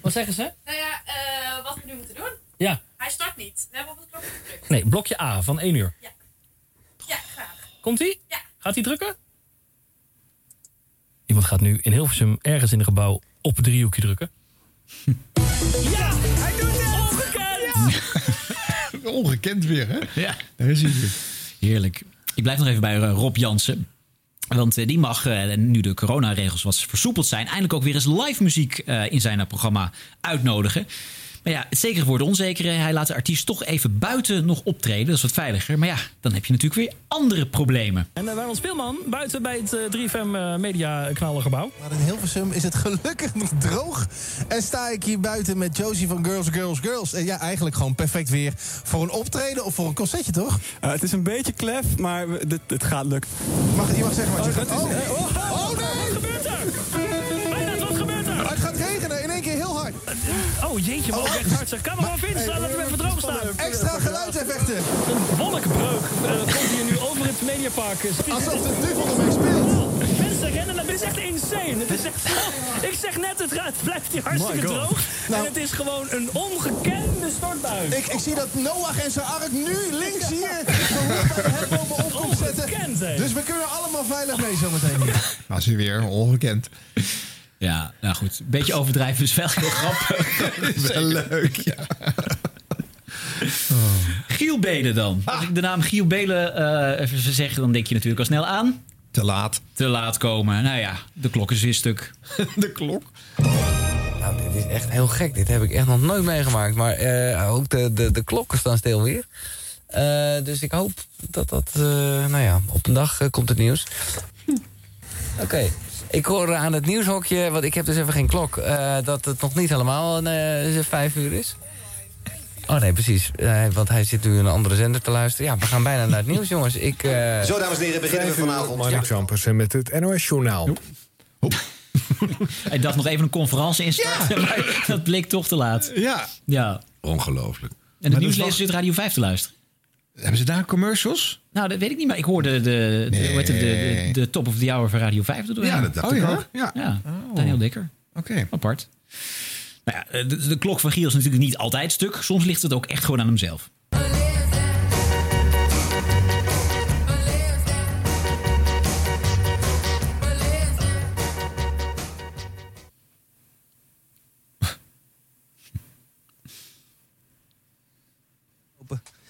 Wat zeggen ze? Nou ja, eh, wat we nu moeten doen. Ja. Hij start niet. We hebben op het knopje gedrukt. Nee, blokje A van 1 uur. Ja, graag. Komt-ie? Ja. Gaat hij drukken? Iemand gaat nu in Hilversum ergens in een gebouw op het driehoekje drukken. Ja, hij doet het! Ongekend! Ongekend weer, hè? Ja. Daar is hij weer. Heerlijk. Ik blijf nog even bij eh, Rob Jansen. Want eh, die mag, eh, nu de coronaregels wat versoepeld zijn, eindelijk ook weer eens live muziek eh, in zijn programma uitnodigen. Maar ja, het zekere voor de onzekere. Hij laat de artiest toch even buiten nog optreden. Dat is wat veiliger. Maar ja, dan heb je natuurlijk weer andere problemen. En uh, Wijnand Speelman buiten bij het eh, 3FM eh, Media Knallengebouw. Maar in Hilversum is het gelukkig nog droog. En sta ik hier buiten met Josie van Girls, Girls, Girls. En ja, eigenlijk gewoon perfect weer voor een optreden of voor een concertje, toch? Eh, het is een beetje klef, maar dit, dit gaat lukken. Mag, je mag zeggen wat je gaat... dat is- Oh, eh, oh, oh, nee! Oh jeetje, wat echt hard zeg. Camera Vince, laat hem even droog staan. Extra geluidseffecten. Een wolkenbreuk eh, komt hier nu over het Mediapark. eh, Alsof de duivel ermee speelt. Mensen rennen, naar- dit is echt insane. Het is echt, ik zeg net, het, gaat, het blijft hier hartstikke droog. Nou- en het is gewoon een ongekende stortbui. Ik, ik zie dat Noach en zijn ark nu links hier de bij de op komt zetten. Dus we kunnen allemaal veilig mee zometeen hier. Was hij weer ongekend. Ja, nou goed. Een beetje overdrijven is wel heel grappig. Wel leuk, ja. Giel Belen dan. Als ik de naam Giel Belen eh, even zeg, dan denk je natuurlijk al snel aan. Te laat. Te laat komen. Nou ja, de klok is weer stuk. de klok? Nou, dit is echt heel gek. Dit heb ik echt nog nooit meegemaakt. Maar eh, ook de, de, de klokken staan stil weer. Eh, dus ik hoop dat dat... eh, nou ja, op een dag komt het nieuws. Hm. Oké. Ik hoor aan het nieuwshokje, want ik heb dus even geen klok... eh, dat het nog niet helemaal eh, vijf uur is. Oh nee, precies. Eh, want hij zit nu in een andere zender te luisteren. Ja, we gaan bijna naar het nieuws, jongens. Ik, eh, Zo, dames en heren, beginnen we vanavond. Mark met het NOS Journaal. Hij dacht nog even een conferentie instarten, maar dat bleek toch te laat. Ja. ja. Ongelooflijk. En de nieuwslezer zit Radio 5 te luisteren. Hebben ze daar commercials? Nou, dat weet ik niet, maar ik hoorde de, de, de, de, de top of the hour van Radio 5 er doorheen. Ja, dat dacht Oh, ik ja? ook. Ja. ja. Daniel Dikker. Oké. Apart. Nou ja, de, de klok van Giel is natuurlijk niet altijd stuk. Soms ligt het ook echt gewoon aan hemzelf.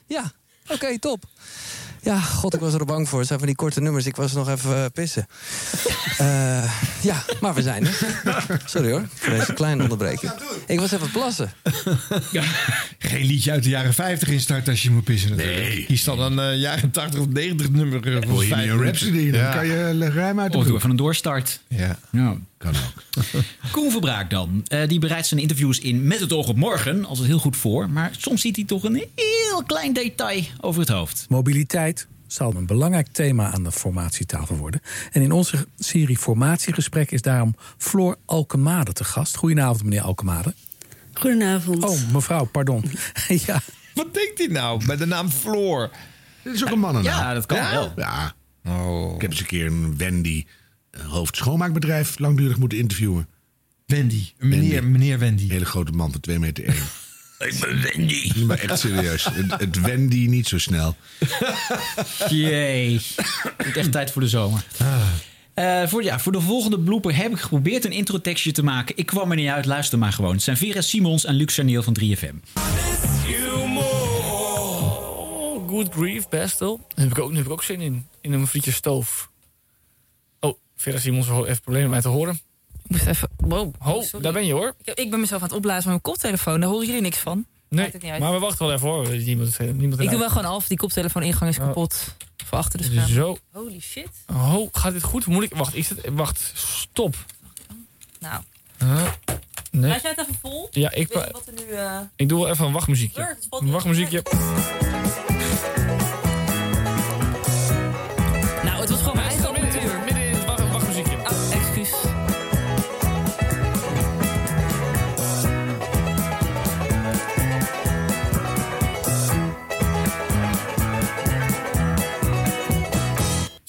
Ja, oké, top. Ja, god, ik was er bang voor. Het zijn van die korte nummers. Ik was nog even eh, pissen. Eh, ja, maar we zijn er. Sorry hoor, voor deze kleine onderbreking. Ik was even plassen. Geen liedje uit de jaren 50 instarten als je moet pissen natuurlijk. Nee. Kies dan een eh, jaren 80 of 90 nummer. van Hoor je een. Rhapsody, dan Ja. kan je ruim uit de Of doe even een doorstart. Ja. ja. Kan ook. Koen Verbraak dan. Eh, die bereidt zijn interviews in met het oog op morgen. Altijd heel goed voor. Maar soms ziet hij toch een heel klein detail over het hoofd. Mobiliteit zal een belangrijk thema aan de formatietafel worden. En in onze serie Formatiegesprek is daarom Floor Alkemade te gast. Goedenavond, meneer Alkemade. Goedenavond. Oh, mevrouw, pardon. ja. Wat denkt hij nou bij de naam Floor? Dit is ook een mannennaam. Ja, dat kan ja? wel. Ja. Oh. Ik heb eens een keer een Wendy, een hoofd schoonmaakbedrijf, langdurig moeten interviewen. Wendy, meneer, meneer Wendy. Hele grote man van 2 meter 1. Ik ben Wendy. Maar echt serieus. Het, het Wendy niet zo snel. Jee. Het is echt tijd voor de zomer. Eh, Eh, voor, ja, voor de volgende blooper heb ik geprobeerd een introtekstje te maken. Ik kwam er niet uit, luister maar gewoon. Het zijn Vera Simons en Luc Sarniel van 3FM. Oh, good grief, Bestel. Daar heb ik ook, nu heb ik ook zin in. In een frietje stoof. Vera Simons heeft even problemen met mij te horen. Ik moest even... Wow. Ho, daar ben je hoor. Ik, ik ben mezelf aan het opblazen met mijn koptelefoon. Daar horen jullie niks van. Nee, maar we wachten wel even hoor. Niemand, niemand Ik doe wel gewoon af. Die koptelefoon ingang is kapot. Voor achter de scherm. Zo. Holy shit. Oh, gaat dit goed? Moet ik... Wacht, is het... Wacht, stop. Nou. Huh? nee. Laat jij het even vol? Ja, ik- wat er nu... eh, Ik doe wel even een wachtmuziekje. Een wachtmuziekje.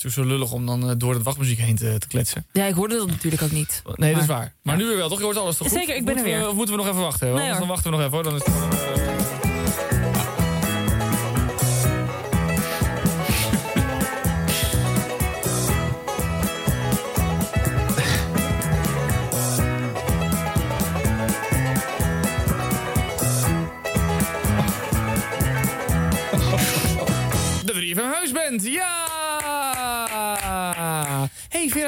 Is zo lullig om dan eh, door het wachtmuziek heen te, te kletsen. Ja, ik hoorde dat natuurlijk ook niet. Nee, dat is waar. Maar nu weer wel, toch? Je hoort alles toch goed? Zeker, ik ben Moeten er we- weer. Of moeten we nog even wachten? Nee, Anders dan wachten we nog even hoor. Dan is het gewoon, De 3 van Huisband, ja!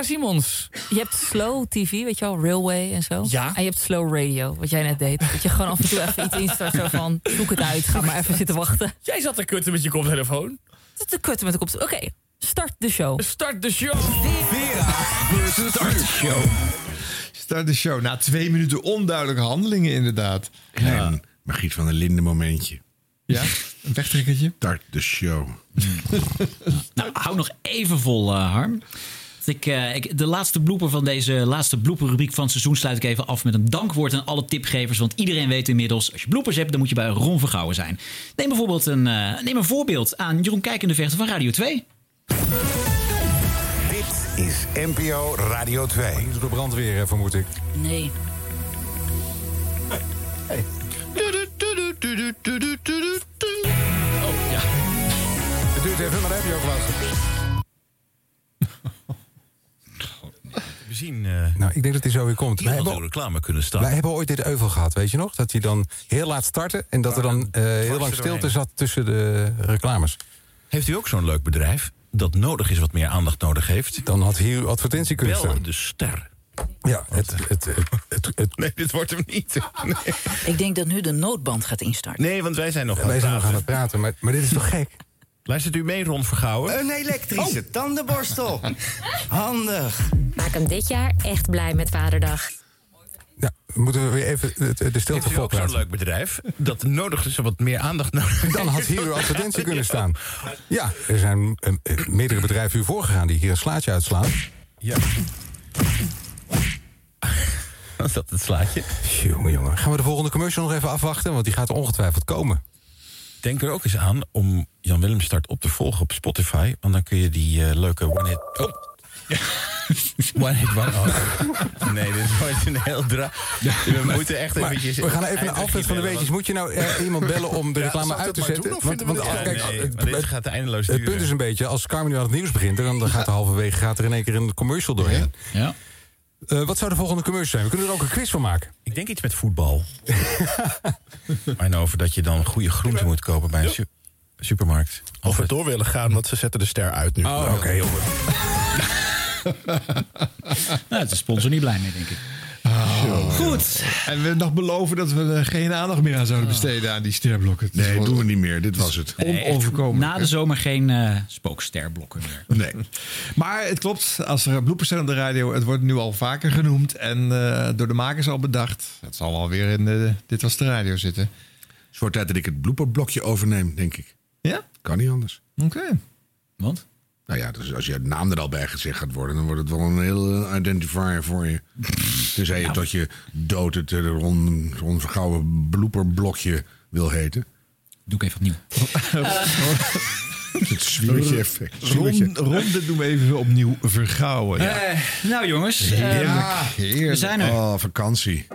Vera Simons. Je hebt slow TV, weet je wel, railway en zo. Ja. En je hebt slow radio, wat jij net deed. Dat je gewoon af en toe even iets instart, zo van, zoek het uit, ga maar even zitten wachten. Jij zat te kutten met je koptelefoon. Dat te kutten met de kop. Oké, start de show. Start de show. Start de show. Start de show. Na twee minuten onduidelijke handelingen inderdaad. Klein Margriet van der Linden momentje. Ja, een wegtrekkertje. Start de show. Nou, hou nog even vol, eh, Harm. Dat Ik, eh, ik, de laatste blooper van deze laatste blooperrubriek van het seizoen sluit ik even af met een dankwoord aan alle tipgevers. Want iedereen weet inmiddels, als je bloopers hebt, dan moet je bij Ron Vergouwen zijn. Neem bijvoorbeeld een, eh, neem een voorbeeld aan Jeroen Kijk in de Vechten van Radio 2. Dit is NPO Radio 2. Niet door de brandweer, vermoed ik. Nee. Oh, ja. Het duurt even, maar heb je ook wat. Zien... Nou, ik denk dat hij zo weer komt. Wij hebben, reclame kunnen staan. wij hebben ooit dit euvel gehad, weet je nog? Dat hij dan heel laat startte en dat er dan eh, heel lang stilte doorheen. zat tussen de reclames. Heeft u ook zo'n leuk bedrijf dat nodig is wat meer aandacht nodig heeft? Dan had hier uw advertentie kunnen Bel staan. de ster. Ja, het, het, het, het, het- Nee, dit wordt hem niet. Nee, Ik denk dat nu de noodband gaat instarten. nee want wij zijn nog aan wij zijn nog aan praten. het praten, maar, maar dit is toch gek? Luistert u mee, Ron Vergouwen? Een elektrische Oh. tandenborstel. Handig. Maak hem dit jaar echt blij met Vaderdag. Ja, moeten we weer even de, stilte Heeft u ook zo'n leuk bedrijf dat nodig is wat meer aandacht nodig? Dan had hier uw advertentie kunnen staan. Ja, er zijn eh, meerdere bedrijven u voorgegaan die hier een slaatje uitslaan. Ja. Was dat het slaatje? Jongen, jongen. Gaan we de volgende commercial nog even afwachten? Want die gaat ongetwijfeld komen. Denk er ook eens aan om Jan Willem Start op te volgen op Spotify. Want dan kun je die eh, leuke one-hit... Oh. One hit one. Oh. Nee, dit wordt een heel dra. We moeten echt Maar eventjes. we gaan even naar Alfred van de Weetjes. Moet je nou eh, iemand bellen om de Ja, reclame uit te zetten? doen, Want, kijk, nee, het, dit gaat eindeloos het duren. punt is een beetje, als Carmen nu aan het nieuws begint... dan, dan gaat er halverwege gaat er in één keer een commercial doorheen. Ja. Eh, wat zou de volgende commercial zijn? We kunnen er ook een quiz van maken. Ik denk iets met voetbal. maar over dat je dan goede groenten moet kopen bij een su- supermarkt. Of we door willen gaan, want ze zetten de ster uit nu. Oh, oké, jongen. Nou, het is sponsor niet blij mee, denk ik. Goed. En we nog beloven dat we er geen aandacht meer aan zouden besteden aan die sterblokken. Nee, gewoon doen we niet meer. Dit was het. Nee, Onoverkomelijk. Na de zomer geen eh, spooksterblokken meer. Nee. Maar het klopt, als er bloepers zijn op de radio, het wordt nu al vaker genoemd en eh, door de makers al bedacht. Het zal alweer in de, Dit Was de Radio zitten. Het wordt tijd dat ik het blooperblokje overneem, denk ik. Ja? Kan niet anders. Oké. Want? Nou ja, dus als je het naam er al bij gezegd gaat worden, dan wordt het wel een heel eh, identifier voor je. Tenzij je tot je dood het eh, Ron, Ron Vergouwen blooperblokje wil heten. Doe ik even opnieuw. Het zwiertje effect. Zwiertje. Ron, Ron, dit doen we even opnieuw vergouwen. Ja. Eh, nou jongens, eh, Heerlijk, heerlijk. we zijn er. Oh, vakantie.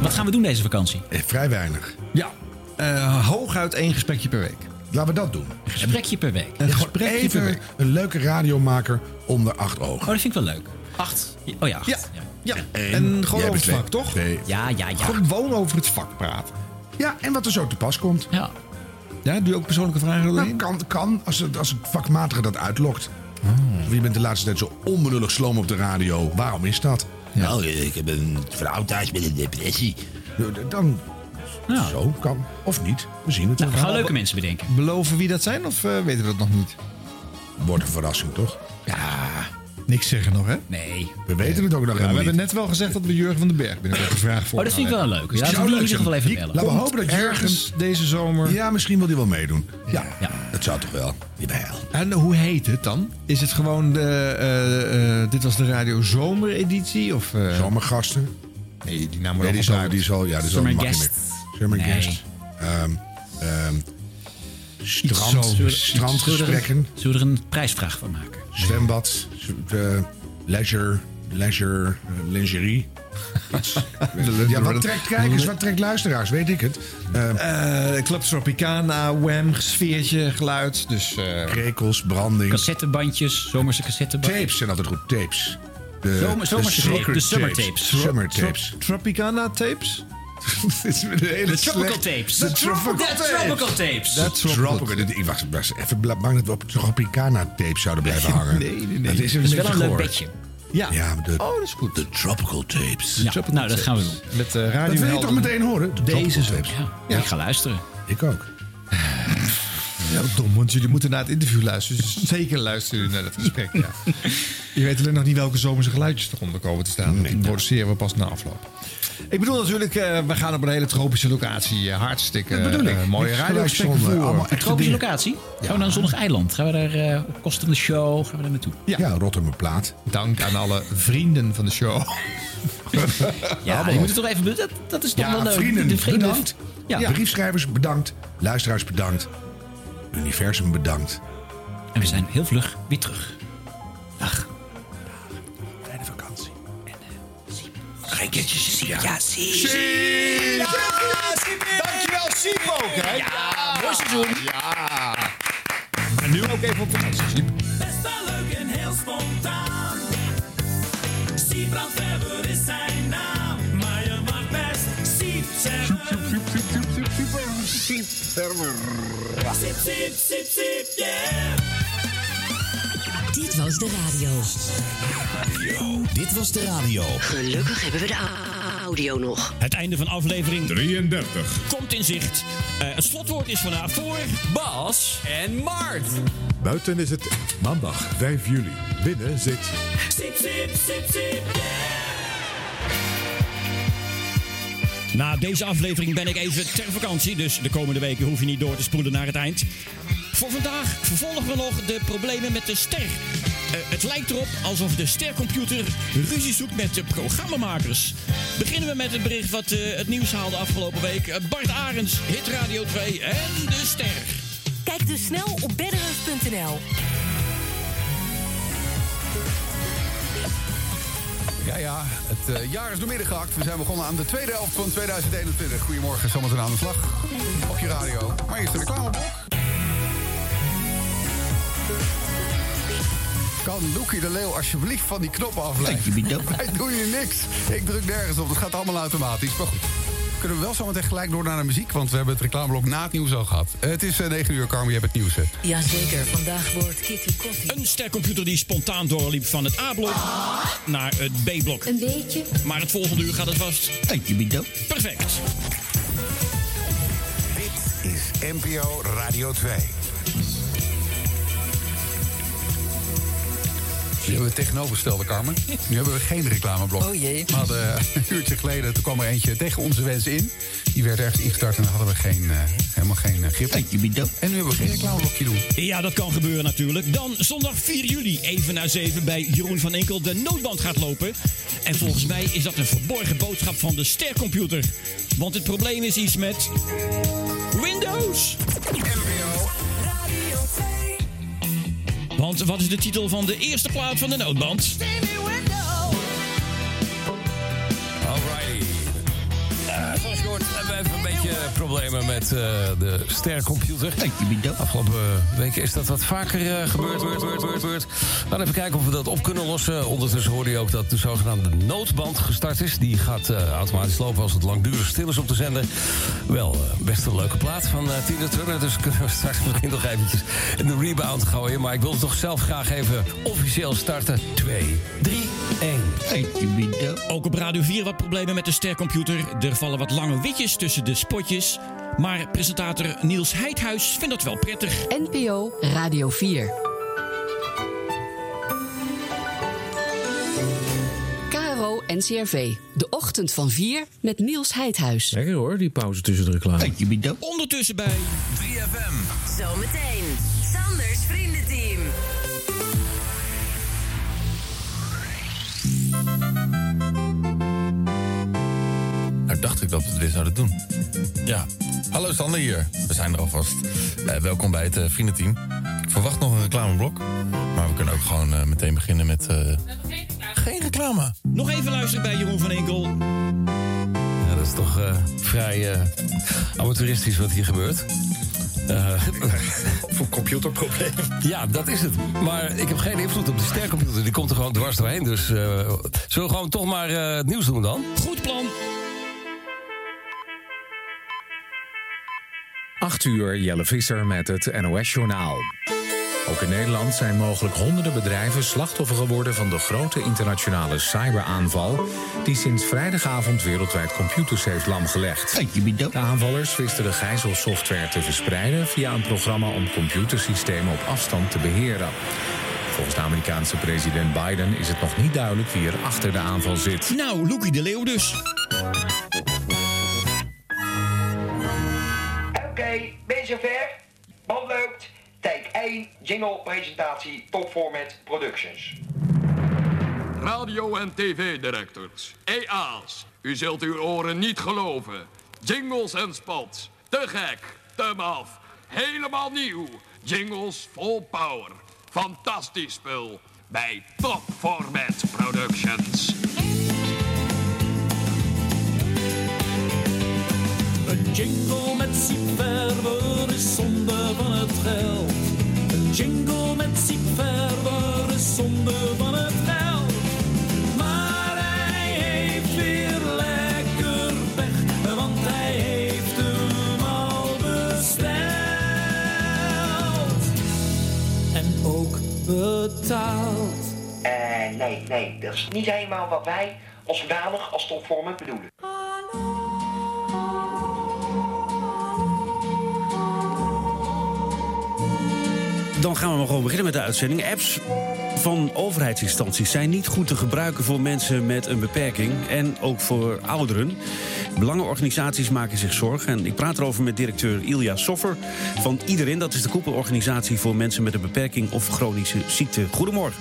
Wat gaan we doen deze vakantie? Eh, vrij weinig. Ja, eh, hooguit één gesprekje per week. Laten we dat doen. Een gesprekje per week. En gewoon even een leuke radiomaker onder acht ogen. Oh, dat vind ik wel leuk. Acht. Oh ja, acht. Ja. Ja, en gewoon over het twee. vak, toch? Twee. Ja, ja, ja. Gewoon over het vak praten. Ja, en wat er zo te pas komt. Ja. Ja, doe je ook persoonlijke vragen Nou, kan, kan als, het, als het vakmatige dat uitlokt. Oh. Je bent de laatste tijd zo onbenullig sloom op de radio. Waarom is dat? Nou, ik heb een vrouw thuis met een depressie. Dan zo kan. Of niet. We zien het. Nou, we wel. gaan leuke mensen bedenken. Beloven wie dat zijn of eh, weten we dat nog niet? Wordt een verrassing, toch? Ja, niks zeggen nog, hè? Nee. We weten het ook nog Ja, we hebben niet. net wel gezegd dat we Jurgen van den Berg binnenkort een vraag voor Oh, dat vind ik wel een leuke. Ja, Zou dat wil ik in leuk ieder geval even bellen. Laten we hopen dat Jurgen... ergens deze zomer. Ja, misschien wil hij wel meedoen. Ja, Ja. dat zou toch wel. Jawel. En hoe heet het dan? Is het gewoon de. eh, eh, dit was de Radio Zomereditie? Of, eh, Zomergasten. Nee, die naam Nee, wordt die al zal, die zal, ja, die zal Summer niet guest. Nee. Ehm, ehm, strand, strandgesprekken, Zullen we er een prijsvraag van maken? zwembad, eh, leisure, leisure, eh, lingerie. ja, wat trekt kijkers, wat trekt luisteraars, weet ik het. Ehm, Eh, Club Tropicana, Wham, sfeertje, geluid. Dus. eh, krekels, branding. Cassettebandjes, zomerse cassettebandjes. Tapes zijn altijd goed, tapes. De, Zomer- zomerse tapes, de summer tapes. Summer Tro- tapes. Tropicana tapes? Dit is een hele De tropical slecht- tapes. De tropical tapes. tropical tapes. Dat Tropical. Ik was, was even bang dat we op Tropicana tape zouden blijven hangen. Nee, nee, nee. Dat is, een Dat is wel een leuk bedje. Ja. Ja, maar de, Oh, dat is goed. de tropical tapes. Ja, nou, dat gaan we doen. Met uh, Dat radio wil je toch meteen horen? De Deze tropical tapes. Ja, ik ga luisteren. Ik ook. Ja, wat dom, want jullie moeten naar het interview luisteren. Dus zeker luisteren jullie naar dat gesprek. Ja. Je weet alleen nog niet welke zomerse geluidjes eronder komen te staan. die produceren we pas na afloop. Ik bedoel natuurlijk, eh, we gaan op een hele tropische locatie. eh, hartstikke Dat bedoel ik. eh, mooie voeren. echte Tropische dingen. locatie? Gaan we naar een zonnig eiland? Gaan we daar eh, op kosten van de show? Gaan we daar naartoe? Ja. Ja, Rotterdam Plaat. Dank aan alle vrienden van de show. Ja, die moeten toch even... Dat, dat is toch wel Ja, leuk. vrienden, de vrienden. bedankt. Ja. Briefschrijvers, bedankt. Luisteraars, bedankt. Universum, bedankt. En we zijn heel vlug weer terug. Dag. Fijne vakantie. Geen keertje zien. Ja, zie. Dankjewel, Siep ook, hè? Ja, mooi seizoen. Ja. En nu ook even op vakantie, Siep. Best wel leuk en heel spontaan. Weber is zijn naam. Maar je mag best Siep zeggen. Siep, siep, siep, siep, yeah. Dit was de radio. Dit was de radio. Gelukkig hebben we de audio nog. Het einde van aflevering 33. komt in zicht. Eh, het slotwoord is vandaag voor Bas en Mart. Buiten is het maandag 5 juli. Binnen zit Siep, siep, siep, siep, yeah. Na deze aflevering ben ik even ter vakantie, dus de komende weken hoef je niet door te spoelen naar het eind. Voor vandaag vervolgen we nog de problemen met de ster. Eh, het lijkt erop alsof de stercomputer ruzie zoekt met de programmamakers. Beginnen we met het bericht wat eh, het nieuws haalde afgelopen week. Eh, Bart Arends, Hit Radio 2 en de ster. Kijk dus snel op beddenrust.nl. Ja, ja, het eh, jaar is door midden gehakt. We zijn begonnen aan de tweede helft van 2021. Goedemorgen, zometeen aan de slag. Op je radio. Maar eerst de reclameblok. Kan Loekie de Leeuw alsjeblieft van die knoppen afleiden? Wij doen hier niks. Ik druk nergens op. Dat gaat allemaal automatisch. Maar goed. Kunnen we wel zometeen gelijk door naar de muziek? Want we hebben het reclameblok na het nieuws al gehad. Eh, het is eh, 9 uur, Carmen, je hebt het nieuws. hè. Jazeker, vandaag wordt Kitty Kotti. Een stercomputer die spontaan doorliep van het A-blok naar het B-blok. Een beetje. Maar het volgende uur gaat het vast. Perfect. Dit is NPO Radio 2. Nu hebben we het tegenovergestelde, Carmen. Nu hebben we geen reclameblok. Oh jee. We hadden eh, een uurtje geleden, toen kwam er eentje tegen onze wensen in. Die werd ergens ingestart en dan hadden we geen, eh, helemaal geen eh, grip. En nu hebben we geen reclameblokje doen. Ja, dat kan gebeuren natuurlijk. Dan zondag 4 juli, even na 7 bij Jeroen van Enkel, de noodband gaat lopen. En volgens mij is dat een verborgen boodschap van de stercomputer. Want het probleem is iets met. Windows! Want wat is de titel van de eerste plaat van de noodband? Alrighty. Uh, zoals je hoort hebben beetje problemen met eh, de stercomputer. Afgelopen weken is dat wat vaker eh, gebeurd. gebeurd, gebeurd, gebeurd. Laten we even kijken of we dat op kunnen lossen. Ondertussen hoorde je ook dat de zogenaamde noodband gestart is. Die gaat eh, automatisch lopen als het langdurig stil is op de zender. Wel, best een leuke plaat van eh Tina Turner. Dus kunnen we straks misschien nog eventjes in de rebound gooien. Maar ik wil toch zelf graag even officieel starten. 2, 3, 1. Ook op Radio 4 wat problemen met de stercomputer. Er vallen wat lange witjes tussen de spotjes. Maar presentator Niels Heidhuis vindt dat wel prettig. NPO Radio 4. KRO NCRV. De ochtend van 4 met Niels Heidhuis. Lekker hoor, die pauze tussen de reclame. Ondertussen bij 3FM. Zometeen. Dacht ik dat we het weer zouden doen. Ja. Hallo Sander hier. We zijn er alvast. Eh, welkom bij het eh, vriendenteam. Ik verwacht nog een reclameblok. Maar we kunnen ook gewoon eh, meteen beginnen met... eh, geen reclame. Nog even luisteren bij Jeroen van Enkel. Ja, dat is toch vrij amateuristisch wat hier gebeurt. Of een computerprobleem. Ja, dat is het. Maar ik heb geen invloed op de stercomputer. Die komt er gewoon dwars doorheen. Dus zullen we gewoon toch maar het nieuws doen dan? Goed plan. 8 uur, Jelle Visser met het NOS-journaal. Ook in Nederland zijn mogelijk honderden bedrijven slachtoffer geworden van de grote internationale cyberaanval die sinds vrijdagavond wereldwijd computers heeft lamgelegd. De aanvallers wisten de gijzelsoftware te verspreiden via een programma om computersystemen op afstand te beheren. Volgens de Amerikaanse president Biden is het nog niet duidelijk wie er achter de aanval zit. Nou, Loekie de Leeuw dus. Oké, ben je zover? Band loopt. Take 1, jingle presentatie, top format productions. Radio- en tv-directors, EA's, u zult uw oren niet geloven. Jingles en spots, te gek, te maf, helemaal nieuw. Jingles vol power, fantastisch spul bij Top Format Productions. Een jingle met siepverwer is zonde van het geld. Een jingle met siepverwer is zonde van het geld. Maar hij heeft weer lekker pech, want hij heeft hem al besteld. En ook betaald. Eh, nee, nee, dat is niet helemaal wat wij als zodanig als top format bedoelen. Dan gaan we maar gewoon beginnen met de uitzending. Apps van overheidsinstanties zijn niet goed te gebruiken voor mensen met een beperking en ook voor ouderen. Belangenorganisaties maken zich zorgen. En ik praat erover met directeur Ilja Soffer van Iedereen. Dat is de koepelorganisatie voor mensen met een beperking of chronische ziekte. Goedemorgen.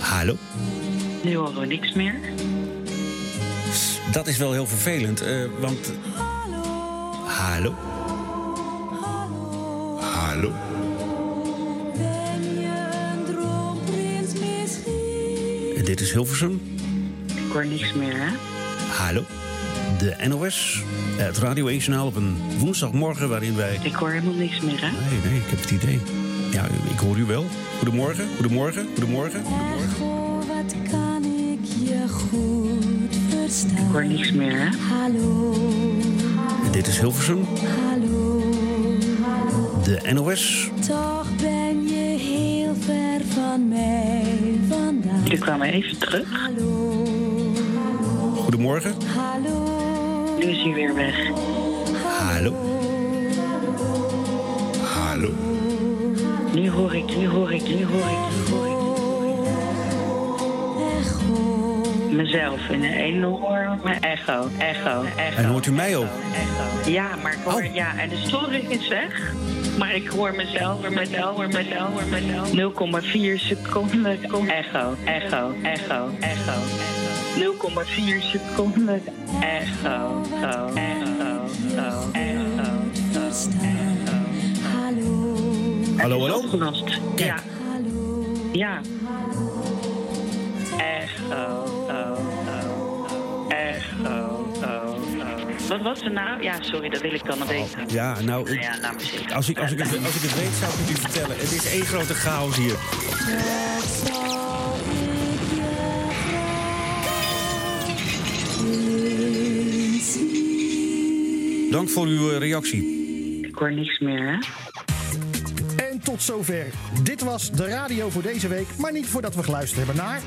Hallo. Nu horen we niks meer. Dat is wel heel vervelend, eh, want. Hallo. Hallo. En dit is Hilversum. Ik hoor niks meer, hè? Hallo. De NOS, het Radio 1 Journaal op een woensdagmorgen waarin wij... Ik hoor helemaal niks meer, hè? Nee, nee, ik heb het idee. Ja, ik hoor u wel. Goedemorgen, goedemorgen, goedemorgen. Wat kan ik je goed verstaan? Ik hoor niks meer, hè? Hallo, En dit is Hilversum, hallo. De NOS. Toch ben je heel ver van mij vandaan. Jullie kwamen even terug. Hallo, Goedemorgen. hallo, Nu is hij weer weg. Hallo. Hallo. Nu hoor ik, nu hoor ik, nu hoor ik, nu hoor ik. Mezelf in een enorme echo, echo, echo. En hoort u mij ook? Ja, maar ik hoor, ja, en de storing is weg. Maar ik hoor mezelf, hoor mezelf, hoor mezelf, hoor mezelf. 0,4 seconden. Echo, echo, echo, echo. 0,4 seconden. Echo, echo, echo, echo, echo. hallo. Hallo, hallo? Opgelost. Ja. Ja. Echo. Echo, oh. Wat was de naam? Ja, sorry, dat wil ik dan nog weten. Ja, nou, ik- Ja, als ik, als, ik het, als ik het weet, zou ik het u vertellen. Het is één grote chaos hier. Dank voor uw eh, reactie. Ik hoor niks meer, hè? En tot zover. Dit was de radio voor deze week. Maar niet voordat we geluisterd hebben naar...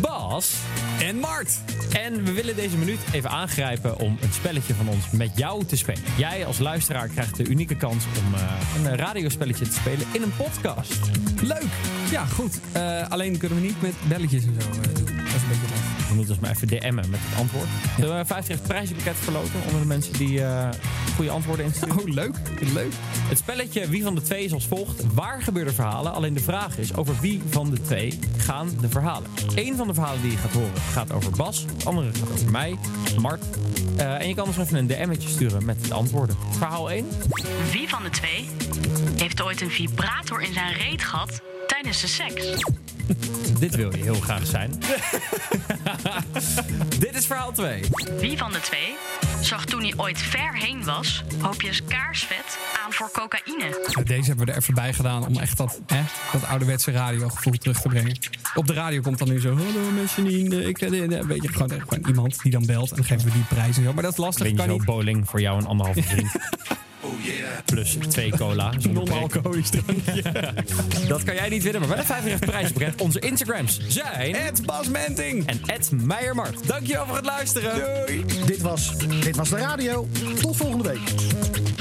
Bas en Mart. En we willen deze minuut even aangrijpen om een spelletje van ons met jou te spelen. Jij als luisteraar krijgt de unieke kans om eh, een radiospelletje te spelen in een podcast. Leuk! Ja, goed. Eh, alleen kunnen we niet met belletjes en zo doen. Dat is een beetje. We moeten ons maar even DM'en met het antwoord. We een 50 prijzenpakket verloten onder de mensen die eh, goede antwoorden insturen? Oh, leuk. Leuk. Het spelletje Wie van de Twee is als volgt. Waar gebeuren verhalen? Alleen de vraag is over wie van de twee gaan de verhalen. Eén van de verhalen die je gaat horen gaat over Bas. Het andere gaat over mij, Mart. Eh, en je kan dus even een DM'tje sturen met de antwoorden. Verhaal 1. Wie van de twee heeft ooit een vibrator in zijn reet gehad tijdens de seks? Dit wil je heel graag zijn. Dit is verhaal 2. Wie van de twee zag toen hij ooit ver heen was hoopjes kaarsvet aan voor cocaïne? Deze hebben we er even bij gedaan om echt dat, hè, dat ouderwetse radiogevoel terug te brengen. Op de radio komt dan nu zo, hallo Janine, ik weet je, gewoon, eh, gewoon iemand die dan belt en dan geven we die prijs en zo. Maar dat is lastig, je kan zo niet. bowling voor jou een anderhalve vriend. Plus twee cola. Non-alcoholisch drankje. Dat kan jij niet winnen, maar wel een 50 prijzenpakket. Onze Instagrams zijn... Het Bas Menting. En Ed Meijermart. Dankjewel voor het luisteren. Dit was, dit was de radio. Tot volgende week.